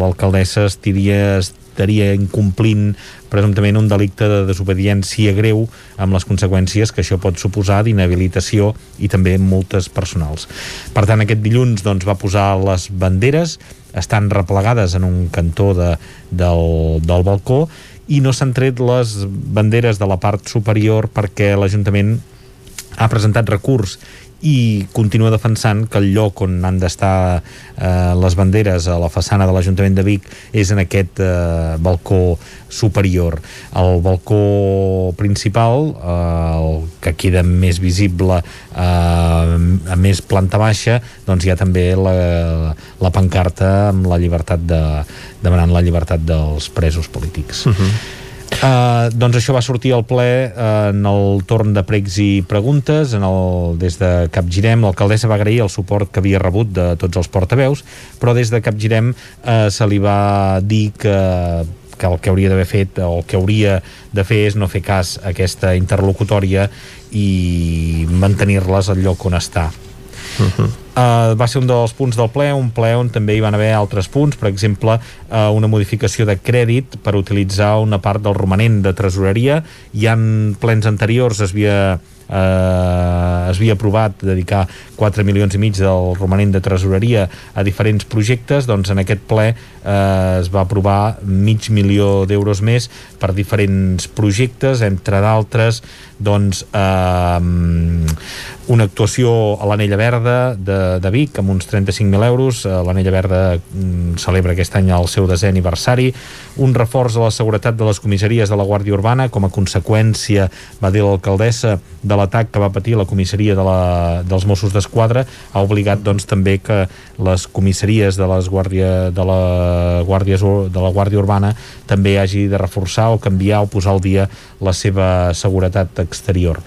l'alcaldessa estiria, estaria incomplint presumptament un delicte de desobediència greu amb les conseqüències que això pot suposar d'inhabilitació i també multes personals. Per tant, aquest dilluns doncs, va posar les banderes, estan replegades en un cantó de, del, del balcó i no s'han tret les banderes de la part superior perquè l'Ajuntament ha presentat recurs i continua defensant que el lloc on han d'estar eh, les banderes a la façana de l'Ajuntament de Vic és en aquest eh, balcó superior. El balcó principal, eh, el que queda més visible eh, a més planta baixa, doncs hi ha també la, la pancarta amb la llibertat de, demanant la llibertat dels presos polítics. Uh -huh. Uh, doncs això va sortir al ple uh, en el torn de pregs i preguntes en el, des de Capgirem l'alcaldessa va agrair el suport que havia rebut de tots els portaveus però des de Capgirem uh, se li va dir que que el que hauria d'haver fet o el que hauria de fer és no fer cas a aquesta interlocutòria i mantenir-les al lloc on està. Uh -huh. Uh, va ser un dels punts del ple, un ple on també hi van haver altres punts, per exemple uh, una modificació de crèdit per utilitzar una part del romanent de tresoreria i en plens anteriors es havia eh, es havia aprovat dedicar 4 milions i mig del romanent de tresoreria a diferents projectes, doncs en aquest ple eh, es va aprovar mig milió d'euros més per diferents projectes, entre d'altres doncs eh, una actuació a l'Anella Verda de, de Vic amb uns 35.000 euros. Eh, l'Anella Verda mm, celebra aquest any el seu desè aniversari. Un reforç a la seguretat de les comissaries de la Guàrdia Urbana. Com a conseqüència, va dir l'alcaldessa de l'atac que va patir la comissaria de la, dels Mossos d'Esquadra ha obligat doncs també que les comissaries de les Guàrdia, de la Guàrdia, de la Guàrdia Urbana també hagi de reforçar o canviar o posar al dia la seva seguretat exterior.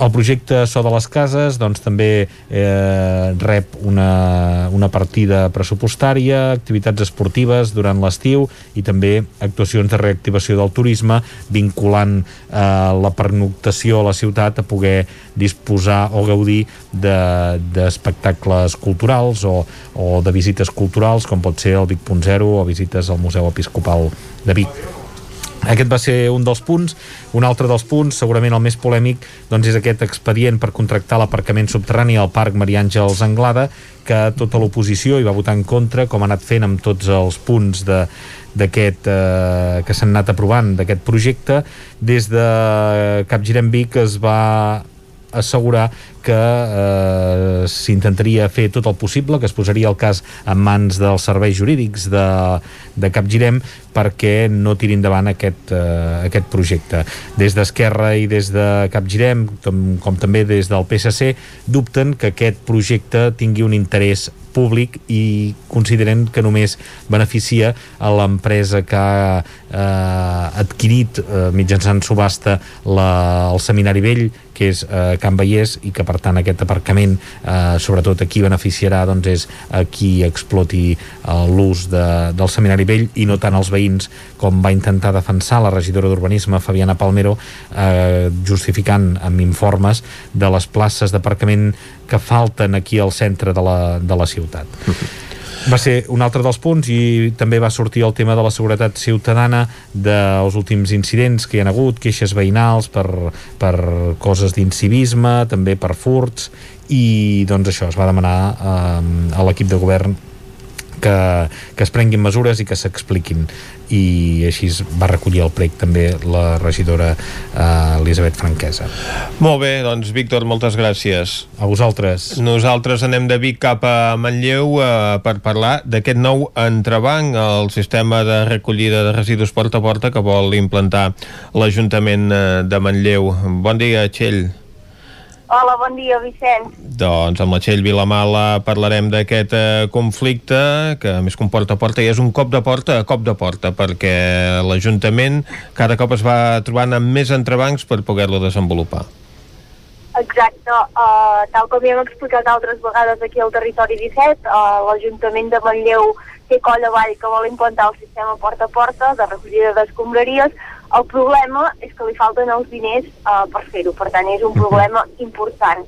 El projecte So de les Cases doncs, també eh, rep una, una partida pressupostària, activitats esportives durant l'estiu i també actuacions de reactivació del turisme vinculant eh, la pernoctació a la ciutat a poder disposar o gaudir d'espectacles de, culturals o, o de visites culturals com pot ser el Vic.0 o visites al Museu Episcopal de Vic. Aquest va ser un dels punts. Un altre dels punts, segurament el més polèmic, doncs és aquest expedient per contractar l'aparcament subterrani al Parc Maria Àngels Anglada, que tota l'oposició hi va votar en contra, com ha anat fent amb tots els punts de, d'aquest eh, que s'han anat aprovant d'aquest projecte des de Capgirem Vic es va assegurar que eh, s'intentaria fer tot el possible, que es posaria el cas en mans dels serveis jurídics de, de Capgirem perquè no tiri endavant aquest, eh, aquest projecte. Des d'Esquerra i des de Capgirem, com, com també des del PSC, dubten que aquest projecte tingui un interès públic i consideren que només beneficia a l'empresa que ha eh, adquirit eh, mitjançant subhasta la, el Seminari Vell que és eh, Can Vallès i que per tant aquest aparcament eh, sobretot aquí beneficiarà doncs és a qui exploti eh, l'ús de, del Seminari Vell i no tant els veïns com va intentar defensar la regidora d'Urbanisme Fabiana Palmero eh, justificant amb informes de les places d'aparcament que falten aquí al centre de la, de la ciutat va ser un altre dels punts i també va sortir el tema de la seguretat ciutadana dels últims incidents que hi ha hagut, queixes veïnals per, per coses d'incivisme, també per furts i doncs això es va demanar eh, a l'equip de govern que, que es prenguin mesures i que s'expliquin i així es va recollir el prec també la regidora eh, Elisabet Franquesa. Molt bé, doncs Víctor, moltes gràcies. A vosaltres. Nosaltres anem de Vic cap a Manlleu eh, per parlar d'aquest nou entrebanc, el sistema de recollida de residus porta a porta que vol implantar l'Ajuntament eh, de Manlleu. Bon dia, Txell. Hola, bon dia, Vicenç. Doncs amb la Txell Vilamala parlarem d'aquest eh, conflicte que a més comporta porta i és un cop de porta a cop de porta perquè l'Ajuntament cada cop es va trobant amb més entrebancs per poder-lo desenvolupar. Exacte, uh, tal com ja hem explicat altres vegades aquí al territori 17, uh, l'Ajuntament de Manlleu té colla avall que vol implantar el sistema porta a porta de recollida d'escombraries, el problema és que li falten els diners uh, per fer-ho, per tant és un problema important.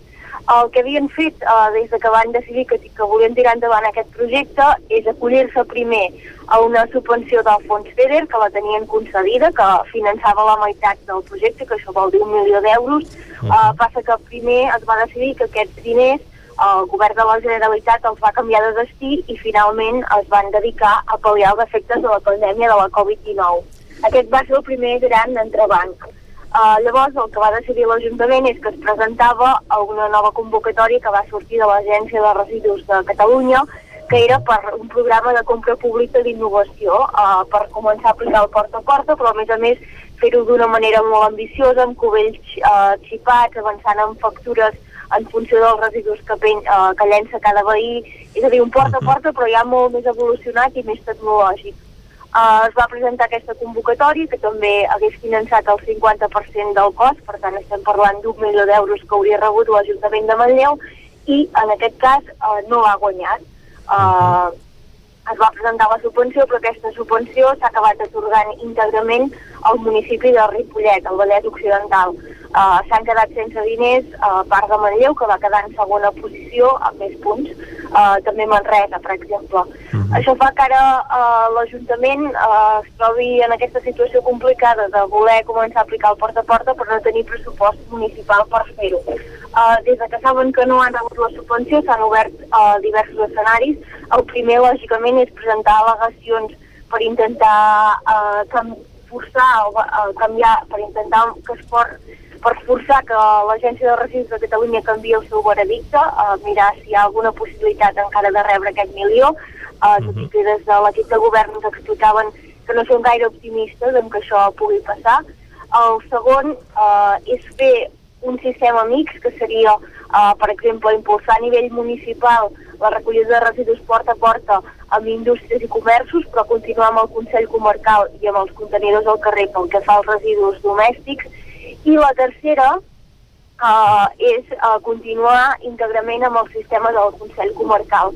El que havien fet uh, des de que van decidir que, que volien tirar endavant aquest projecte és acollir-se primer a una subvenció del fons FEDER, que la tenien concedida, que finançava la meitat del projecte, que això vol dir un milió d'euros. Uh, passa que primer es va decidir que aquests diners el govern de la Generalitat els va canviar de destí i finalment es van dedicar a pal·liar els efectes de la pandèmia de la Covid-19. Aquest va ser el primer gran entrebanc. Uh, llavors el que va decidir l'Ajuntament és que es presentava a una nova convocatòria que va sortir de l'Agència de Residus de Catalunya que era per un programa de compra pública d'innovació uh, per començar a aplicar el porta a porta però a més a més fer-ho d'una manera molt ambiciosa amb cubells uh, xipats, avançant en factures en funció dels residus que, pen, uh, que llença cada veí. És a dir, un porta a porta però ja molt més evolucionat i més tecnològic Uh, es va presentar aquesta convocatòria que també hagués finançat el 50% del cost, per tant estem parlant d'un milió d'euros que hauria rebut l'Ajuntament de Manlleu i en aquest cas uh, no ha guanyat. Uh, es va presentar la subvenció, però aquesta subvenció s'ha acabat atorgant íntegrament al municipi de Ripollet, al Vallès Occidental. Uh, S'han quedat sense diners a uh, part de Manlleu, que va quedar en segona posició amb més punts, uh, també Manresa, per exemple. Uh -huh. Això fa que ara uh, l'Ajuntament uh, es trobi en aquesta situació complicada de voler començar a aplicar el porta a porta però no tenir pressupost municipal per fer-ho. Uh, des de que saben que no han rebut la subvenció s'han obert uh, diversos escenaris. El primer, lògicament, és presentar al·legacions per intentar cam forçar o uh, canviar, per intentar que es for per forçar que l'Agència de Residus de Catalunya canvi el seu veredicte, uh, mirar si hi ha alguna possibilitat encara de rebre aquest milió, -huh. tot i que des de l'equip de govern ens explicaven que no són gaire optimistes en que això pugui passar. El segon uh, és fer un sistema mix, que seria, uh, per exemple, impulsar a nivell municipal la recollida de residus porta a porta amb indústries i comerços, però continuar amb el Consell Comarcal i amb els contenidors al carrer pel que fa als residus domèstics, i la tercera uh, és uh, continuar íntegrament amb el sistema del Consell Comarcal.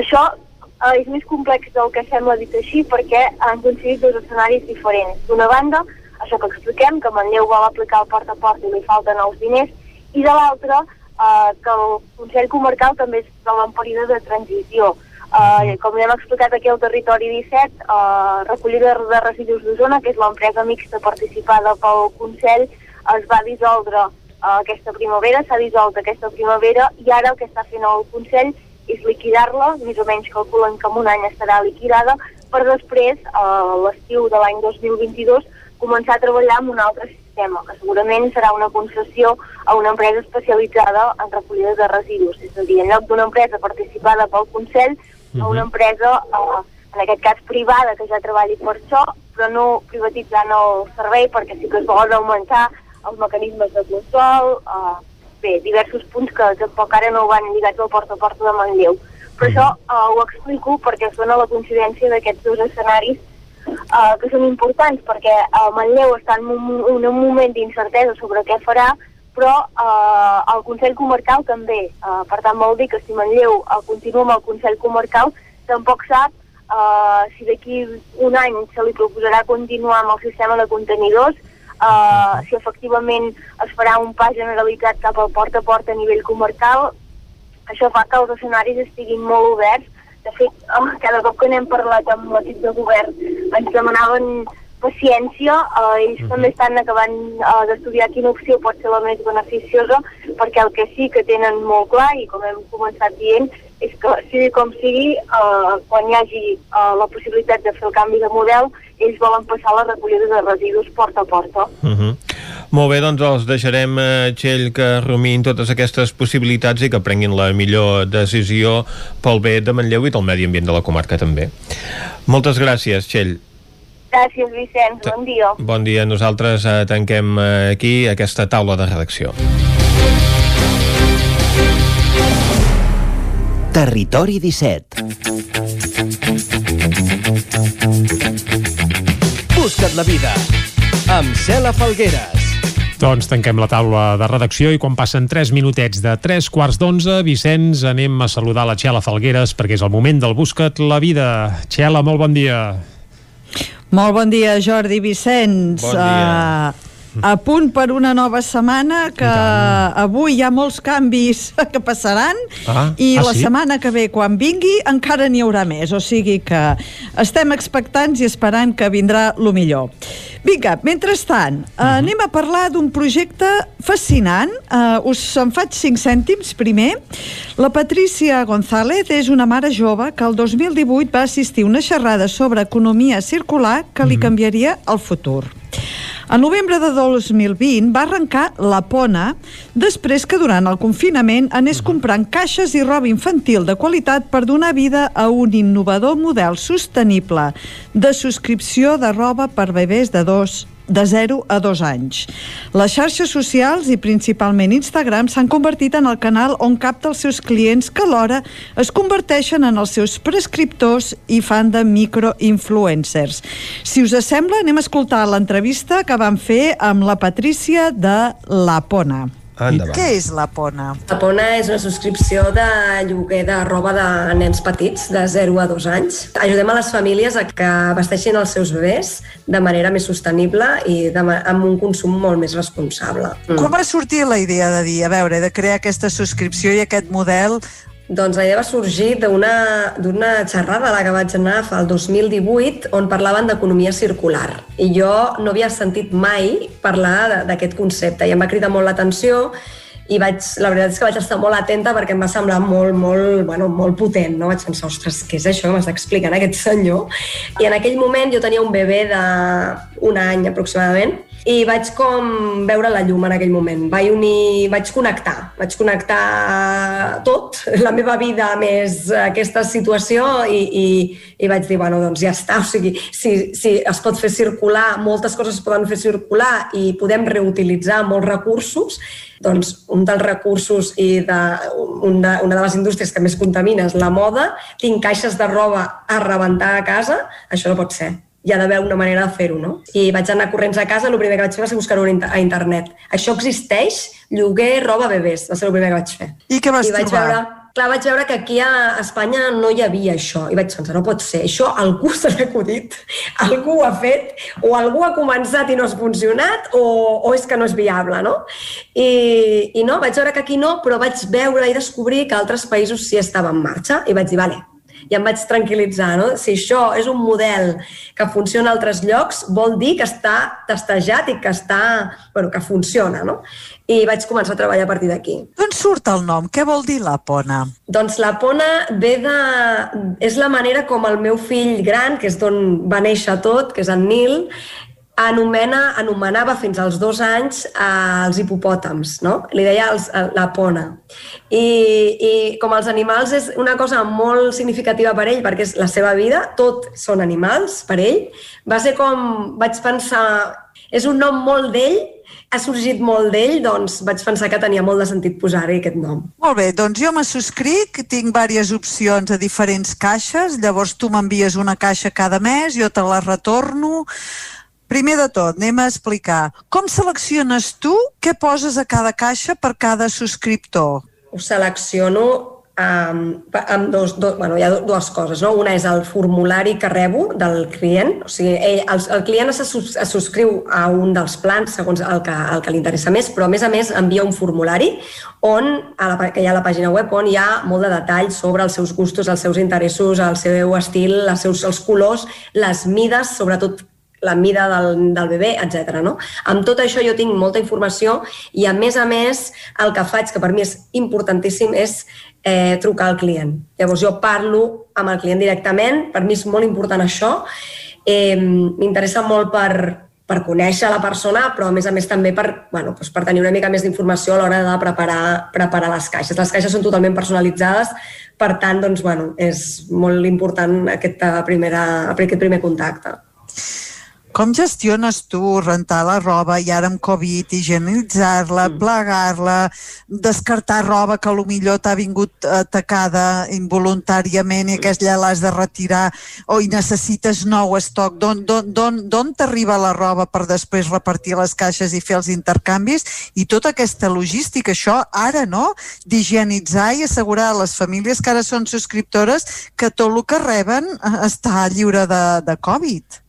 Això uh, és més complex del que sembla dit així perquè han coincidit dos escenaris diferents. D'una banda, això que expliquem, que Manlleu vol aplicar el porta a porta i li falten els diners, i de l'altra, uh, que el Consell Comarcal també troba en període de transició. Uh, com ja hem explicat aquí al territori 17, uh, recollida de residus d'Osona, que és l'empresa mixta participada pel Consell, es va dissoldre uh, aquesta primavera, s'ha dissolt aquesta primavera i ara el que està fent el Consell és liquidar-la, més o menys calculen que en un any estarà liquidada, per després, a uh, l'estiu de l'any 2022, començar a treballar amb un altre sistema, que segurament serà una concessió a una empresa especialitzada en recollida de residus. És a dir, en lloc d'una empresa participada pel Consell, uh -huh. a una empresa, eh, en aquest cas privada, que ja treballi per això, però no privatitzant el servei perquè sí que es volen augmentar els mecanismes de control, eh, bé, diversos punts que tampoc ara no van lligats al porta a porta de Manlleu. Però això uh, ho explico perquè sona la coincidència d'aquests dos escenaris uh, que són importants perquè uh, Manlleu està en un, un, moment d'incertesa sobre què farà, però uh, el Consell Comarcal també. Uh, per tant, vol dir que si Manlleu uh, continua amb el Consell Comarcal, tampoc sap uh, si d'aquí un any se li proposarà continuar amb el sistema de contenidors, uh, si efectivament es farà un pas generalitzat cap al porta a porta a nivell comarcal, això fa que els escenaris estiguin molt oberts. De fet, oh, cada cop que n'hem parlat amb l'equip de govern ens demanaven paciència, eh, ells uh -huh. també estan acabant eh, d'estudiar quina opció pot ser la més beneficiosa, perquè el que sí que tenen molt clar, i com hem començat dient, és que sigui com sigui, eh, quan hi hagi eh, la possibilitat de fer el canvi de model, ells volen passar la recollida de residus porta a porta. Uh -huh. Molt bé, doncs els deixarem, eh, Txell, que rumin totes aquestes possibilitats i que prenguin la millor decisió pel bé de Manlleu i del medi ambient de la comarca també. Moltes gràcies, Txell. Gràcies, Vicenç. Bon dia. Bon dia. Nosaltres eh, tanquem eh, aquí aquesta taula de redacció. Territori 17 Busca't la vida amb Cela Falgueres. Doncs tanquem la taula de redacció i quan passen 3 minutets de 3 quarts d'11, Vicenç, anem a saludar la Txela Falgueres perquè és el moment del Busca't la vida. Txela, molt bon dia. Molt bon dia, Jordi Vicenç. Bon dia. Uh, a punt per una nova setmana que avui hi ha molts canvis que passaran Ah, i ah, la sí? setmana que ve quan vingui encara n'hi haurà més, o sigui que estem expectants i esperant que vindrà lo millor. Vinga, mentrestant, uh -huh. anem a parlar d'un projecte fascinant. Uh, us en faig 5 cèntims primer. La Patrícia González és una mare jove que el 2018 va assistir a una xerrada sobre economia circular que li canviaria el futur. A novembre de 2020 va arrencar la Pona després que durant el confinament anés comprant caixes i roba infantil de qualitat per donar vida a un innovador model sostenible de subscripció de roba per bebès de dos de 0 a 2 anys. Les xarxes socials i principalment Instagram s'han convertit en el canal on capta els seus clients que alhora es converteixen en els seus prescriptors i fan de microinfluencers. Si us sembla, anem a escoltar l'entrevista que vam fer amb la Patrícia de La Pona. Endavant. Què és La Pona? La Pona és una subscripció de lloguer de roba de nens petits de 0 a 2 anys. Ajudem a les famílies a que vesteixin els seus bebès de manera més sostenible i de, amb un consum molt més responsable. Mm. Com va sortir la idea de dir, a veure, de crear aquesta subscripció i aquest model Doncs la idea va sorgir d'una xerrada a la que vaig anar fa el 2018 on parlaven d'economia circular i jo no havia sentit mai parlar d'aquest concepte i em va cridar molt l'atenció i vaig, la veritat és que vaig estar molt atenta perquè em va semblar molt, molt, bueno, molt potent, no? Vaig pensar, ostres, què és això que m'està explicant aquest senyor? I en aquell moment jo tenia un bebè d'un any aproximadament i vaig com veure la llum en aquell moment. Vaig unir, vaig connectar, vaig connectar tot, la meva vida més aquesta situació i, i, i vaig dir, bueno, doncs ja està, o sigui, si, si es pot fer circular, moltes coses es poden fer circular i podem reutilitzar molts recursos, doncs un dels recursos i de, una, una de les indústries que més contamina és la moda, tinc caixes de roba a rebentar a casa, això no pot ser hi ha d'haver una manera de fer-ho, no? I vaig anar corrents a casa, el primer que vaig fer va ser buscar-ho a inter- a internet. Això existeix? Lloguer roba bebès, va ser el primer que vaig fer. I què vas I vaig trobar? veure, clar, vaig veure que aquí a Espanya no hi havia això. I vaig pensar, no pot ser, això algú s'ha acudit, algú ho ha fet, o algú ha començat i no ha funcionat, o, o és que no és viable, no? I, I no, vaig veure que aquí no, però vaig veure i descobrir que altres països sí estava en marxa, i vaig dir, vale, i em vaig tranquil·litzar, no? Si això és un model que funciona a altres llocs, vol dir que està testejat i que està, bueno, que funciona, no? I vaig començar a treballar a partir d'aquí. D'on surt el nom? Què vol dir la Pona? Doncs la pona ve de... és la manera com el meu fill gran, que és d'on va néixer tot, que és en Nil, anomena, anomenava fins als dos anys eh, els hipopòtams, no? Li deia els, la pona. I, I com els animals és una cosa molt significativa per ell, perquè és la seva vida, tot són animals per ell, va ser com, vaig pensar, és un nom molt d'ell, ha sorgit molt d'ell, doncs vaig pensar que tenia molt de sentit posar-hi aquest nom. Molt bé, doncs jo me subscric, tinc diverses opcions a diferents caixes, llavors tu m'envies una caixa cada mes, jo te la retorno, Primer de tot, anem a explicar. Com selecciones tu què poses a cada caixa per cada subscriptor? Ho selecciono amb, amb dos, dos, bueno, hi ha dues coses. No? Una és el formulari que rebo del client. O sigui, ell, el, el client es, es subscriu a un dels plans segons el que, el que li interessa més, però a més a més envia un formulari on, a la, que hi ha a la pàgina web on hi ha molt de detall sobre els seus gustos, els seus interessos, el seu estil, els seus els colors, les mides, sobretot la mida del, del bebè, etc. No? Amb tot això jo tinc molta informació i, a més a més, el que faig, que per mi és importantíssim, és eh, trucar al client. Llavors jo parlo amb el client directament, per mi és molt important això, eh, m'interessa molt per, per conèixer la persona, però a més a més també per, bueno, doncs per tenir una mica més d'informació a l'hora de preparar, preparar les caixes. Les caixes són totalment personalitzades, per tant, doncs, bueno, és molt important aquesta primera, aquest primer contacte. Com gestiones tu rentar la roba i ara amb Covid, higienitzar-la, mm. plegar-la, descartar roba que millor t'ha vingut atacada involuntàriament i aquesta ja l'has de retirar o hi necessites nou estoc? D'on t'arriba la roba per després repartir les caixes i fer els intercanvis? I tota aquesta logística, això ara, no? D'higienitzar i assegurar a les famílies que ara són subscriptores que tot el que reben eh, està lliure de, de Covid.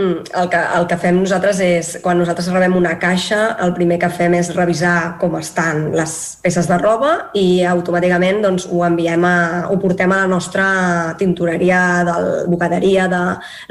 Mm, el que, el que fem nosaltres és, quan nosaltres rebem una caixa, el primer que fem és revisar com estan les peces de roba i automàticament doncs, ho enviem a, ho portem a la nostra tintoreria del bocaderia de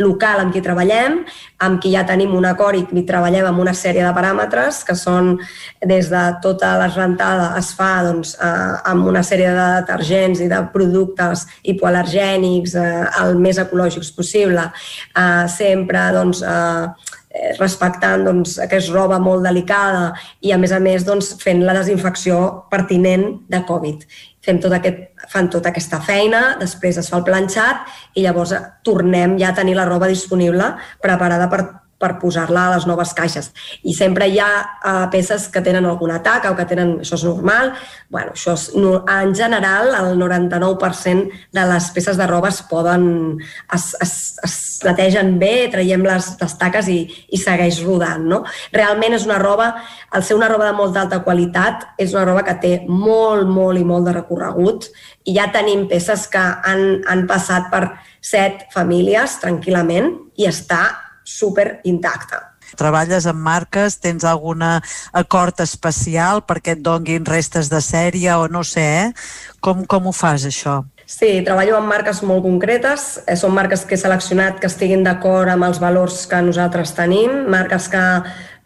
local amb qui treballem, amb qui ja tenim un acord i treballem amb una sèrie de paràmetres que són des de tota la rentada es fa doncs, amb una sèrie de detergents i de productes hipoalergènics eh, el més ecològics possible, eh, sempre doncs, eh, eh, respectant doncs, que és roba molt delicada i, a més a més, doncs, fent la desinfecció pertinent de Covid. Fem tot aquest, fan tota aquesta feina, després es fa el planxat i llavors tornem ja a tenir la roba disponible preparada per per posar-la a les noves caixes. I sempre hi ha uh, peces que tenen algun atac o que tenen... Això és normal. bueno, això és, no, en general, el 99% de les peces de roba es poden... es, es, es netegen bé, traiem les, les taques i, i segueix rodant. No? Realment és una roba... Al ser una roba de molt d'alta qualitat, és una roba que té molt, molt i molt de recorregut i ja tenim peces que han, han passat per set famílies tranquil·lament i està super intacta. Treballes amb marques, tens algun acord especial perquè et donguin restes de sèrie o no sé, eh? Com, com ho fas, això? Sí, treballo amb marques molt concretes. Eh, són marques que he seleccionat que estiguin d'acord amb els valors que nosaltres tenim, marques que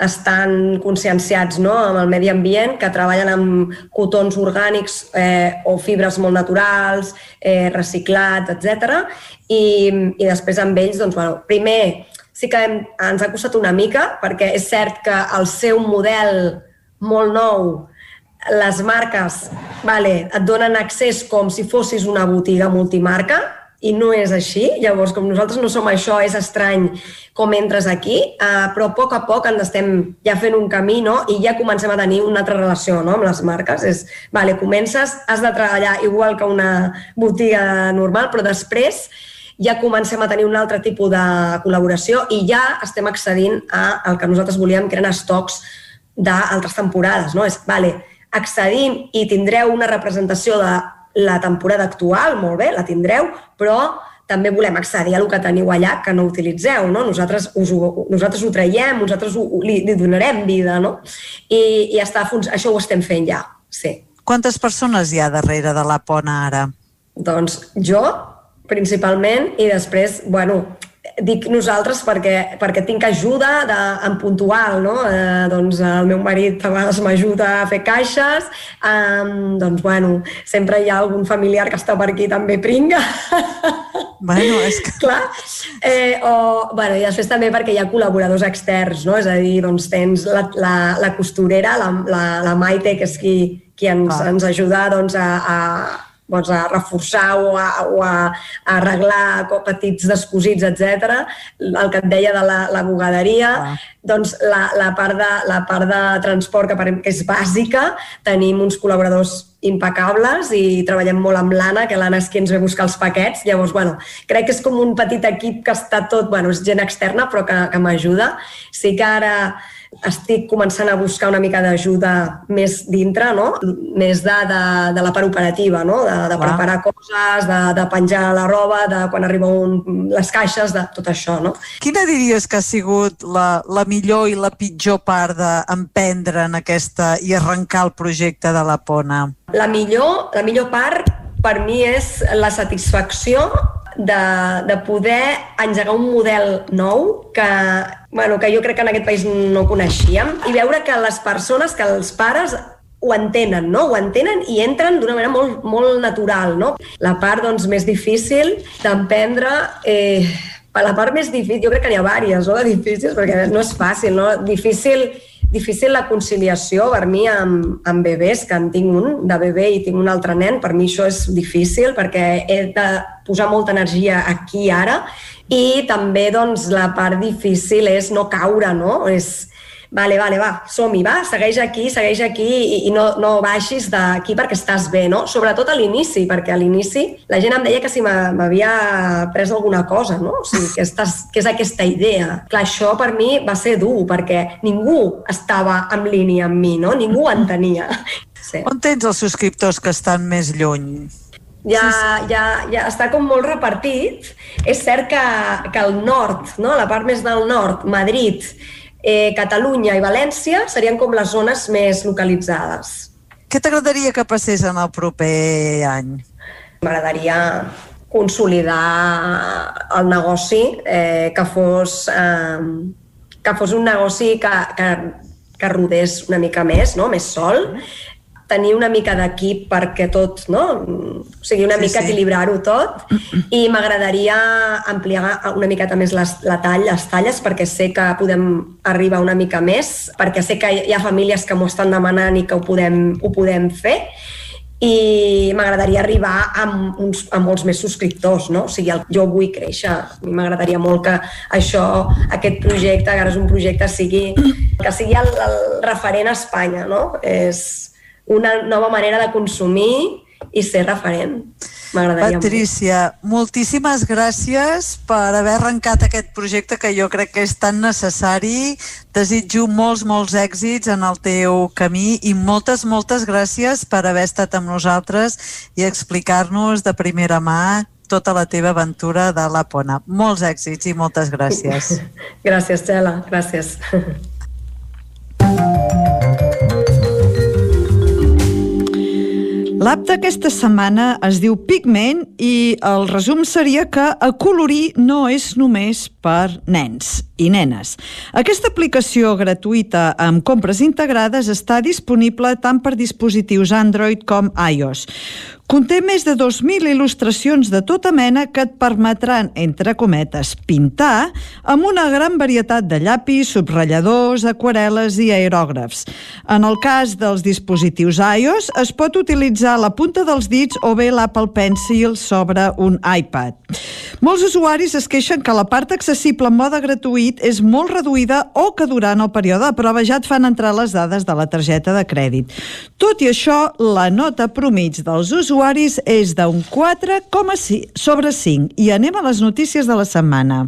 estan conscienciats no? amb el medi ambient, que treballen amb cotons orgànics eh, o fibres molt naturals, eh, reciclats, etc. I, I després amb ells, doncs, bueno, primer sí que hem, ens ha costat una mica, perquè és cert que el seu model molt nou, les marques vale, et donen accés com si fossis una botiga multimarca, i no és així. Llavors, com nosaltres no som això, és estrany com entres aquí, uh, però a poc a poc ens estem ja fent un camí no? i ja comencem a tenir una altra relació no? amb les marques. És, vale, comences, has de treballar igual que una botiga normal, però després ja comencem a tenir un altre tipus de col·laboració i ja estem accedint a el que nosaltres volíem, que eren estocs d'altres temporades. No? És, vale, accedim i tindreu una representació de la temporada actual, molt bé, la tindreu, però també volem accedir a el que teniu allà que no utilitzeu, no? Nosaltres, us ho, nosaltres ho traiem, nosaltres ho, li, li donarem vida, no? I, i està, això ho estem fent ja, sí. Quantes persones hi ha darrere de la Pona ara? Doncs jo, principalment, i després, bueno, dic nosaltres perquè, perquè tinc ajuda de, en puntual, no? Eh, doncs el meu marit a vegades m'ajuda a fer caixes, eh, doncs bueno, sempre hi ha algun familiar que està per aquí també pringa. Bueno, és que... Clar. Eh, o, bueno, I després també perquè hi ha col·laboradors externs, no? És a dir, doncs tens la, la, la costurera, la, la, la Maite, que és qui, qui ens, ah. ens ajuda doncs, a, a, doncs, a reforçar o a, o a, a arreglar petits descosits, etc. El que et deia de la, la bugaderia, ah. doncs la, la, part de, la part de transport, que, per, que és bàsica, tenim uns col·laboradors impecables i treballem molt amb l'Anna, que l'Anna és qui ens ve buscar els paquets. Llavors, bueno, crec que és com un petit equip que està tot, bueno, és gent externa, però que, que m'ajuda. Sí que ara estic començant a buscar una mica d'ajuda més dintre, no? més de, de, de la part operativa, no? de, de preparar coses, de, de penjar la roba, de quan arriba un, les caixes, de tot això. No? Quina diries que ha sigut la, la millor i la pitjor part d'emprendre en aquesta i arrencar el projecte de la Pona? La millor, la millor part per mi és la satisfacció de, de poder engegar un model nou que, bueno, que jo crec que en aquest país no coneixíem i veure que les persones, que els pares ho entenen, no? Ho entenen i entren d'una manera molt, molt natural, no? La part, doncs, més difícil d'emprendre... Eh, la part més difícil, jo crec que n'hi ha diverses, no?, de difícils, perquè no és fàcil, no? Difícil difícil la conciliació per mi amb, amb bebès, que en tinc un de bebè i tinc un altre nen, per mi això és difícil perquè he de posar molta energia aquí ara i també doncs, la part difícil és no caure, no? És, vale, vale, va, som-hi, va, segueix aquí, segueix aquí i, i no, no baixis d'aquí perquè estàs bé, no? Sobretot a l'inici, perquè a l'inici la gent em deia que si m'havia pres alguna cosa, no? O sigui, que, estàs, que és aquesta idea. Clar, això per mi va ser dur, perquè ningú estava en línia amb mi, no? Ningú entenia. Sí. On tens els subscriptors que estan més lluny? ja, sí, sí. ja, ja està com molt repartit. És cert que, que el nord, no? la part més del nord, Madrid, eh, Catalunya i València serien com les zones més localitzades. Què t'agradaria que passés en el proper any? M'agradaria consolidar el negoci, eh, que, fos, eh, que fos un negoci que, que, que rodés una mica més, no? més sol, tenir una mica d'equip perquè tot, no? O sigui, una sí, mica sí. equilibrar-ho tot i m'agradaria ampliar una miqueta més les, la tall, les talles perquè sé que podem arribar una mica més, perquè sé que hi ha famílies que m'ho estan demanant i que ho podem, ho podem fer i m'agradaria arribar amb, uns, amb molts més subscriptors, no? O sigui, el, jo vull créixer. A mi m'agradaria molt que això, aquest projecte, que ara és un projecte, sigui, que sigui el, el referent a Espanya, no? És, una nova manera de consumir i ser referent. M'agradaria Patricia, molt. moltíssimes gràcies per haver arrencat aquest projecte que jo crec que és tan necessari. Desitjo molts, molts èxits en el teu camí i moltes, moltes gràcies per haver estat amb nosaltres i explicar-nos de primera mà tota la teva aventura de la Pona. Molts èxits i moltes gràcies. gràcies, Txela. Gràcies. L'app d'aquesta setmana es diu Pigment i el resum seria que acolorir no és només per nens i nenes. Aquesta aplicació gratuïta amb compres integrades està disponible tant per dispositius Android com iOS. Conté més de 2.000 il·lustracions de tota mena que et permetran, entre cometes, pintar amb una gran varietat de llapis, subratlladors, aquarel·les i aerògrafs. En el cas dels dispositius iOS, es pot utilitzar la punta dels dits o bé l'Apple Pencil sobre un iPad. Molts usuaris es queixen que la part accessible en mode gratuït és molt reduïda o que durant el període de prova ja et fan entrar les dades de la targeta de crèdit. Tot i això, la nota promig dels usuaris és d'un 4,5 sobre 5. I anem a les notícies de la setmana.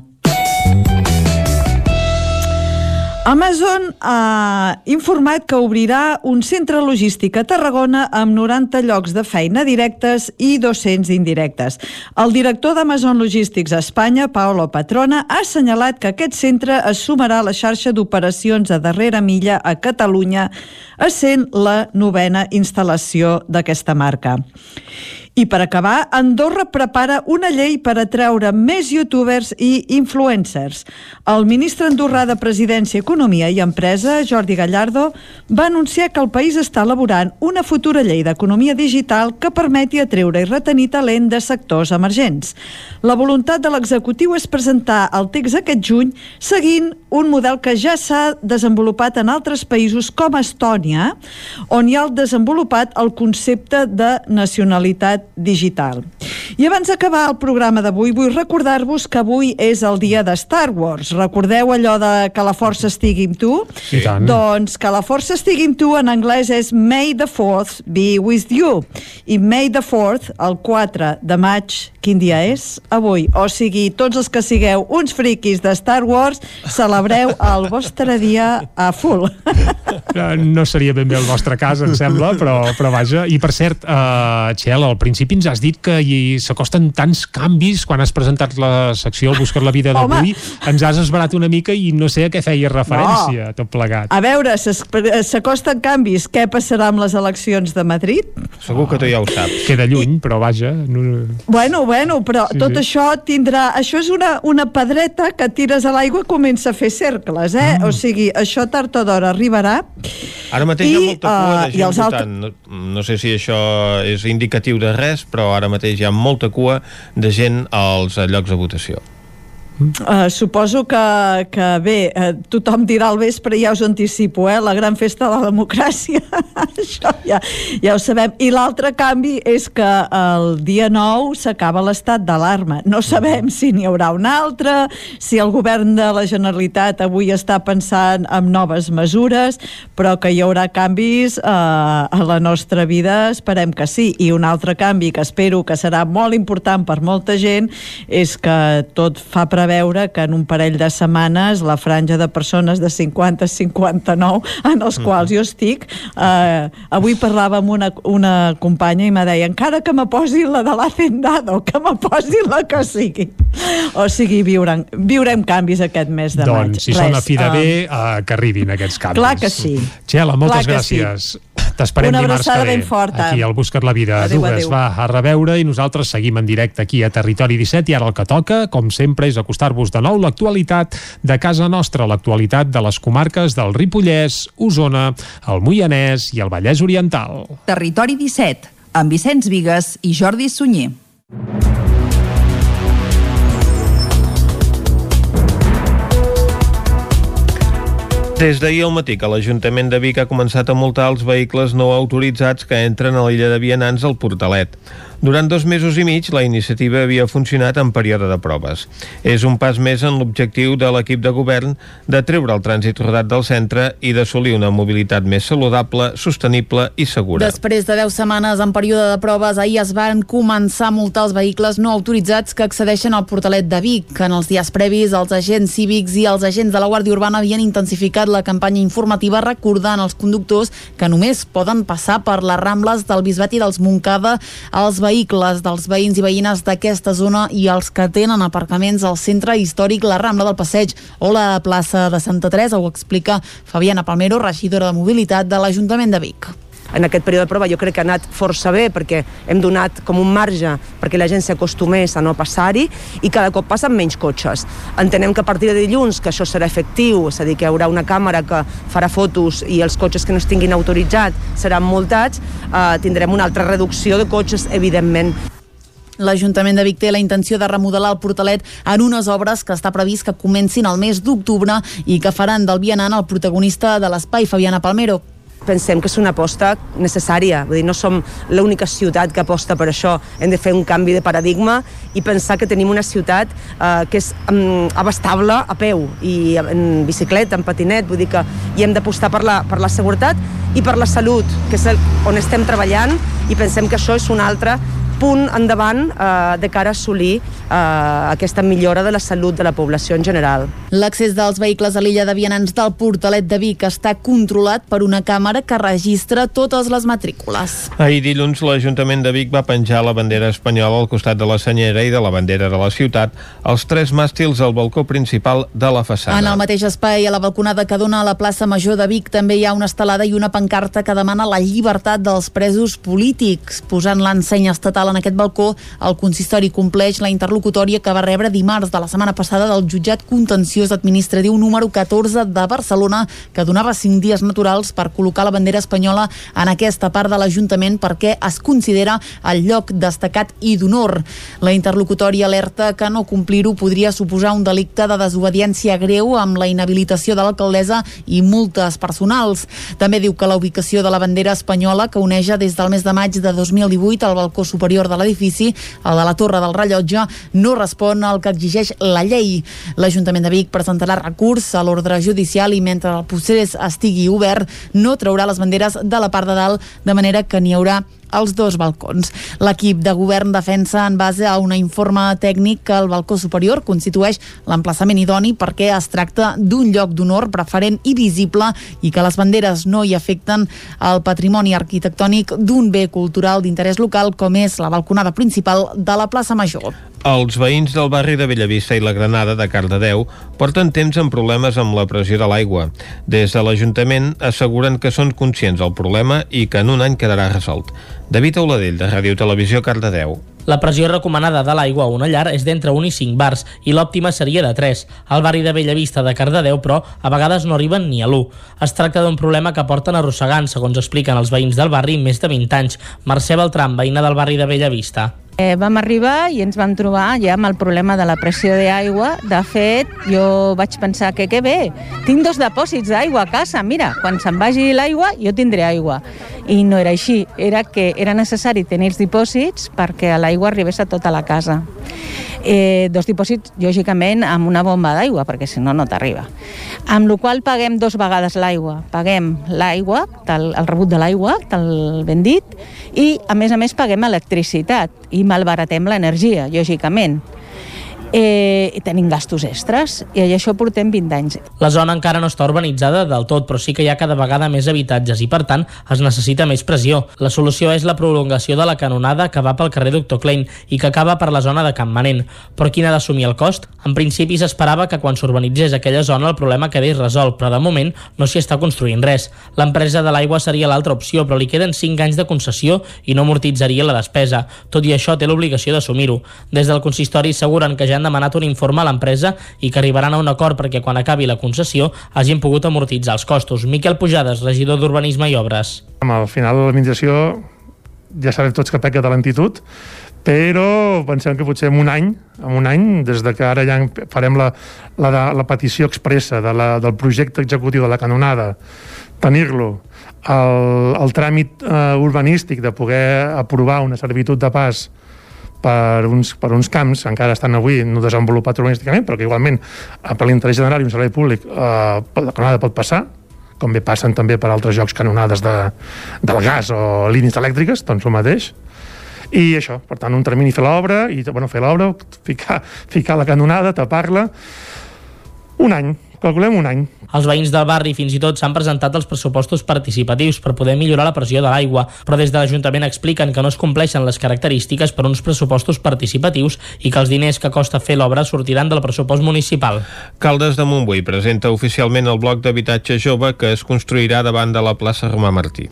Amazon ha informat que obrirà un centre logístic a Tarragona amb 90 llocs de feina directes i 200 indirectes. El director d'Amazon Logístics a Espanya, Paolo Patrona, ha assenyalat que aquest centre es sumarà a la xarxa d'operacions a darrera milla a Catalunya, essent la novena instal·lació d'aquesta marca. I per acabar, Andorra prepara una llei per atreure més youtubers i influencers. El ministre andorrà de Presidència, Economia i Empresa, Jordi Gallardo, va anunciar que el país està elaborant una futura llei d'economia digital que permeti atreure i retenir talent de sectors emergents. La voluntat de l'executiu és presentar el text aquest juny seguint un model que ja s'ha desenvolupat en altres països com Estònia, on hi ha desenvolupat el concepte de nacionalitat digital. I abans d'acabar el programa d'avui, vull recordar-vos que avui és el dia de Star Wars. Recordeu allò de que la força estigui amb tu? Tant. Doncs que la força estigui amb tu en anglès és May the 4th be with you. I May the 4th, el 4 de maig, quin dia és? Avui. O sigui, tots els que sigueu uns friquis de Star Wars, celebreu el vostre dia a full. Eh, No seria ben bé el vostre cas, em sembla, però, però vaja. I per cert, uh, Txell, al principi ens has dit que hi s'acosten tants canvis quan has presentat la secció El Buscar la Vida d'avui. Ens has esbarat una mica i no sé a què feia referència, tot plegat. A veure, s'acosten canvis. Què passarà amb les eleccions de Madrid? Segur que tu ja ho saps. Queda lluny, però vaja... No... Bueno, bueno, però Sí, tot sí. això tindrà... Això és una, una pedreta que tires a l'aigua i comença a fer cercles, eh? Ah. O sigui, això tard o d'hora arribarà. Ara mateix hi ha I, molta cua de i gent els altres- votant. No, no sé si això és indicatiu de res, però ara mateix hi ha molta cua de gent als eh, llocs de votació. Uh, suposo que, que bé, uh, tothom dirà al vespre, ja us anticipo, eh? la gran festa de la democràcia, això ja, ja ho sabem. I l'altre canvi és que el dia 9 s'acaba l'estat d'alarma. No sabem si n'hi haurà un altre, si el govern de la Generalitat avui està pensant en noves mesures, però que hi haurà canvis uh, a la nostra vida, esperem que sí. I un altre canvi que espero que serà molt important per molta gent és que tot fa preveure que en un parell de setmanes la franja de persones de 50 a 59 en els quals jo estic eh, avui parlava amb una, una companya i me deia encara que me posi la de l'Hacendado que me posi la que sigui o sigui, viurem, viurem canvis aquest mes de maig Doncs, si són a fi de eh, bé, uh, que arribin aquests canvis. clar que sí. Txela, moltes Clar que sí. T'esperem Una dimarts abraçada que ve. ben forta. Aquí al Buscat la Vida. Adéu, Dues, adéu. va, a reveure i nosaltres seguim en directe aquí a Territori 17 i ara el que toca, com sempre, és acostar-vos de nou l'actualitat de casa nostra, l'actualitat de les comarques del Ripollès, Osona, el Moianès i el Vallès Oriental. Territori 17, amb Vicenç Vigues i Jordi Sunyer. Des d'ahir al matí que l'Ajuntament de Vic ha començat a multar els vehicles no autoritzats que entren a l'illa de Vianants al Portalet. Durant dos mesos i mig, la iniciativa havia funcionat en període de proves. És un pas més en l'objectiu de l'equip de govern de treure el trànsit rodat del centre i d'assolir una mobilitat més saludable, sostenible i segura. Després de 10 setmanes en període de proves, ahir es van començar a multar els vehicles no autoritzats que accedeixen al portalet de Vic. En els dies previs, els agents cívics i els agents de la Guàrdia Urbana havien intensificat la campanya informativa recordant als conductors que només poden passar per les Rambles del Bisbat i dels Montcada els vehicles dels veïns i veïnes d'aquesta zona i els que tenen aparcaments al centre històric, la Rambla del Passeig o la plaça de Santa Teresa, ho explica Fabiana Palmero, regidora de Mobilitat de l'Ajuntament de Vic. En aquest període de prova jo crec que ha anat força bé perquè hem donat com un marge perquè la gent s'acostumés a no passar-hi i cada cop passen menys cotxes. Entenem que a partir de dilluns que això serà efectiu, és a dir, que hi haurà una càmera que farà fotos i els cotxes que no es tinguin autoritzats seran multats, eh, tindrem una altra reducció de cotxes, evidentment. L'Ajuntament de Vic té la intenció de remodelar el portalet en unes obres que està previst que comencin al mes d'octubre i que faran del vianant el protagonista de l'espai, Fabiana Palmero. Pensem que és una aposta necessària. Vull dir, no som l'única ciutat que aposta per això. Hem de fer un canvi de paradigma i pensar que tenim una ciutat eh, que és um, abastable a peu i en bicicleta, en patinet, vull dir que hi hem d'apostar per, la, per la seguretat i per la salut, que és el, on estem treballant i pensem que això és un altre punt endavant eh, de cara a assolir eh, aquesta millora de la salut de la població en general. L'accés dels vehicles a l'illa de Vianants del Portalet de Vic està controlat per una càmera que registra totes les matrícules. Ahir dilluns l'Ajuntament de Vic va penjar la bandera espanyola al costat de la senyera i de la bandera de la ciutat als tres màstils al balcó principal de la façana. En el mateix espai, a la balconada que dona a la plaça Major de Vic, també hi ha una estelada i una pancarta que demana la llibertat dels presos polítics, posant l'ensenya estatal instal·la en aquest balcó, el consistori compleix la interlocutòria que va rebre dimarts de la setmana passada del jutjat contenciós administratiu número 14 de Barcelona, que donava 5 dies naturals per col·locar la bandera espanyola en aquesta part de l'Ajuntament perquè es considera el lloc destacat i d'honor. La interlocutòria alerta que no complir-ho podria suposar un delicte de desobediència greu amb la inhabilitació de l'alcaldessa i multes personals. També diu que la ubicació de la bandera espanyola que uneja des del mes de maig de 2018 al balcó superior de l'edifici, el de la Torre del Rellotge, no respon al que exigeix la llei. L'Ajuntament de Vic presentarà recurs a l'ordre judicial i mentre el procés estigui obert no traurà les banderes de la part de dalt de manera que n'hi haurà als dos balcons. L'equip de govern defensa en base a un informe tècnic que el balcó superior constitueix l'emplaçament idoni perquè es tracta d'un lloc d'honor preferent i visible i que les banderes no hi afecten el patrimoni arquitectònic d'un bé cultural d'interès local com és la balconada principal de la plaça Major. Els veïns del barri de Bellavista i la Granada de Cardedeu porten temps amb problemes amb la pressió de l'aigua. Des de l'Ajuntament asseguren que són conscients del problema i que en un any quedarà resolt. David Auladell, de Ràdio Televisió, Cardedeu. La pressió recomanada de l'aigua a una llar és d'entre 1 i 5 bars i l'òptima seria de 3. Al barri de Bellavista de Cardedeu, però, a vegades no arriben ni a l'1. Es tracta d'un problema que porten arrossegant, segons expliquen els veïns del barri, més de 20 anys. Mercè Beltram, veïna del barri de Bellavista. Eh, vam arribar i ens vam trobar ja amb el problema de la pressió d'aigua. De fet, jo vaig pensar que que bé, tinc dos depòsits d'aigua a casa, mira, quan se'n vagi l'aigua jo tindré aigua. I no era així, era que era necessari tenir els dipòsits perquè l'aigua arribés a tota la casa. Eh, dos dipòsits, lògicament, amb una bomba d'aigua, perquè si no, no t'arriba. Amb la qual paguem dos vegades l'aigua. Paguem l'aigua, el, rebut de l'aigua, del ben dit, i, a més a més, paguem electricitat i malbaratem l'energia, lògicament. Eh, i tenim gastos extras i això portem 20 anys. La zona encara no està urbanitzada del tot, però sí que hi ha cada vegada més habitatges i, per tant, es necessita més pressió. La solució és la prolongació de la canonada que va pel carrer Doctor Klein i que acaba per la zona de Can Manent. Però quin ha d'assumir el cost? En principi s'esperava que quan s'urbanitzés aquella zona el problema quedés resolt, però de moment no s'hi està construint res. L'empresa de l'aigua seria l'altra opció, però li queden 5 anys de concessió i no amortitzaria la despesa. Tot i això té l'obligació d'assumir-ho. Des del consistori asseguren que ja han demanat un informe a l'empresa i que arribaran a un acord perquè quan acabi la concessió hagin pogut amortitzar els costos. Miquel Pujades, regidor d'Urbanisme i Obres. Al final l'administració ja sabem tots que peca de lentitud, però pensem que potser en un any, en un any, des de que ara ja farem la, la, la petició expressa de la, del projecte executiu de la canonada, tenir-lo, el, el tràmit eh, urbanístic de poder aprovar una servitud de pas per uns, per uns camps encara estan avui no desenvolupats urbanísticament, però que igualment per l'interès general i un servei públic eh, la canonada pot passar, com bé passen també per altres jocs canonades de, del gas o línies elèctriques, doncs el mateix. I això, per tant, un termini fer l'obra, i bueno, fer l'obra, ficar, ficar la canonada, tapar-la, un any, calculem un any. Els veïns del barri fins i tot s'han presentat els pressupostos participatius per poder millorar la pressió de l'aigua, però des de l'Ajuntament expliquen que no es compleixen les característiques per uns pressupostos participatius i que els diners que costa fer l'obra sortiran del pressupost municipal. Caldes de Montbui presenta oficialment el bloc d'habitatge jove que es construirà davant de la plaça Romà Martí.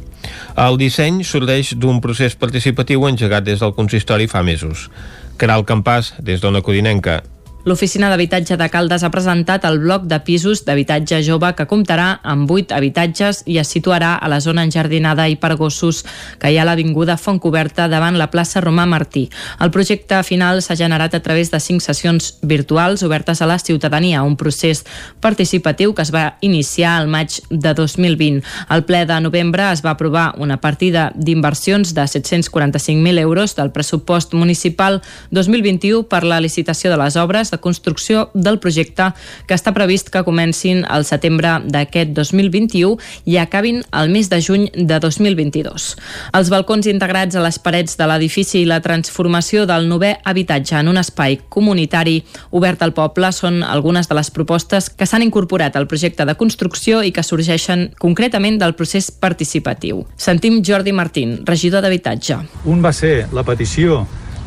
El disseny sorgeix d'un procés participatiu engegat des del consistori fa mesos. Caral Campàs, des d'Ona Codinenca. L'Oficina d'Habitatge de Caldes ha presentat el bloc de pisos d'habitatge jove que comptarà amb 8 habitatges i es situarà a la zona enjardinada i per gossos que hi ha a l'Avinguda Fontcoberta davant la plaça Romà Martí. El projecte final s'ha generat a través de 5 sessions virtuals obertes a la ciutadania, un procés participatiu que es va iniciar al maig de 2020. Al ple de novembre es va aprovar una partida d'inversions de 745.000 euros del pressupost municipal 2021 per la licitació de les obres de construcció del projecte que està previst que comencin al setembre d'aquest 2021 i acabin el mes de juny de 2022. Els balcons integrats a les parets de l'edifici i la transformació del novè habitatge en un espai comunitari obert al poble són algunes de les propostes que s'han incorporat al projecte de construcció i que sorgeixen concretament del procés participatiu. Sentim Jordi Martín, regidor d'Habitatge. Un va ser la petició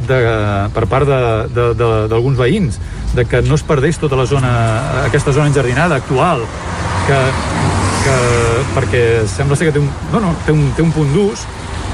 de, per part d'alguns veïns de que no es perdés tota la zona, aquesta zona enjardinada actual que, que perquè sembla ser que té un, no, no, té un, té un punt d'ús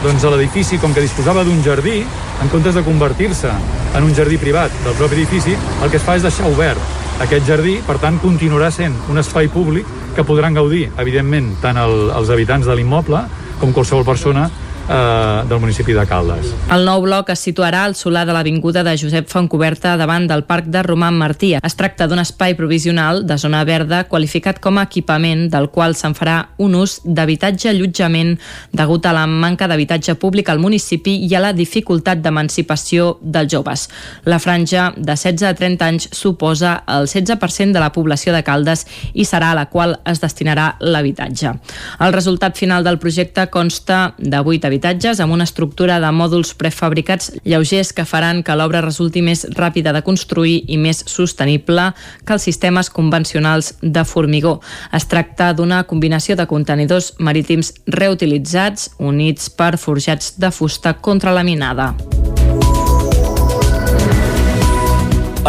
doncs l'edifici, com que disposava d'un jardí, en comptes de convertir-se en un jardí privat del propi edifici, el que es fa és deixar obert aquest jardí, per tant, continuarà sent un espai públic que podran gaudir, evidentment, tant el, els habitants de l'immoble com qualsevol persona eh, del municipi de Caldes. El nou bloc es situarà al solar de l'Avinguda de Josep Fontcoberta davant del Parc de Roman Martí. Es tracta d'un espai provisional de zona verda qualificat com a equipament del qual se'n farà un ús d'habitatge allotjament degut a la manca d'habitatge públic al municipi i a la dificultat d'emancipació dels joves. La franja de 16 a 30 anys suposa el 16% de la població de Caldes i serà a la qual es destinarà l'habitatge. El resultat final del projecte consta de 8 habitatges amb una estructura de mòduls prefabricats lleugers que faran que l'obra resulti més ràpida de construir i més sostenible que els sistemes convencionals de formigó. Es tracta d'una combinació de contenidors marítims reutilitzats units per forjats de fusta contralaminada.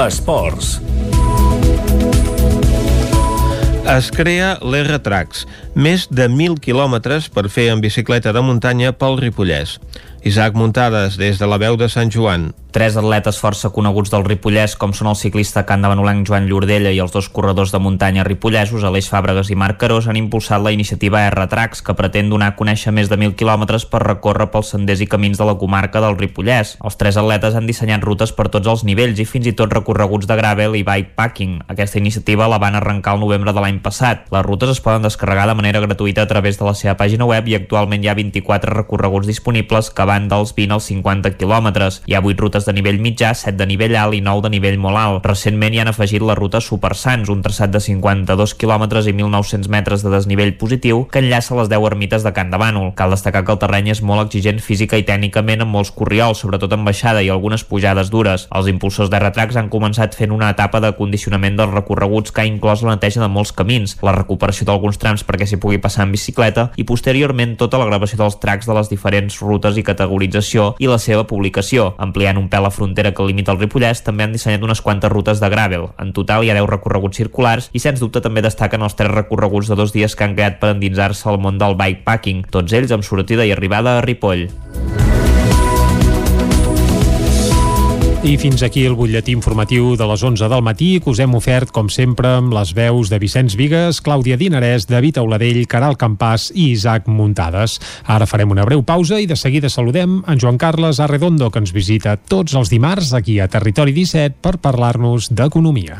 Esports. Es crea l'R-Trax, més de 1.000 quilòmetres per fer en bicicleta de muntanya pel Ripollès. Isaac Muntades, des de la veu de Sant Joan. Tres atletes força coneguts del Ripollès, com són el ciclista Can de Manolenc Joan Llordella i els dos corredors de muntanya ripollesos, Aleix Fàbregas i Marc Carós, han impulsat la iniciativa R-Trax, que pretén donar a conèixer més de 1.000 quilòmetres per recórrer pels senders i camins de la comarca del Ripollès. Els tres atletes han dissenyat rutes per tots els nivells i fins i tot recorreguts de gravel i bikepacking. Aquesta iniciativa la van arrencar el novembre de l'any passat. Les rutes es poden descarregar de manera gratuïta a través de la seva pàgina web i actualment hi ha 24 recorreguts disponibles que van dels 20 als 50 quilòmetres. Hi ha 8 rutes de nivell mitjà, 7 de nivell alt i 9 de nivell molt alt. Recentment hi han afegit la ruta Super Sants, un traçat de 52 quilòmetres i 1.900 metres de desnivell positiu que enllaça les 10 ermites de Can de Bànol. Cal destacar que el terreny és molt exigent física i tècnicament amb molts corriols, sobretot en baixada i algunes pujades dures. Els impulsors de retracs han començat fent una etapa de condicionament dels recorreguts que ha inclòs la neteja de molts camins, la recuperació d'alguns trams perquè s'hi pugui passar en bicicleta i posteriorment tota la gravació dels tracks de les diferents rutes i categorització i la seva publicació. Ampliant un pèl la frontera que limita el Ripollès, també han dissenyat unes quantes rutes de gravel. En total hi ha 10 recorreguts circulars i sens dubte també destaquen els tres recorreguts de dos dies que han creat per endinsar-se al món del bikepacking, tots ells amb sortida i arribada a Ripoll. I fins aquí el butlletí informatiu de les 11 del matí que us hem ofert, com sempre, amb les veus de Vicenç Vigues, Clàudia Dinarès, David Auladell, Caral Campàs i Isaac Muntades. Ara farem una breu pausa i de seguida saludem en Joan Carles Arredondo, que ens visita tots els dimarts aquí a Territori 17 per parlar-nos d'economia.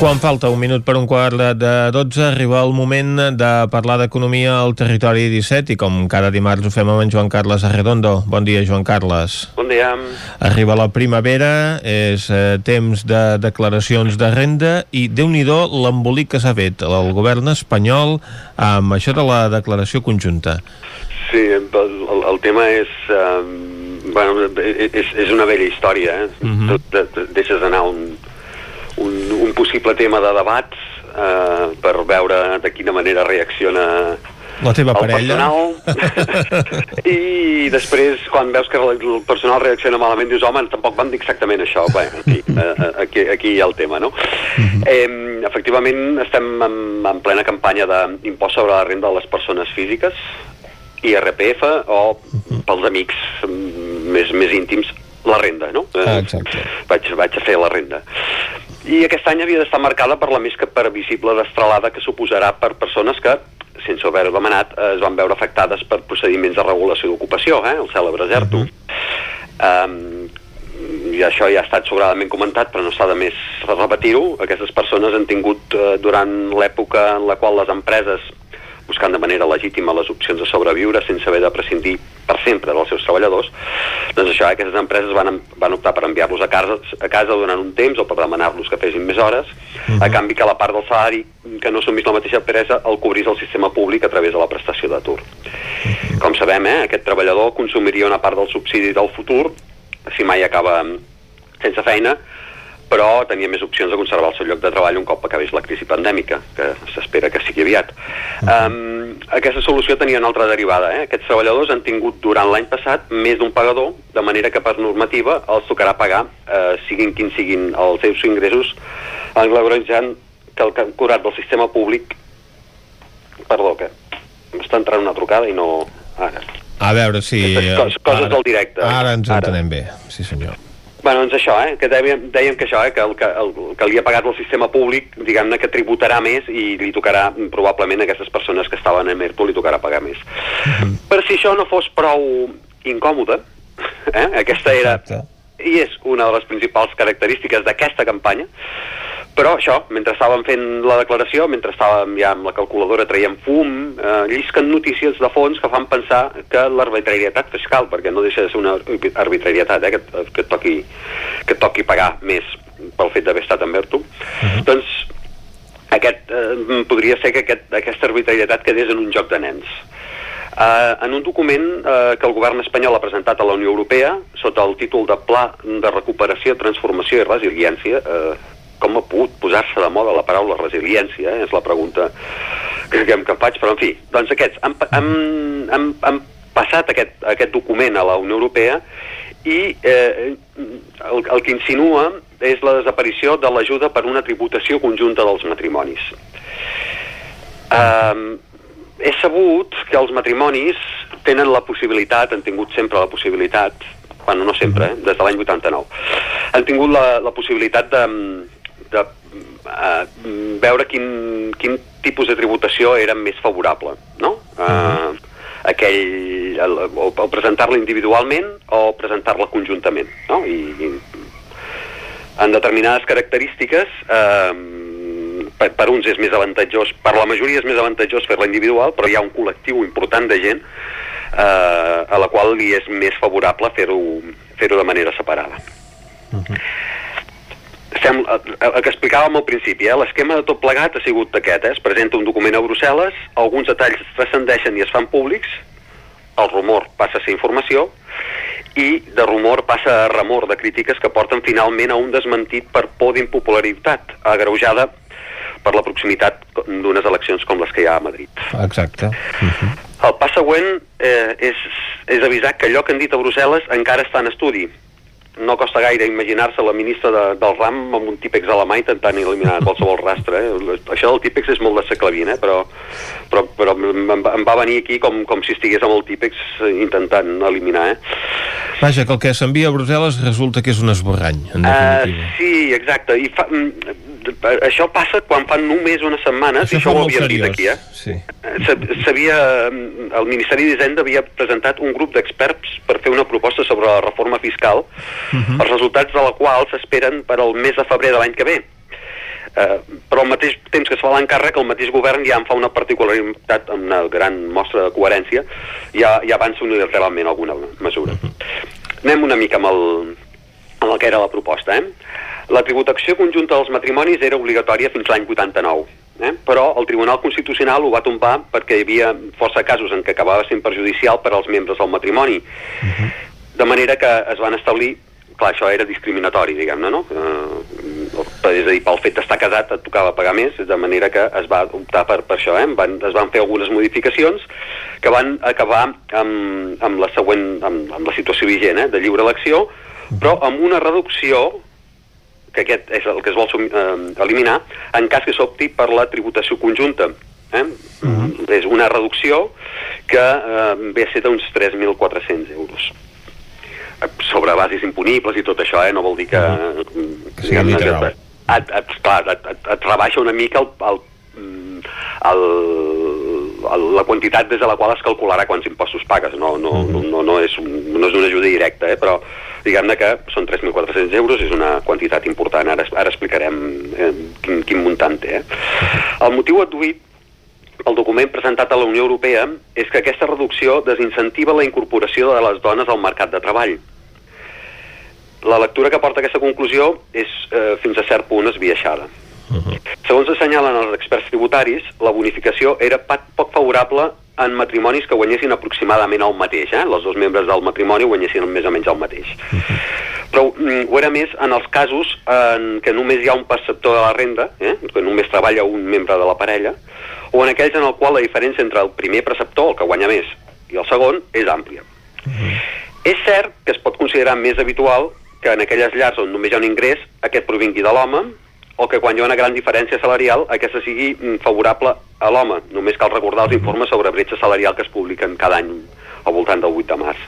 Quan falta un minut per un quart de 12, arriba el moment de parlar d'economia al territori 17 i com cada dimarts ho fem amb en Joan Carles Arredondo. Bon dia, Joan Carles. Bon dia. Arriba la primavera, és eh, temps de declaracions de renda i déu nhi l'embolic que s'ha fet el govern espanyol amb això de la declaració conjunta. Sí, el, el, tema és... Um, bueno, és, és una vella història, eh? Tot, de, de, deixes anar un, un, un possible tema de debats eh, per veure de quina manera reacciona La teva el parella. personal i després quan veus que el personal reacciona malament dius home, tampoc vam dir exactament això Bé, aquí, eh, aquí, aquí hi ha el tema no? eh, efectivament estem en, en plena campanya d'impost sobre la renda de les persones físiques IRPF o pels amics mm, més, més íntims la renda, no? Ah, Eh, exacte. vaig, vaig a fer la renda. I aquest any havia d'estar marcada per la més que previsible destralada que suposarà per persones que, sense haver-ho demanat, eh, es van veure afectades per procediments de regulació d'ocupació, eh, el cèlebre ZERTO. um, i això ja ha estat sobradament comentat, però no s'ha de més repetir-ho. Aquestes persones han tingut, eh, durant l'època en la qual les empreses buscant de manera legítima les opcions de sobreviure sense haver de prescindir per sempre dels seus treballadors, doncs això, aquestes empreses van, van optar per enviar-los a casa, a casa durant un temps o per demanar-los que fessin més hores, uh -huh. a canvi que la part del salari que no assumís la mateixa empresa el cobrís el sistema públic a través de la prestació d'atur. Uh -huh. Com sabem, eh, aquest treballador consumiria una part del subsidi del futur si mai acaba sense feina, però tenia més opcions de conservar el seu lloc de treball un cop acabés la crisi pandèmica, que s'espera que sigui aviat. Uh -huh. um, aquesta solució tenia una altra derivada. Eh? Aquests treballadors han tingut durant l'any passat més d'un pagador, de manera que per normativa els tocarà pagar, eh, siguin quins siguin els seus ingressos, englobalitzant que el que han curat del sistema públic... Perdó, que m'està entrant una trucada i no... Ara. A veure si... Cos, coses ara, del directe. Ara ens Ara. entenem bé, sí senyor. Bueno, doncs això, eh, que dèiem, dèiem que això, eh, que el que, el, que li ha pagat el sistema públic, diguem-ne que tributarà més i li tocarà, mm, probablement, a aquestes persones que estaven en ERTO li tocarà pagar més. Per si això no fos prou incòmode, eh, aquesta era i és una de les principals característiques d'aquesta campanya, però això, mentre estàvem fent la declaració, mentre estàvem ja amb la calculadora traient fum, eh, llisquen notícies de fons que fan pensar que l'arbitrarietat fiscal, perquè no deixa de ser una arbitrarietat, eh, que, que, et toqui, que et toqui pagar més pel fet d'haver estat en Berto, doncs aquest, eh, podria ser que aquest, aquesta arbitrarietat quedés en un joc de nens. Uh, en un document uh, que el govern espanyol ha presentat a la Unió Europea sota el títol de Pla de Recuperació, Transformació i Resiliència, uh, com ha pogut posar-se de moda la paraula resiliència, eh? és la pregunta que, que, que faig, però en fi, doncs aquests han, han, han, han passat aquest, aquest document a la Unió Europea i eh, el, el que insinua és la desaparició de l'ajuda per una tributació conjunta dels matrimonis. Um, és sabut que els matrimonis tenen la possibilitat, han tingut sempre la possibilitat, bueno, no sempre, eh, des de l'any 89, han tingut la, la possibilitat de, de uh, veure quin, quin tipus de tributació era més favorable, no? Uh, aquell, el, o, o presentar-la individualment o presentar-la conjuntament, no? I, i en determinades característiques eh, per, per uns és més avantatjós, per la majoria és més avantatjós fer-la individual, però hi ha un col·lectiu important de gent eh, a la qual li és més favorable fer-ho fer de manera separada. Estem, el, el que explicàvem al principi, eh? l'esquema de tot plegat ha sigut aquest, eh? es presenta un document a Brussel·les, alguns detalls transcendeixen i es fan públics, el rumor passa a ser informació, i de rumor passa a remor de crítiques que porten finalment a un desmentit per por d'impopularitat, agreujada per la proximitat d'unes eleccions com les que hi ha a Madrid. Exacte. El pas següent eh, és, és avisar que allò que han dit a Brussel·les encara està en estudi. No costa gaire imaginar-se la ministra de, del RAM amb un típex a la mà intentant eliminar qualsevol rastre. Eh? Això del típex és molt de XX, eh? però, però, però em, va venir aquí com, com si estigués amb el típex intentant eliminar. Eh? Vaja, que el que s'envia a Brussel·les resulta que és un esborrany, en Uh, definitiva. sí, exacte. I fa, mm, això passa quan fa només unes setmanes, Això i això ho havíem dit aquí, eh? Sí. S'ha- S'havia, el Ministeri d'Hisenda havia presentat un grup d'experts per fer una proposta sobre la reforma fiscal, els resultats de la qual s'esperen per al mes de febrer de l'any que ve. Eh, però al mateix temps que es fa l'encàrrec, el mateix govern ja en fa una particularitat, amb una gran mostra de coherència, ja, ja avança unilateralment alguna mesura. Anem una mica amb el, amb el que era la proposta. Eh? La tributació conjunta dels matrimonis era obligatòria fins l'any 89, eh? però el Tribunal Constitucional ho va tombar perquè hi havia força casos en què acabava sent perjudicial per als membres del matrimoni. De manera que es van establir clar, això era discriminatori, diguem-ne, no? Eh, és a dir, pel fet d'estar casat et tocava pagar més, de manera que es va optar per, per això, eh? Van, es van fer algunes modificacions que van acabar amb, amb la següent, amb, amb la situació vigent, eh? de lliure elecció, però amb una reducció que aquest és el que es vol eh, eliminar, en cas que s'opti per la tributació conjunta. Eh? És una reducció que eh, ve a ser d'uns 3.400 euros Eh, sobre bases imponibles i tot això, eh? no vol dir que... Que sigui literal. Et, et, et, clar, et, et, et rebaixa una mica el, el, mm, el, el, la quantitat des de la qual es calcularà quants impostos pagues. No, no, no, no, no, és, un, no és una ajuda directa, eh? però diguem-ne que són 3.400 euros, és una quantitat important. Ara, ara explicarem eh, quin, quin muntant té. Eh? El motiu adduït el document presentat a la Unió Europea és que aquesta reducció desincentiva la incorporació de les dones al mercat de treball. La lectura que porta a aquesta conclusió és eh, fins a cert punt esbiaixada. Segons assenyalen els experts tributaris, la bonificació era poc favorable en matrimonis que guanyessin aproximadament el mateix. Eh? Els dos membres del matrimoni guanyessin més o menys el mateix. Però mm, ho era més en els casos en què només hi ha un perceptor de la renda, eh? que només treballa un membre de la parella, o en aquells en el qual la diferència entre el primer preceptor, el que guanya més, i el segon, és àmplia. És cert que es pot considerar més habitual que en aquelles llars on només hi ha un ingrés, aquest provingui de l'home, o que quan hi ha una gran diferència salarial aquesta sigui mm, favorable a l'home. Només cal recordar els informes sobre bretxa salarial que es publiquen cada any al voltant del 8 de març.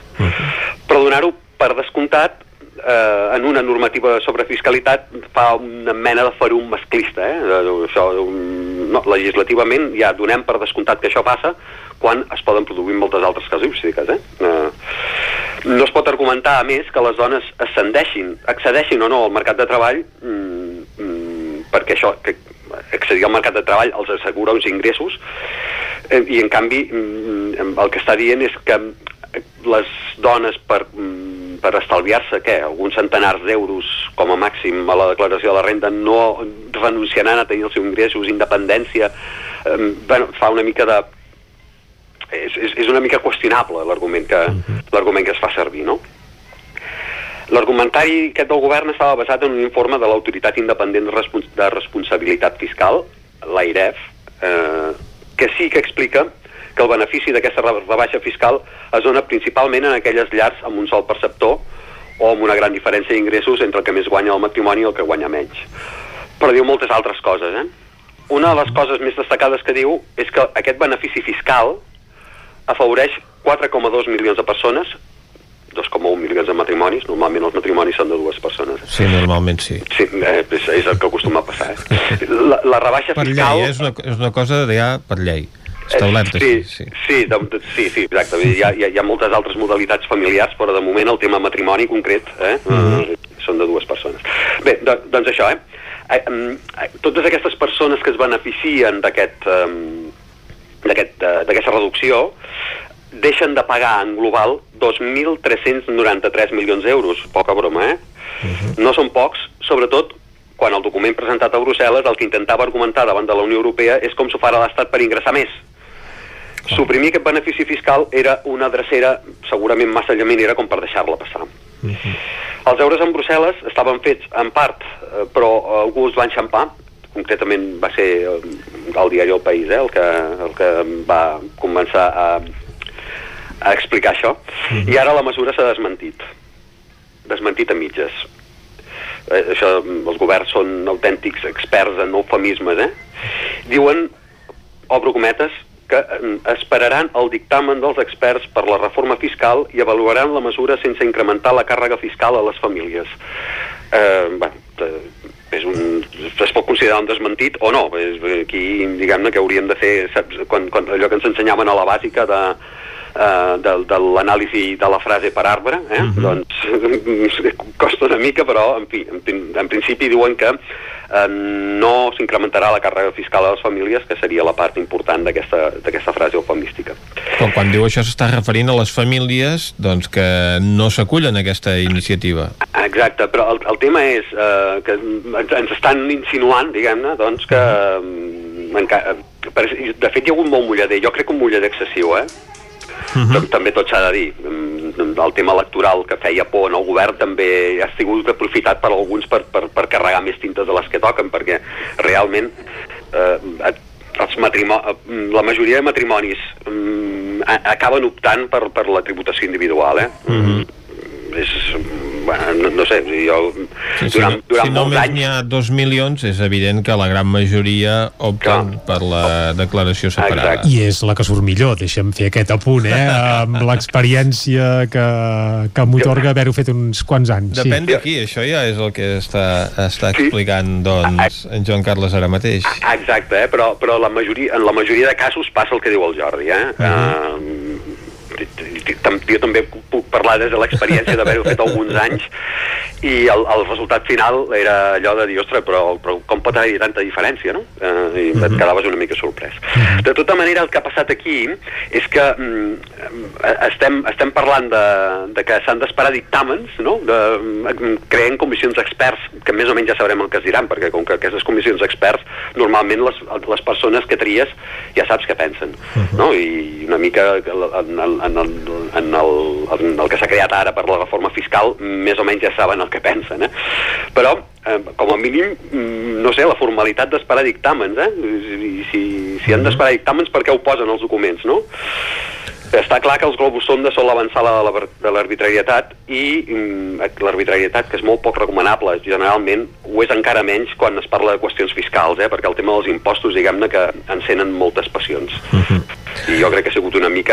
Però donar-ho per descomptat eh, en una normativa sobre fiscalitat fa una mena de ferum masclista. Eh? Això, no, legislativament ja donem per descomptat que això passa quan es poden produir moltes altres casuístiques. Eh? Eh, no es pot argumentar, a més, que les dones ascendeixin, accedeixin o no al mercat de treball mm, perquè això, que accedir al mercat de treball els assegura uns ingressos eh, i en canvi mm, el que està dient és que les dones per, mm, per estalviar-se què, alguns centenars d'euros com a màxim a la declaració de la renda no renunciaran a tenir els seus ingressos, independència eh, bueno, fa una mica de és, és, és una mica qüestionable l'argument que, l'argument que es fa servir, no? L'argumentari aquest del govern estava basat en un informe de l'Autoritat Independent de, Respons de Responsabilitat Fiscal, l'AIREF, eh, que sí que explica que el benefici d'aquesta re- rebaixa fiscal es dona principalment en aquelles llars amb un sol perceptor o amb una gran diferència d'ingressos entre el que més guanya el matrimoni i el que guanya menys. Però diu moltes altres coses, eh? Una de les coses més destacades que diu és que aquest benefici fiscal afavoreix 4,2 milions de persones 2,1 milions de matrimonis, normalment els matrimonis són de dues persones. Sí, normalment sí. Sí, eh, és, és el que acostuma a passar. Eh? La, la rebaixa Per fiscal... llei, és una, és una cosa de ja per llei. Establerta, sí, sí. sí, de, de, sí, sí, exacte. Hi ha, hi, ha, hi ha moltes altres modalitats familiars, però de moment el tema matrimoni concret eh, Mhm. són de dues persones. Bé, do, doncs això, eh? eh, eh, totes aquestes persones que es beneficien d'aquest eh, d'aquesta reducció deixen de pagar en global 2.393 milions d'euros. Poca broma, eh? No són pocs, sobretot quan el document presentat a Brussel·les el que intentava argumentar davant de la Unió Europea és com s'ho farà l'Estat per ingressar més. Suprimir aquest benefici fiscal era una drecera segurament massa llaminera com per deixar-la passar. Els deures en Brussel·les estaven fets en part, eh, però algú els va enxampar, concretament va ser eh, el diari El País eh, el, que, el que va començar a, a explicar això, i ara la mesura s'ha desmentit, desmentit a mitges. Eh, això, els governs són autèntics experts en eufemismes, eh? Diuen, obro cometes, que eh, esperaran el dictamen dels experts per la reforma fiscal i avaluaran la mesura sense incrementar la càrrega fiscal a les famílies. Eh, bueno, eh, és un, es pot considerar un desmentit o no. És, aquí, diguem-ne, que hauríem de fer saps, quan, quan, allò que ens ensenyaven a la bàsica de, uh, de, de l'anàlisi de la frase per arbre, eh? doncs costa una mica, però en fi, en, en principi diuen que eh, no s'incrementarà la càrrega fiscal a les famílies, que seria la part important d'aquesta frase eufemística. Però quan diu això s'està referint a les famílies doncs, que no s'acullen a aquesta iniciativa. Exacte, però el, el tema és eh, que ens, ens estan insinuant, diguem-ne, doncs que... mm, enca- per, de fet, hi ha hagut molt mullader, jo crec que un mullader excessiu, eh? Tam- També tot s'ha de dir. Mm, El tema electoral que feia por en el govern també ha sigut aprofitat per alguns per, per, per carregar més tintes de les que toquen, perquè realment eh, els la majoria de matrimonis mm, a- acaben optant per, per la tributació individual, eh? És, bueno, no, no sé, jo Sí, si, durant, no, durant si molts només anys n'hi ha dos milions, és evident que la gran majoria opten per la declaració separada. I és la que surt millor, deixa'm fer aquest apunt, eh? amb l'experiència que, que m'otorga haver-ho fet uns quants anys. Depèn sí. de qui, això ja és el que està, està explicant doncs, en Joan Carles ara mateix. Exacte, eh? però, però la majoria, en la majoria de casos passa el que diu el Jordi. Eh? Uh, jo també puc parlar des de l'experiència d'haver-ho fet alguns anys i el, el resultat final era allò de dir, ostres, però, però com pot haver-hi tanta diferència, no? Eh, I et Mhm. quedaves una mica sorprès. De tota manera, el que ha passat aquí és que mm, estem, estem parlant de, de que s'han d'esperar dictàmens, no? De, mm, creant comissions experts, que més o menys ja sabrem el que es diran, perquè com que aquestes comissions experts, normalment les, les persones que tries ja saps què pensen, no? I una mica en, en, en, el, en, el, en el que s'ha creat ara per la reforma fiscal, més o menys ja saben el que pensen, eh? Però eh, com a mínim, mm, no sé, la formalitat d'esperar dictàmens, eh? I si, si han d'esperar dictàmens, per què ho posen els documents, no? Està clar que els globus sonda sol avançar la, la, de l'arbitrarietat i mm, l'arbitrarietat, que és molt poc recomanable, generalment ho és encara menys quan es parla de qüestions fiscals, eh? perquè el tema dels impostos, diguem-ne, que encenen moltes passions. I jo crec que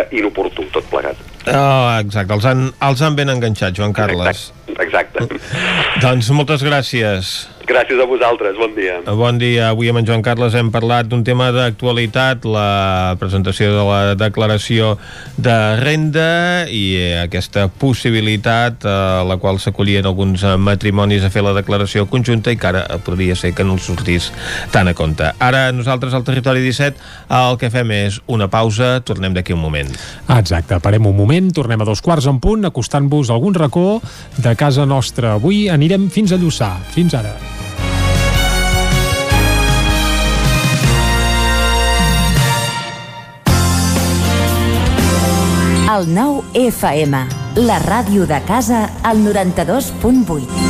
mica inoportú tot plegat. Oh, exacte, els han, els han ben enganxat, Joan Carles. Exacte. Doncs moltes gràcies. Gràcies a vosaltres, bon dia. Bon dia. Avui amb en Joan Carles hem parlat d'un tema d'actualitat, la presentació de la declaració de renda i eh, aquesta possibilitat a la qual s'acollien alguns eh, matrimonis a fer la declaració conjunta i que ara podria ser que no els sortís tant a compte. Ara nosaltres al Territori 17 el que fem és una pausa, tornem d'aquí un moment. Exacte, parem un moment, tornem a dos quarts en punt, acostant-vos a algun racó de casa nostra. Avui anirem fins a Lluçà. Fins ara. El nou FM, la ràdio de casa, al 92.8.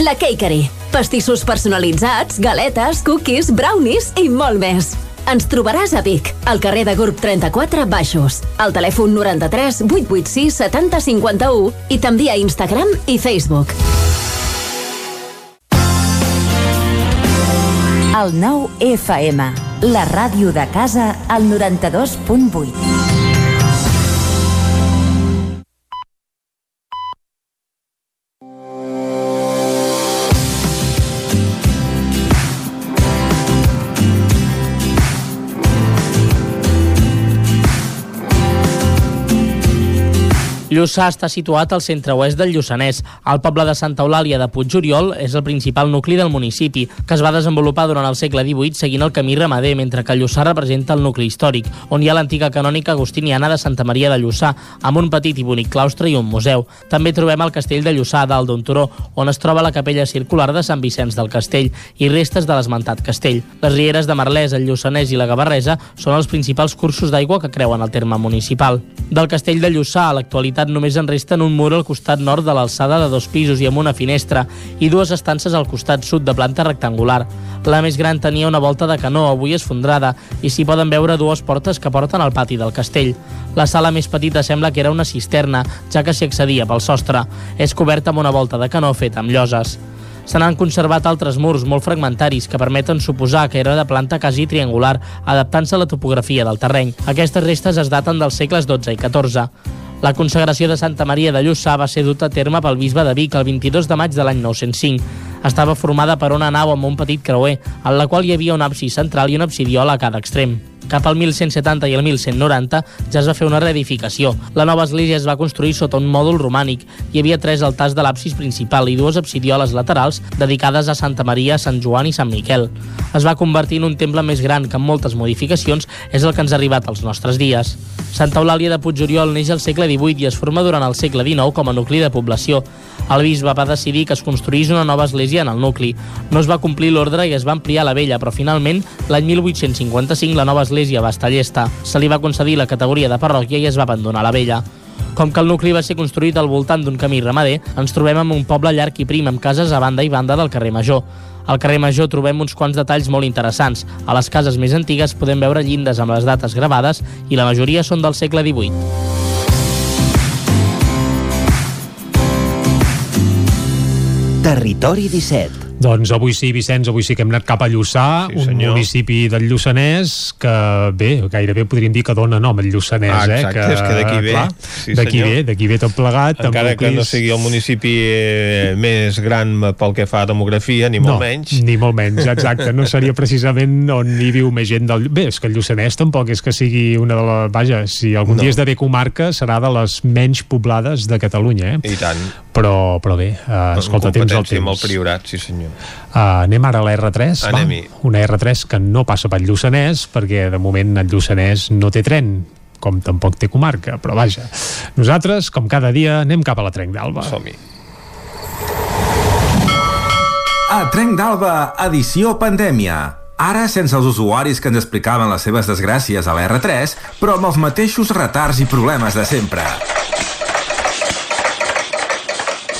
La Cakery. Pastissos personalitzats, galetes, cookies, brownies i molt més. Ens trobaràs a Vic, al carrer de Gurb 34 Baixos, al telèfon 93 886 70 51 i també a Instagram i Facebook. El nou FM, la ràdio de casa, al 92.8. Lluçà està situat al centre-oest del Lluçanès. El poble de Santa Eulàlia de Puigoriol és el principal nucli del municipi, que es va desenvolupar durant el segle XVIII seguint el camí ramader, mentre que Lluçà representa el nucli històric, on hi ha l'antiga canònica agustiniana de Santa Maria de Lluçà, amb un petit i bonic claustre i un museu. També trobem el castell de Lluçà, dalt d'un turó, on es troba la capella circular de Sant Vicenç del Castell i restes de l'esmentat castell. Les rieres de Marlès, el Lluçanès i la Gavarresa són els principals cursos d'aigua que creuen el terme municipal. Del castell de Lluçà, a l'actualitat només en resten un mur al costat nord de l'alçada de dos pisos i amb una finestra i dues estances al costat sud de planta rectangular. La més gran tenia una volta de canó, avui esfondrada, i s'hi poden veure dues portes que porten al pati del castell. La sala més petita sembla que era una cisterna, ja que s'hi accedia pel sostre. És coberta amb una volta de canó feta amb lloses. Se n'han conservat altres murs molt fragmentaris que permeten suposar que era de planta quasi triangular, adaptant-se a la topografia del terreny. Aquestes restes es daten dels segles XII i XIV. La consagració de Santa Maria de Lluçà va ser duta a terme pel bisbe de Vic el 22 de maig de l'any 905. Estava formada per una nau amb un petit creuer, en la qual hi havia un absis central i una absidiola a cada extrem. Cap al 1170 i el 1190 ja es va fer una reedificació. La nova església es va construir sota un mòdul romànic. Hi havia tres altars de l'absis principal i dues absidioles laterals dedicades a Santa Maria, Sant Joan i Sant Miquel. Es va convertir en un temple més gran que amb moltes modificacions és el que ens ha arribat als nostres dies. Santa Eulàlia de Puigoriol neix al segle XVIII i es forma durant el segle XIX com a nucli de població. El bisbe va decidir que es construís una nova església en el nucli. No es va complir l'ordre i es va ampliar la vella, però finalment, l'any 1855, la nova església estar llesta. Se li va concedir la categoria de parròquia i es va abandonar la vella. Com que el nucli va ser construït al voltant d'un camí ramader, ens trobem amb un poble llarg i prim amb cases a banda i banda del carrer Major. Al carrer Major trobem uns quants detalls molt interessants. A les cases més antigues podem veure llindes amb les dates gravades i la majoria són del segle XVIII. Territori 17 Doncs avui sí, Vicenç, avui sí que hem anat cap a Lluçà, Sí, un senyor. municipi del Lluçanès que, bé, gairebé podríem dir que dona nom al Lluçanès, Ah, eh? exacte, és que d'aquí ve. Clar, Sí, d'aquí ve, d'aquí ve tot plegat. Encara que no sigui el municipi eh, més gran pel que fa a demografia, ni molt no, menys. Ni molt menys, exacte. No seria precisament on hi viu més gent del... Bé, és que el Lluçanès tampoc és que sigui una de les... Vaja, si algun No. dia esdevé comarca, serà de les menys poblades de Catalunya, eh? I tant. Però, però bé, uh, escolta, temps al competència amb el temps. Priorat, sí senyor. Uh, anem ara a la R3, va? Una R3 que no passa pel Lluçanès, perquè de moment el Lluçanès no té tren, com tampoc té comarca, però vaja. Nosaltres, com cada dia, anem cap a la Trenc d'Alba. Som-hi. A Trenc d'Alba, edició pandèmia. Ara sense els usuaris que ens explicaven les seves desgràcies a la R3, però amb els mateixos retards i problemes de sempre.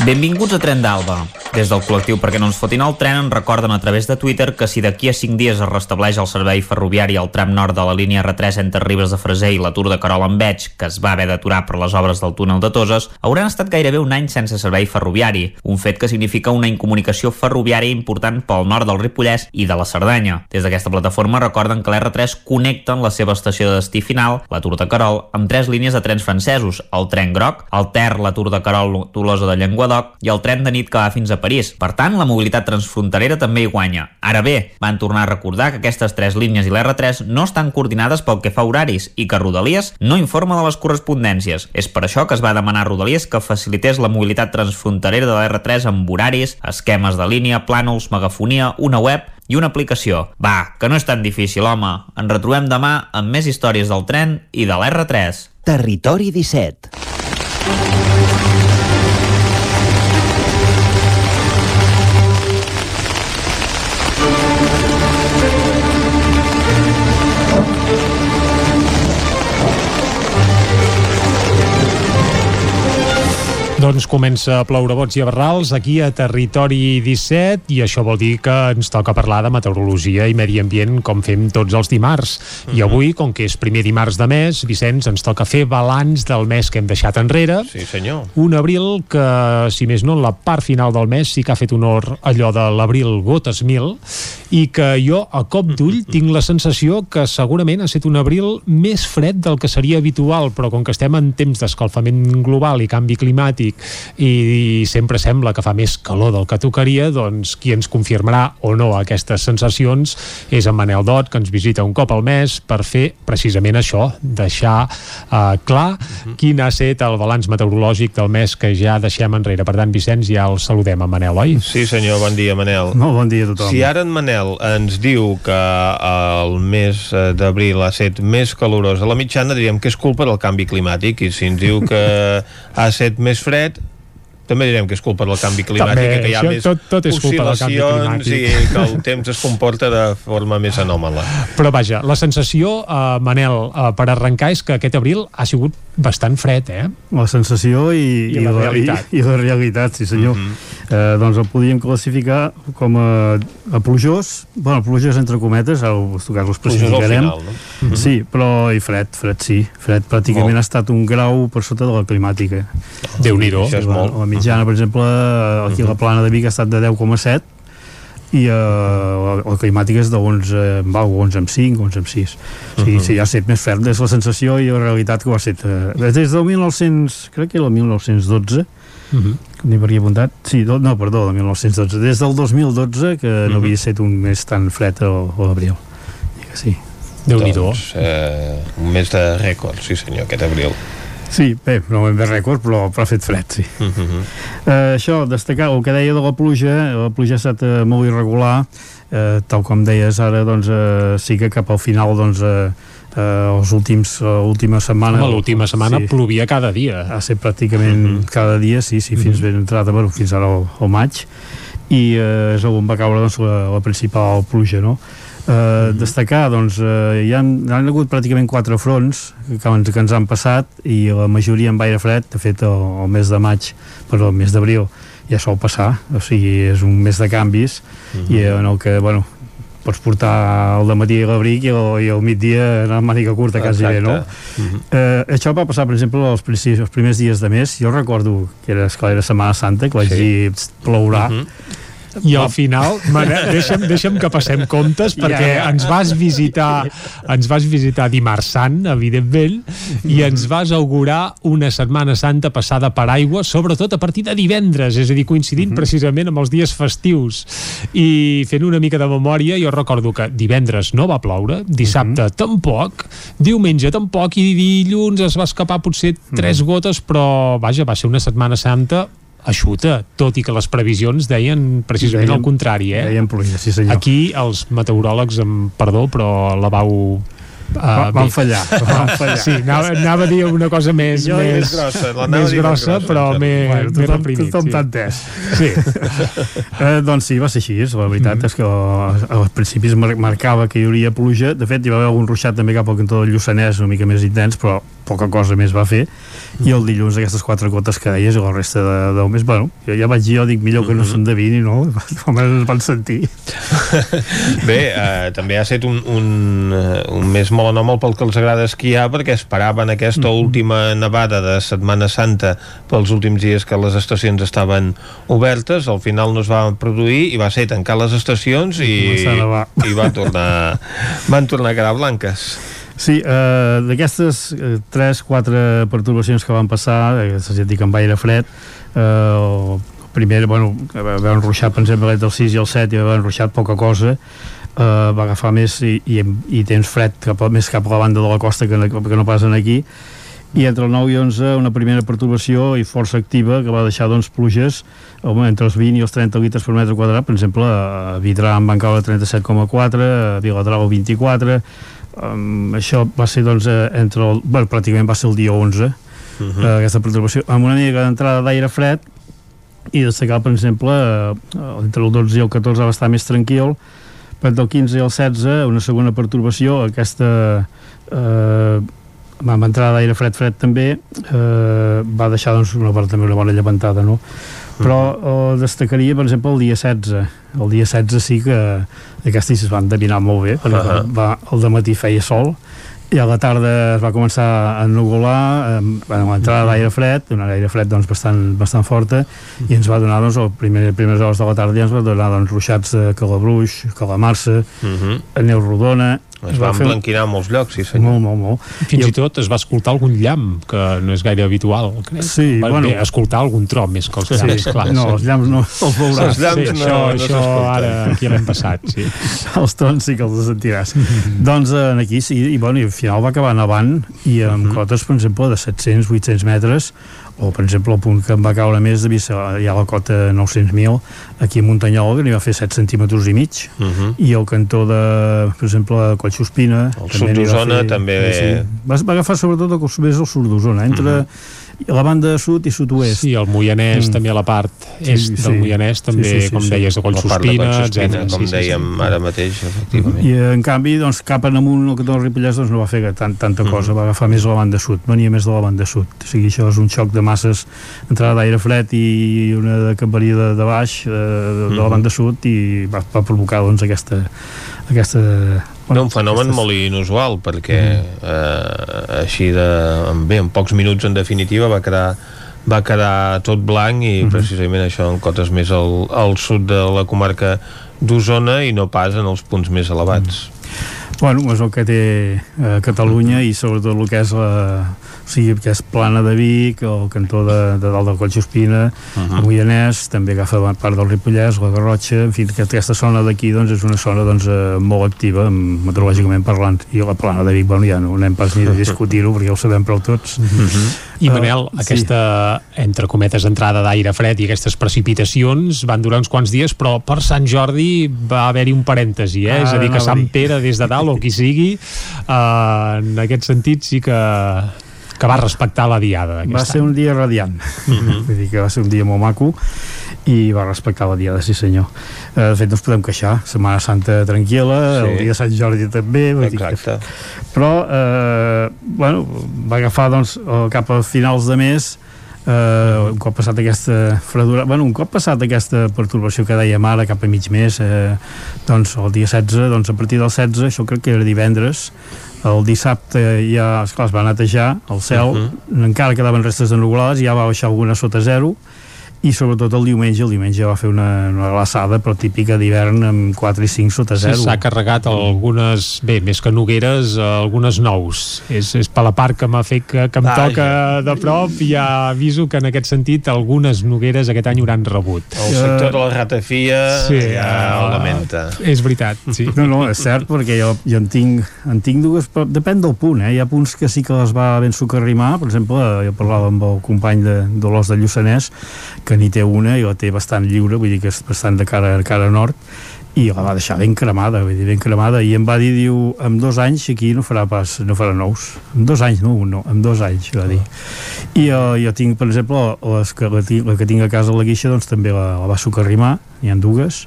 Benvinguts a Tren d'Alba. Des del col·lectiu Perquè no ens fotin el tren ens recorden a través de Twitter que si d'aquí a 5 dies es restableix el servei ferroviari al tram nord de la línia R3 entre Ribes de Freser i la Tour de Carol en Veig, que es va haver d'aturar per les obres del túnel de Toses, hauran estat gairebé un any sense servei ferroviari, un fet que significa una incomunicació ferroviària important pel nord del Ripollès i de la Cerdanya. Des d'aquesta plataforma recorden que l'R3 connecta en la seva estació de destí final, la Tour de Carol, amb tres línies de trens francesos, el tren groc, el Ter, la Tour de Carol Tolosa de Llenguadoc i el tren de nit que va fins a París. Per tant, la mobilitat transfronterera també hi guanya. Ara bé, van tornar a recordar que aquestes tres línies i l'R3 no estan coordinades pel que fa horaris i que Rodalies no informa de les correspondències. És per això que es va demanar a Rodalies que facilités la mobilitat transfronterera de l'R3 amb horaris, esquemes de línia, plànols, megafonia, una web i una aplicació. Va, que no és tan difícil, home. Ens retrobem demà amb més històries del tren i de l'R3. Territori 17 Doncs comença a ploure bots i a barrals aquí a Territori 17 i això vol dir que ens toca parlar de meteorologia i medi ambient com fem tots els dimarts. I avui, com que és primer dimarts de mes, Vicenç, ens toca fer balanç del mes que hem deixat enrere. Sí, senyor. Un abril que, si més no, en la part final del mes sí que ha fet honor allò de l'abril gotes mil i que jo, a cop d'ull, tinc la sensació que segurament ha estat un abril més fred del que seria habitual, però com que estem en temps d'escalfament global i canvi climàtic i, i sempre sembla que fa més calor del que tocaria, doncs qui ens confirmarà o no aquestes sensacions és en Manel Dot, que ens visita un cop al mes per fer precisament això, deixar eh, clar uh -huh. quin ha estat el balanç meteorològic del mes que ja deixem enrere. Per tant, Vicenç, ja el saludem a Manel, oi? Sí, senyor, bon dia, Manel. Molt bon dia a tothom. Si ara en Manel ens diu que el mes eh, d'abril ha estat més calorós a la mitjana, diríem que és culpa del canvi climàtic, i si ens diu que ha estat més fred, said també direm que és culpa del canvi climàtic També, i que hi ha això més tot- tot és culpa del canvi oscil·lacions i climàtic. que el temps es comporta de forma més anòmala. Però vaja, la sensació, eh, Manel, eh, per arrencar és que aquest abril ha sigut bastant fred, eh? La sensació i, I la realitat. I, i la realitat, sí senyor. Mm -hmm. eh, doncs el podríem classificar com a, a plujós, bueno, plujós entre cometes, ara us tocar al especificarem. final, no? Mm -hmm. Sí, però i fred, fred sí. Fred pràcticament Molt. ha estat un grau per sota de la climàtica. Déu-n'hi-do. Sí, Això és la, molt. la mitjana, per exemple, aquí a la plana de Vic ha estat de 10,7 i eh, la, la climàtica és de 11, va, 11 amb 5, 11 amb 6 o sigui, Mhm. sí, ja ha estat més fred és la sensació i la realitat que ho ha estat eh, des del 1900, crec que era el 1912 Uh -huh. n'hi havia apuntat sí, do, no, perdó, del 1912 des del 2012 que no Mhm. havia estat un mes tan fred a, a l'abril I que sí Déu-n'hi-do. Doncs, eh, un mes de rècord, sí senyor, aquest abril. Sí, bé, no hem de rècord, però, però ha fet fred, sí. Uh -huh. Eh, això, destacar el que deia de la pluja, la pluja ha estat eh, molt irregular, eh, tal com deies ara, doncs eh, sí que cap al final, doncs, eh, eh, els últims, uh, última setmana... Home, l'última setmana plovia cada dia. Ha set pràcticament cada dia, sí, sí, fins ben entrada, bueno, fins ara al, al maig, i eh, és on va caure doncs, la, la principal pluja, no? Eh, destacar, doncs, eh, hi, han, hi han hagut pràcticament quatre fronts que, ens- que ens han passat i la majoria amb aire fred, de fet el, el mes de maig, però el mes d'abril ja sol passar, o sigui, és un mes de canvis i en el que, bueno, pots portar el matí l'abric i, el, i el migdia anar amb màniga curta quasi bé, no? Eh, això va passar, per exemple, els, els primers dies de mes. Jo recordo que era, esclar, era Setmana Santa, que vaig Sí. dir, "Pst, plourà. I al final, deixa'm, deixa'm que passem comptes perquè Ja, ja. ens vas visitar ens vas visitar dimarts sant, evidentment, i ens vas augurar una Setmana Santa passada per aigua, sobretot a partir de divendres, és a dir, coincidint precisament amb els dies festius. I fent una mica de memòria, jo recordo que divendres no va ploure, dissabte tampoc, diumenge tampoc, i dilluns es va escapar potser tres gotes, però vaja, va ser una Setmana Santa eixuta, tot i que les previsions deien precisament Deien- el contrari, eh? deien pluja, sí senyor. Aquí els meteoròlegs, amb perdó, però la vau... Uh, Va- van fallar, van fallar. Sí, anava, anava a dir una cosa més, Jo- més, Més grossa, més grossa, grossa, però m'he. Bueno, reprimit. tothom sí. t'ha entès. Sí. eh, doncs sí, va ser així. La veritat Mhm. és que als principis mar marcava que hi hauria pluja. De fet, hi va haver algun ruixat també cap al cantó del Lluçanès, una mica més intens, però poca cosa més va fer. I el dilluns aquestes quatre gotes que deies i la resta de, del mes, bueno, jo ja vaig dir, jo dic millor que no s'endevini, no? Com es van sentir. Bé, eh, també ha estat un, un, eh, un mes molt anòmal pel que els agrada esquiar perquè esperaven aquesta Mhm. última nevada de Setmana Santa pels últims dies que les estacions estaven obertes, al final no es va produir i va ser tancar les estacions i, i va tornar, van tornar a quedar blanques. Sí, eh, d'aquestes eh, 3-4 perturbacions que van passar, eh, et dic amb aire fred, eh, el primer, bueno, va haver enruixat, per exemple, el 6 i el 7 i va enruixat poca cosa, eh, va agafar més i, i, i temps fred cap més cap a la banda de la costa que, que no passen aquí, i entre el 9 i 11 una primera perturbació i força activa que va deixar doncs pluges home, entre els 20 i els 30 litres per metre quadrat per exemple a Vidrà en van caure 37,4 a Viladrau 24 um, això va ser doncs eh, entre el, bueno, pràcticament va ser el dia 11 uh -huh. aquesta perturbació amb una mica d'entrada d'aire fred i destacar per exemple eh, entre el 12 i el 14 va estar més tranquil però entre el 15 i el 16 una segona perturbació aquesta eh, amb entrada d'aire fred fred també eh, va deixar doncs, una, també una bona llevantada no? Però eh, destacaria per exemple el dia 16 el dia 16 sí que aquestes es van endevinar molt bé perquè Ahà. va, el matí feia sol i a la tarda es va començar a ennuvolar amb, amb l'entrada d'aire fred un aire fred doncs, bastant, bastant forta i ens va donar doncs, el primer, primeres hores de la tarda ja ens va donar doncs, ruixats de Calabruix, Calamarsa Uh -huh. Neu Rodona Es va fer- emblanquinar a molts llocs, sí senyor. Molt, molt, molt. Fins i tot es va escoltar algun llamp, que no és gaire habitual, crec. Sí, va, bueno. Bé, escoltar algun tro més que els Sí, llamps, clar. no, els llamps no els veuràs. Els llamps sí, no- això, no això ara aquí l'hem passat, sí. els tons sí que els sentiràs. doncs eh, aquí sí, i, bueno, i al final va acabar nevant i amb cotes, per exemple, de 700-800 metres o per exemple el punt que em va caure més devia ser hi ha la cota 900.000 aquí a Muntanyol que n'hi va fer 7 centímetres i mig Uh -huh. i el cantó de, per exemple, de Collsospina El sud d'Osona fer- també- sí. va, va agafar sobretot el més el sud d'Osona entre la banda sud i sud-oest Sí, el Moianès, Mm. també a la part Sí, est sí. del Moianès, també, Sí, sí, sí, com sí. deies, de La part de Collsospina, Collsospina, etc. com dèiem ara mateix, efectivament. I en canvi, doncs, cap en amunt el Cantó del Ripollès doncs, no va fer tant, tanta Mm. cosa, va agafar més la banda sud, venia més de la banda sud. O sigui, això és un xoc de masses, entrada d'aire fred i una de camperia de, de baix, eh, de, de la Mhm. banda sud, i va, va provocar doncs, aquesta, aquesta No, un fenomen aquestes- molt inusual perquè eh, així de, bé, en pocs minuts en definitiva va quedar va quedar tot blanc i precisament això en cotes més al, al sud de la comarca d'Osona i no pas en els punts més elevats. Bueno, és el que té eh, Catalunya i sobretot el que és la, o sigui, que és Plana de Vic, el cantó de, de dalt del Collsospina, uh -huh. el Moianès, també agafa part del Ripollès, la Garrotxa, en fi, que aquesta zona d'aquí doncs, és una zona doncs, eh, molt activa, meteorològicament parlant, i la Plana de Vic, bueno, ja no anem pas ni a discutir-ho, perquè ja ho sabem prou tots. Uh -huh. I Manel, Uh, aquesta, entre cometes, entrada d'aire fred i aquestes precipitacions van durar uns quants dies, però per Sant Jordi va haver-hi un parèntesi, eh? Ah, és a dir, que Sant. Pere des de dalt o qui sigui, eh, en aquest sentit sí que que va respectar la diada. Va ser un dia radiant, -huh. vull dir que va ser un dia molt maco i va respectar la diada, sí senyor. Eh, de fet, no ens podem queixar, Setmana Santa tranquil·la, Sí. el dia de Sant Jordi també, vull dir que Exacte. però eh, bueno, va agafar doncs, cap a finals de mes eh, un cop passat aquesta fredura bueno, un cop passat aquesta pertorbació que dèiem ara cap a mig mes eh, doncs el dia 16, doncs a partir del 16 això crec que era divendres el dissabte ja, esclar, es va netejar el cel, uh -huh. encara quedaven restes de nuvolades, ja va baixar alguna sota zero i sobretot el diumenge, el diumenge va fer una, una glaçada però típica d'hivern amb 4 i 5 sota Sí, zero S'ha carregat algunes, bé, més que nogueres, eh, algunes nous. És, és per la part que m'ha fet que, que em Vaja. toca de prop i ja aviso que en aquest sentit algunes nogueres aquest any hauran rebut. El sector de la ratafia Sí, ja ho eh, lamenta. És veritat, sí. No, no, és cert, perquè jo, jo en, tinc, en tinc dues, però depèn del punt, eh? Hi ha punts que sí que les va ben socarrimar, per exemple, eh, jo parlava amb el company de Dolors de Lluçanès, que n'hi té una i la té bastant lliure, vull dir que és bastant de cara, cara nord, i la va deixar ben cremada, vull dir, ben cremada, i em va dir, diu, en dos anys aquí no farà pas, no farà nous. En dos anys, no, no, en dos anys, va dir. I uh, jo tinc, per exemple, les que, la, la que tinc a casa a la guixa, doncs també la, la va socarrimar, n'hi ha dues,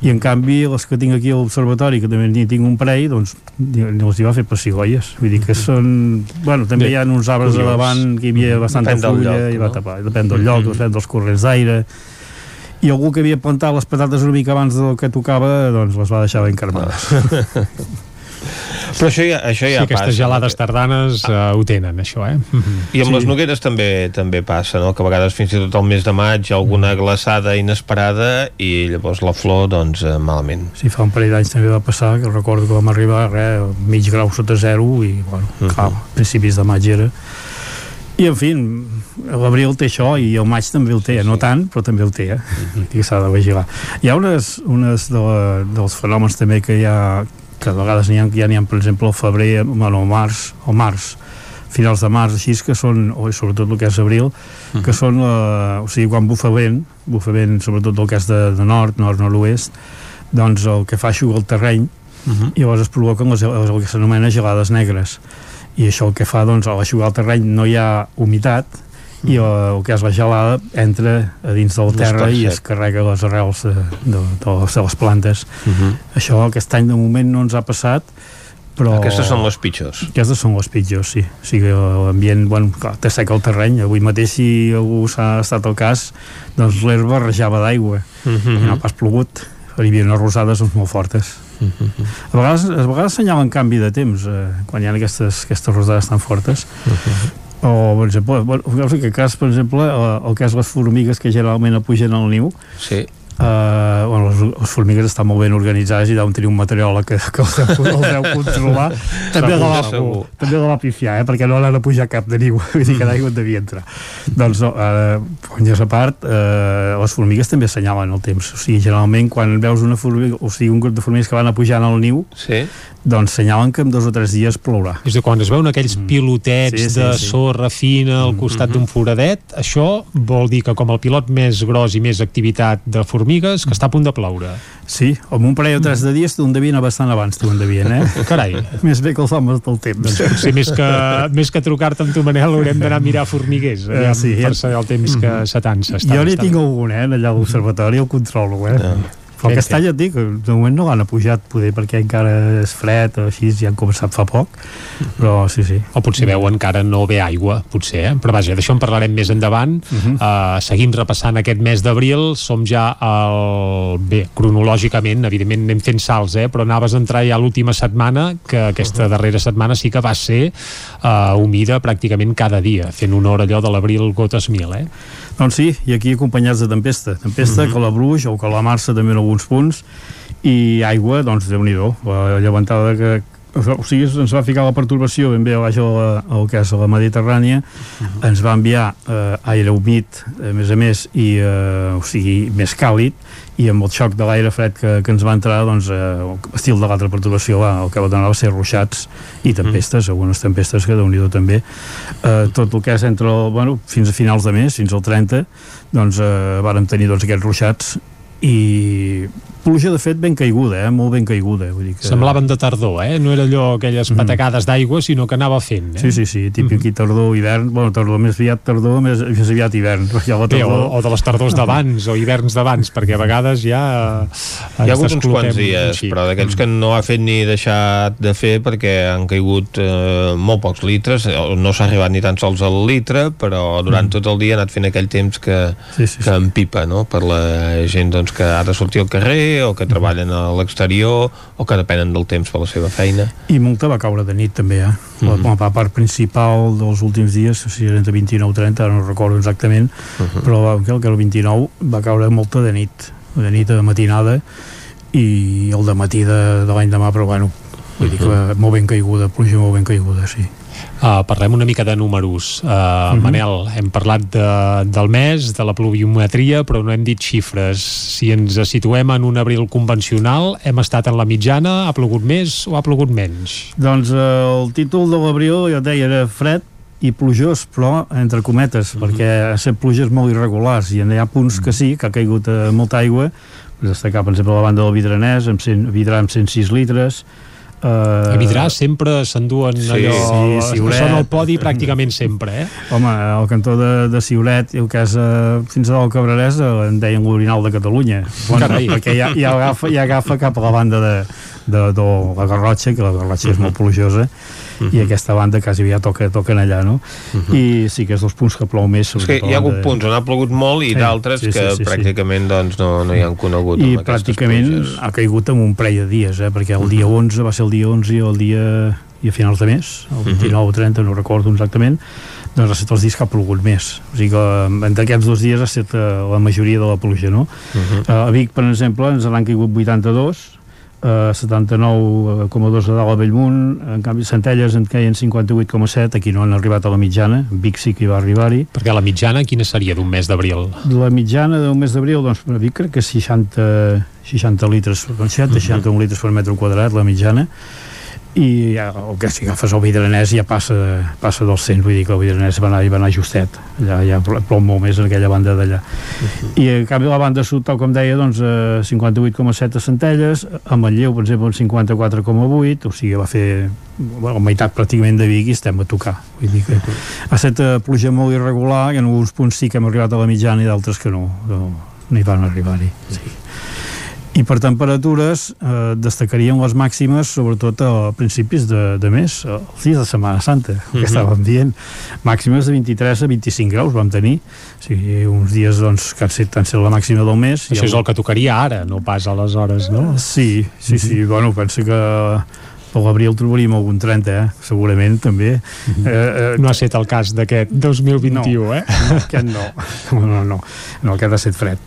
i en canvi les que tinc aquí a l'observatori que també n'hi tinc un parell doncs els hi va fer pessigolles. Vull dir que són, bueno, també Bé, hi ha uns arbres curiós. a davant que hi havia bastanta Depèn fulla lloc, i va no? tapar, depèn del lloc, depèn dels corrents d'aire. I algú que havia plantat les patates una mica abans del que tocava doncs les va deixar ben cremades Però això ja, això Sí, ja aquestes passa. gelades tardanes eh, ho tenen, això, eh? I amb Sí. les nogueres també també passa, no? que a vegades fins i tot al mes de maig hi ha alguna glaçada inesperada i llavors la flor, doncs, eh, malament. Sí, fa un parell d'anys també va passar, que recordo que vam arribar res, mig grau sota zero i, bueno, uh Mhm. -huh. clar, principis de maig era. I, en fi, l'abril té això i el maig també el té, no tant, però també el té, eh? Mhm. I s'ha de vigilar. Hi ha unes, unes de la, dels fenòmens també que hi ha, que a vegades n'hi ha, ja n'hi ha, per exemple, al febrer, bueno, al març, al març, finals de març, així que són, o sobretot el que és abril, Mhm. que són, la, o sigui, quan bufa vent, bufa vent sobretot el que és de, de nord, nord-nord-oest, doncs el que fa aixuga el terreny Mhm. i llavors es provoquen les, les, el que s'anomena gelades negres i això el que fa, doncs, a l'aixugar el terreny no hi ha humitat i el, el que és la gelada entra a dins del terra i es carrega les arrels de, de, de, les, de les plantes Uh -huh. això aquest any de moment no ens ha passat però... Aquestes són les pitjors. Aquestes són les pitjors, sí. O sigui, l'ambient, bueno, clar, té sec el terreny. Avui mateix, si algú s'ha estat al cas, doncs l'herba rejava d'aigua. Uh I no ha -huh. pas plogut. Hi havia unes rosades doncs, molt fortes. A vegades, a vegades assenyalen canvi de temps, eh, quan hi ha aquestes, aquestes rosades tan fortes. O, per exemple, bueno, en aquest cas, per exemple, el, el que és les formigues que generalment pugen al niu, Sí. Uh, bueno, les, les formigues estan molt ben organitzades i deuen tenir un material que, que els deu, els deu controlar també la, va, segur. també la va pifiar eh? perquè no l'han de pujar cap de ningú vull dir que d'aigua devia entrar doncs no, uh, conyes a part uh, les formigues també assenyalen el temps o sigui, generalment quan veus una formiga o sigui, un grup de formigues que van a pujar al niu sí. doncs senyalen que en dos o tres dies plourà És de quan es veuen aquells pilotets Sí, sí, de sí. sorra fina al costat d'un foradet, això vol dir que com el pilot més gros i més activitat de formigues, que està a punt de ploure. Sí, amb un parell o tres de dies t'ho endevien bastant abans, t'ho endevien, eh? Carai. Més bé que els homes del temps. Doncs potser més que, més que trucar-te amb tu, Manel, haurem d'anar a mirar formiguers eh, sí, per saber el temps que se t'ansa. Jo n'hi tinc algun, eh, allà a l'observatori, el controlo, eh? Ja. Però aquest any et dic, de moment no l'han apujat, poder perquè encara és fred o així, ja han començat fa poc, però sí, sí. O potser veuen que ara no ve aigua, potser, eh? però vaja, d'això en parlarem més endavant. Uh Mhm. -huh. uh, seguint repassant aquest mes d'abril, som ja al... Bé, cronològicament, evidentment anem fent salts, eh? però anaves a entrar ja l'última setmana, que aquesta uh -huh. darrera setmana sí que va ser uh, humida pràcticament cada dia, fent honor allò de l'abril gotes mil, eh? Doncs sí, i aquí acompanyats de tempesta. Tempesta, Mhm. mm -hmm. calabruix o calamarsa també en alguns punts, i aigua, doncs, déu nhi la llevantada que, o sigui, ens va ficar la pertorbació ben bé a baix a la, al que és a la Mediterrània, ens va enviar eh, aire humit, a més a més, i, eh, o sigui, més càlid, i amb el xoc de l'aire fred que, que ens va entrar, doncs, eh, estil de l'altra perturbació, va, el que va donar va ser ruixats i tempestes, algunes tempestes que, déu nhi també, eh, tot el que és entre, el, bueno, fins a finals de mes, fins al 30, doncs, eh, vàrem tenir, doncs, aquests ruixats i pluja de fet ben caiguda, eh? molt ben caiguda vull dir que... Semblaven de tardor, eh? No era allò aquelles patacades d'aigua, sinó que anava fent. Eh? Sí, sí, sí, típic mm -hmm. tardor, hivern, bueno, tardor més aviat tardor, més, més aviat hivern, perquè la Bé, tardor... o, o de les tardors d'abans o hiverns d'abans, perquè a vegades ja Hi ha hagut uns quants dies, però d'aquells que no ha fet ni deixat de fer perquè han caigut eh, molt pocs litres, no s'ha arribat ni tan sols al litre, però durant mm. tot el dia ha anat fent aquell temps que, sí, sí, que empipa, no?, per la gent doncs, que ha de sortir al carrer o que treballen a l'exterior o que depenen del temps per la seva feina. I molta va caure de nit també, eh? La, Mhm. la part principal dels últims dies, o sigui, entre 29 i 30, ara no recordo exactament, Mhm. però va, que el que el 29 va caure molta de nit, de nit a matinada, i el de matí de, de l'any demà, però bueno, vull dir que molt ben caiguda, pluja molt ben caiguda, sí. Uh, parlem una mica de números. Uh, uh -huh. Manel, hem parlat de, del mes, de la pluviometria, però no hem dit xifres. Si ens situem en un abril convencional, hem estat en la mitjana, ha plogut més o ha plogut menys? Doncs eh, el títol de l'abril, jo deia, era fred i plujós, però entre cometes, uh -huh. perquè ha set pluges molt irregulars i hi ha punts que sí, que ha caigut eh, molta aigua, destacar, per exemple, la banda del Vidranès, amb 100, Vidrà amb 106 litres, Uh, a Vidrà sempre s'enduen sí, allò sí, que Siuret. són al podi pràcticament sempre, eh? Home, al cantó de, de Siuret, el que és uh, fins a dalt Cabrerès, uh, en deien l'orinal de Catalunya. Bueno, Carai. perquè ja, ja, agafa, ja agafa cap a la banda de, de, de la Garrotxa, que la Garrotxa és molt plujosa, i aquesta banda quasi ja toca, toquen allà, no? I sí que és dels punts que plou més. És que hi ha hagut punts on ha plogut molt i Sí, d'altres sí, sí, que sí, sí. pràcticament doncs, no, no hi han conegut i pràcticament pluges. ha caigut en un parell de dies eh? perquè el dia 11 va ser el dia 11 i el dia i a finals de mes, el 29 o 30 no recordo exactament doncs ha estat els dies que ha plogut més o sigui que eh, entre aquests dos dies ha estat eh, la majoria de la pluja no? uh a Vic per exemple ens n'han caigut 82 Uh, 79,2 de dalt a Bellmunt en canvi Centelles en caien 58,7 aquí no han arribat a la mitjana Vic sí que hi va arribar-hi. Perquè la mitjana quina seria d'un mes d'abril? la mitjana d'un mes d'abril, doncs, per Vic crec que és 60, 60 litres, 60, 61 litres per metre quadrat, la mitjana, i ja, el que si agafes el Vidranès ja passa, passa dels 100, vull dir que el Vidranès va anar, va anar justet, allà ja plou molt més en aquella banda d'allà. I en canvi la banda sud, tal com deia, doncs eh, 58,7 a Centelles, a Manlleu, per exemple, un 54,8, o sigui, va fer bueno, meitat pràcticament de Vic i estem a tocar. Vull dir que ha estat eh, pluja molt irregular, i en alguns punts sí que hem arribat a la mitjana i d'altres que no, no, no hi van arribar-hi. Sí. I per temperatures eh, destacarien les màximes sobretot a principis de, de mes, els dies de Setmana Santa, mm -hmm. que Mhm. estàvem dient. Màximes de 23 a 25 graus vam tenir. O sigui, uns dies doncs, que han set, han set la màxima del mes. Això és el que tocaria ara, no pas aleshores, no? Sí, sí, sí. Bueno, penso que per l'abril trobaríem algun 30, eh? segurament també. Mm -hmm. eh, eh, no ha estat el cas d'aquest 2021, no, eh? No, aquest no. No, no, no. no aquest ha estat fred.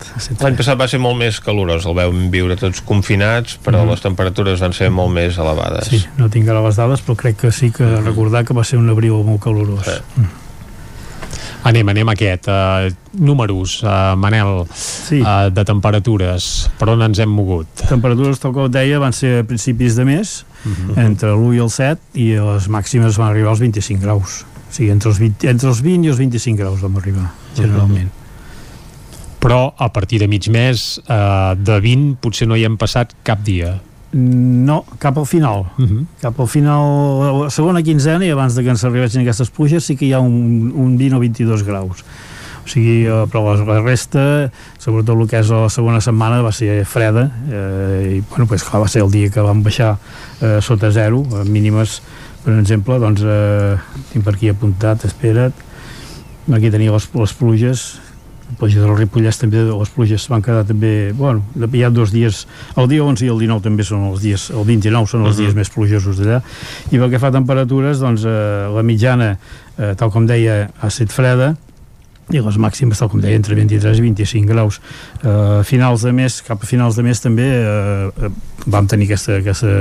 L'any passat va ser molt més calorós, el vam viure tots confinats, però mm -hmm. les temperatures van ser molt més elevades. Sí, no tinc ara les dades, però crec que sí que recordar que va ser un abril molt calorós. Eh. Mm. Anem, anem a aquest. Uh, números, uh, Manel, sí. uh, de temperatures. Per on ens hem mogut? Temperatures, tal com deia, van ser a principis de mes, uh -huh. entre l'1 i el 7, i les màximes van arribar als 25 graus. O sigui, entre els 20, entre els 20 i els 25 graus vam arribar, generalment. Uh -huh. Però a partir de mig mes, uh, de 20, potser no hi hem passat cap dia. No, cap al final. Uh -huh. Cap al final, la segona quinzena, i abans de que ens arribessin aquestes pluges, sí que hi ha un, un 20 o 22 graus. O sigui, eh, però la resta, sobretot el que és la segona setmana, va ser freda, eh, i, bueno, pues, clar, va ser el dia que vam baixar eh, sota zero, mínimes, per exemple, doncs, eh, tinc per aquí apuntat, espera't, aquí tenia les, les pluges, pluja del Ripollès també les pluges van quedar també, bueno, hi ha dos dies el dia 11 i el 19 també són els dies el 29 són els uh -huh. dies més plujosos d'allà i pel que fa a temperatures doncs eh, la mitjana, eh, tal com deia ha estat freda i les màximes, tal com deia, entre 23 i 25 graus. Eh, finals de mes, cap a finals de mes també eh, vam tenir aquesta, aquesta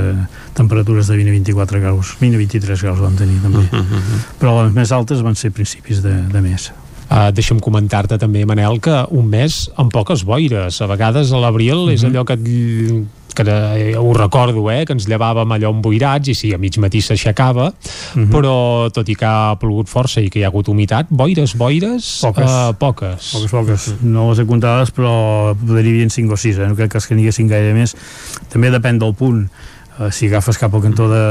temperatures de 20 a 24 graus, 20 a 23 graus vam tenir també. Uh -huh. Però les més altes van ser principis de, de mes. Uh, deixa'm comentar-te també, Manel, que un mes amb poques boires. A vegades a l'abril uh -huh. és mhm. allò que et, que eh, ho recordo, eh, que ens llevàvem allò emboirats i sí, a mig matí s'aixecava uh -huh. però tot i que ha plogut força i que hi ha hagut humitat, boires, boires poques, uh, poques. poques, poques. No les he comptades però podria dir 5 o 6 eh? no crec que n'hi haguessin gaire més també depèn del punt si agafes cap al cantó de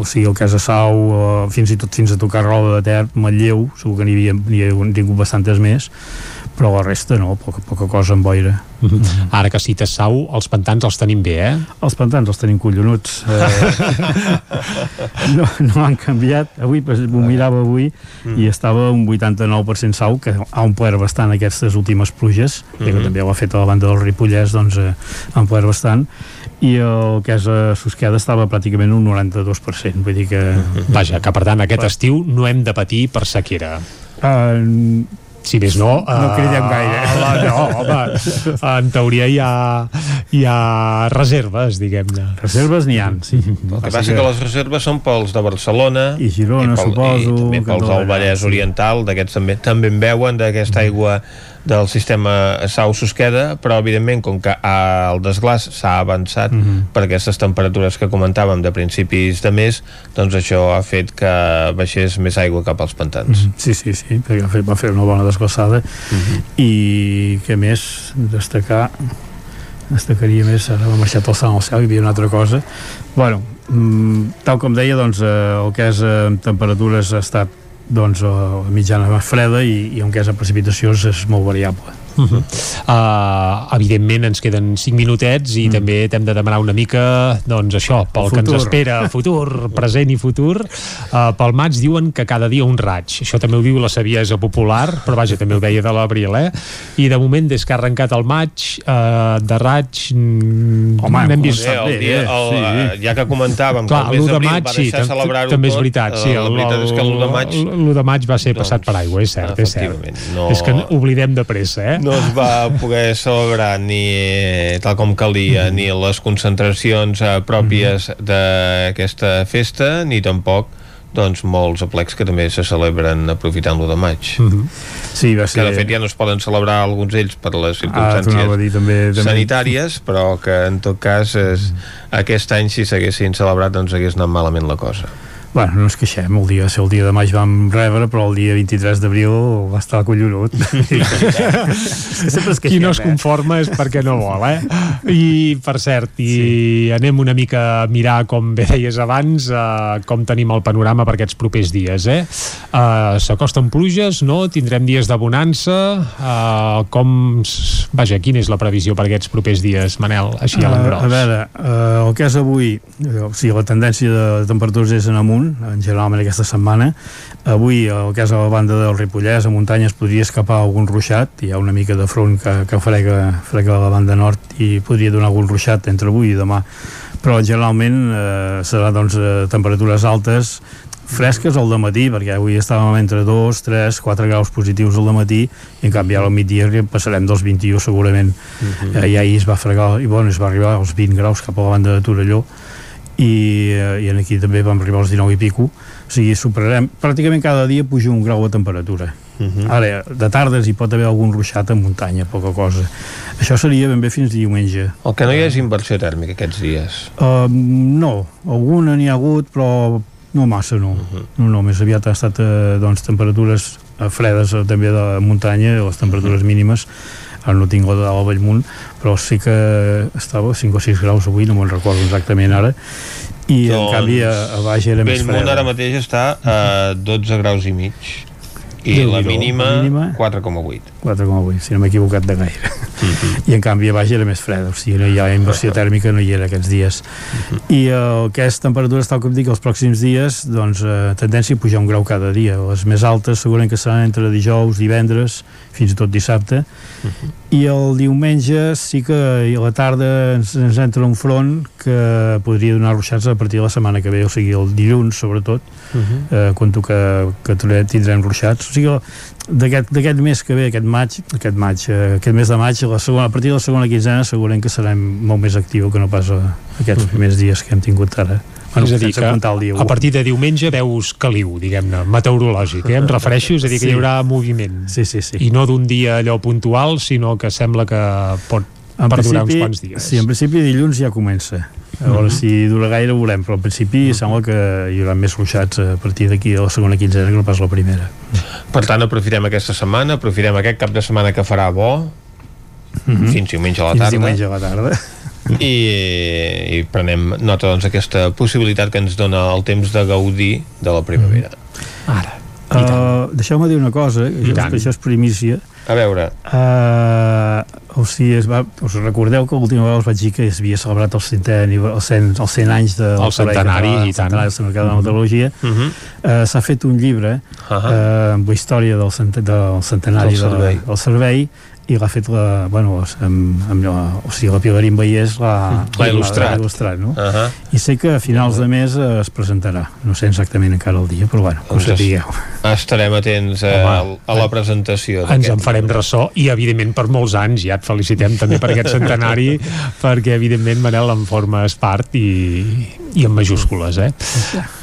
o sigui el cas de Sau o fins i tot fins a tocar Roda de Ter, Matlleu segur que n'hi havia, havia tingut bastantes més però la resta no, poca, poca cosa en boira mm -hmm. Ara que cites Sau, els pantans els tenim bé, eh? Els pantans els tenim collonuts eh, no, no han canviat avui, m'ho mirava avui mm. i estava un 89% Sau que ha omplert bastant aquestes últimes pluges mm -hmm. que també ho ha fet a la banda del Ripollès doncs eh, ha omplert bastant i el que és a Susqueda estava pràcticament un 92% vull dir que... Mm -hmm. Vaja, que per tant aquest estiu no hem de patir per sequera uh, si més no... No cridem uh, gaire. La, no, home, en teoria hi ha, hi ha reserves, diguem-ne. Reserves n'hi ha, sí. El que passa que... que les reserves són pels de Barcelona i Girona, i pel, suposo. I també pels del Vallès Oriental, d'aquests també, també en veuen d'aquesta aigua del sistema Sau-Susqueda, però evidentment com que el desglàs s'ha avançat mm -hmm. per aquestes temperatures que comentàvem de principis de mes, doncs això ha fet que baixés més aigua cap als pantans. Mm -hmm. Sí, sí, sí, perquè va fer, va fer una bona desglaçada mm -hmm. i que més destacar destacaria més, ara m'ha marxat el sang al cel, hi havia una altra cosa bueno, mm, tal com deia doncs eh, el que és eh, temperatures ha estat doncs la mitjana va freda i, i on que és a precipitacions és molt variable Uh -huh. uh, evidentment ens queden 5 minutets i mm. també t'hem de demanar una mica doncs això, pel que ens espera futur, present i futur uh, pel maig diuen que cada dia un raig això també ho diu la saviesa popular però vaja, també ho deia de l'abril eh? i de moment des que ha arrencat el maig uh, de raig mm, Home, n'hem vist bé, el dia, el, sí. ja que comentàvem Clar, que el mes d'abril va deixar sí, celebrar-ho també és veritat, sí, el, la veritat és que l'1 de maig l'1 de maig va ser doncs, passat per aigua, és cert, és cert no... és que oblidem de pressa, eh? no es va poder celebrar ni tal com calia, ni les concentracions eh, pròpies d'aquesta festa, ni tampoc doncs molts aplecs que també se celebren aprofitant lo de maig. Mm -hmm. sí, va ser... que de fet ja no es poden celebrar alguns ells per les ah, circumstàncies ah, dir, també, també... sanitàries però que en tot cas és, aquest any si s'haguessin celebrat doncs hagués anat malament la cosa Bueno, no ens queixem, el dia, el dia de maig vam rebre, però el dia 23 d'abril va estar collonut. Sempre es queixem, Qui no es eh? conforma eh? és perquè no vol, eh? I, per cert, i sí. anem una mica a mirar, com bé deies abans, uh, com tenim el panorama per aquests propers dies, eh? Uh, S'acosten pluges, no? Tindrem dies de bonança. Uh, com... Vaja, quina és la previsió per aquests propers dies, Manel, així a l'engròs? Uh, a veure, uh, el que és avui, o sigui, la tendència de temperatures és en amunt, amunt, en general en aquesta setmana. Avui, el que és a la banda del Ripollès, a muntanya es podria escapar algun ruixat, hi ha una mica de front que, que frega, frega la banda nord i podria donar algun ruixat entre avui i demà però generalment eh, serà doncs, eh, temperatures altes fresques al matí perquè avui estàvem entre 2, 3, 4 graus positius al matí i en canvi ara al migdia passarem dels 21 segurament uh -huh. eh, i ahir es va fregar i bueno, es va arribar als 20 graus cap a la banda de Torelló i, eh, i aquí també vam arribar als 19 i pico o sigui, superarem, pràcticament cada dia puja un grau de temperatura Uh -huh. Ara, de tardes hi pot haver algun ruixat a muntanya, poca cosa. Això seria ben bé fins diumenge. El que no hi ha és inversió tèrmica aquests dies. Uh, no, alguna n'hi ha hagut, però no massa, no. Uh -huh. No, no, més aviat ha estat eh, doncs, temperatures eh, fredes eh, també de muntanya, les temperatures uh -huh. mínimes ara no tinc la de la Bellmunt però sí que estava 5 o 6 graus avui, no me'n recordo exactament ara i doncs, en canvi a, a baix era més freda Bellmunt ara mateix està a 12 graus i mig i la mínima, mínima 4,8 4,8, si no m'he equivocat de gaire mhm. -huh. i en canvi a baix era més freda o sigui, no hi ha inversió tèrmica, no hi era aquests dies mhm. -huh. i el que és temperatures tal com dic els pròxims dies, doncs eh, tendència a pujar un grau cada dia, les més altes segurament que seran entre dijous, divendres fins i tot dissabte uh -huh. i el diumenge sí que a la tarda ens, ens entra un front que podria donar ruixats a partir de la setmana que ve, o sigui el dilluns sobretot uh -huh. eh, quan que, que tindrem ruixats o sigui d'aquest mes que ve, aquest maig, aquest maig, eh, aquest mes de maig, la segona, a partir de la segona quinzena segurament que serem molt més actiu que no pas a aquests -huh. primers dies que hem tingut ara. Bueno, és a dir, que el dia a partir de diumenge veus caliu, diguem-ne, meteorològic, eh? em refereixo, és a dir, que sí. hi haurà moviment. Sí, sí, sí. I no d'un dia allò puntual, sinó que sembla que pot en perdurar uns quants dies. Sí, en principi dilluns ja comença. A veure uh -huh. si dura gaire ho veurem, però al principi uh -huh. sembla que hi haurà més ruixats a partir d'aquí a la segona quinzena que no pas la primera. Per tant, aprofitem aquesta setmana, aprofitem aquest cap de setmana que farà bo, uh -huh. fins diumenge a la tarda. Fins diumenge a la tarda. I, i prenem nota doncs aquesta possibilitat que ens dona el temps de gaudir de la primavera. -huh. Ara. Uh, Deixeu-me dir una cosa, això, això és primícia. A veure. Uh, o sigui, es va, us recordeu que l'última vegada us vaig dir que es havia celebrat el 100, el 100, el 100 anys de el centenari, i tant. Centenari de la meteorologia. Uh -huh. uh, S'ha fet un llibre uh -huh. uh, amb la història del, del centenari del servei, de, del servei i l'ha fet la, bueno, amb, amb la, o sigui, la Pilarín Vallès l'ha il·lustrat, il·lustrat no? uh -huh. i sé que a finals de mes es presentarà no sé exactament encara el dia però bueno, que ho doncs sapigueu estarem atents a, Home, a la presentació ens en farem ressò i evidentment per molts anys ja et felicitem també per aquest centenari perquè evidentment Manel en formes part i, i en majúscules eh?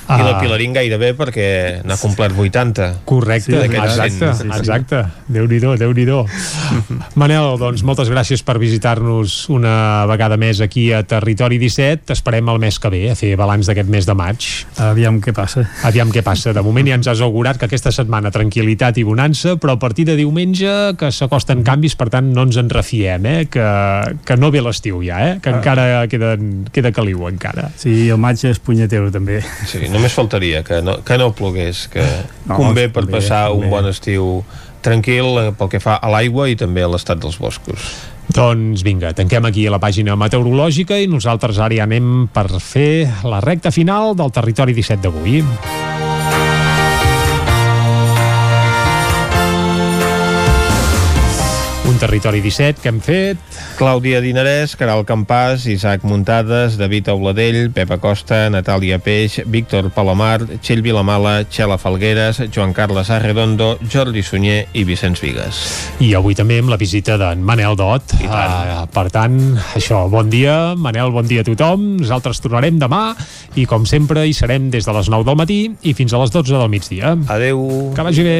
I la Pilarín gairebé perquè n'ha complert 80. Correcte, sí, exacte, sí, sí. exacte. Déu-n'hi-do, déu nhi déu Manel, doncs moltes gràcies per visitar-nos una vegada més aquí a Territori 17. Esperem el mes que ve a fer balanç d'aquest mes de maig. Aviam què passa. Aviam què passa. De moment ja ens has augurat que aquesta setmana tranquil·litat i bonança, però a partir de diumenge que s'acosten canvis, per tant no ens en refiem, eh? que, que no ve l'estiu ja, eh? que ah. encara queda, queda caliu encara. Sí, el maig és punyetero també. Sí, només faltaria que no, que no plogués, que no, convé per convé, passar convé. un bon estiu tranquil eh, pel que fa a l'aigua i també a l'estat dels boscos. Doncs vinga, tanquem aquí la pàgina meteorològica i nosaltres ara ja anem per fer la recta final del territori 17 d'avui. Territori 17 que hem fet... Clàudia Dinarès, Caral Campàs, Isaac Muntades, David Auladell, Pepa Costa, Natàlia Peix, Víctor Palomar, Txell Vilamala, Txela Falgueres, Joan Carles Arredondo, Jordi Sunyer i Vicenç Vigues. I avui també amb la visita d'en Manel Dot. I tant. Uh, per tant, això, bon dia, Manel, bon dia a tothom. Nosaltres tornarem demà i, com sempre, hi serem des de les 9 del matí i fins a les 12 del migdia. Adeu. Que vagi bé.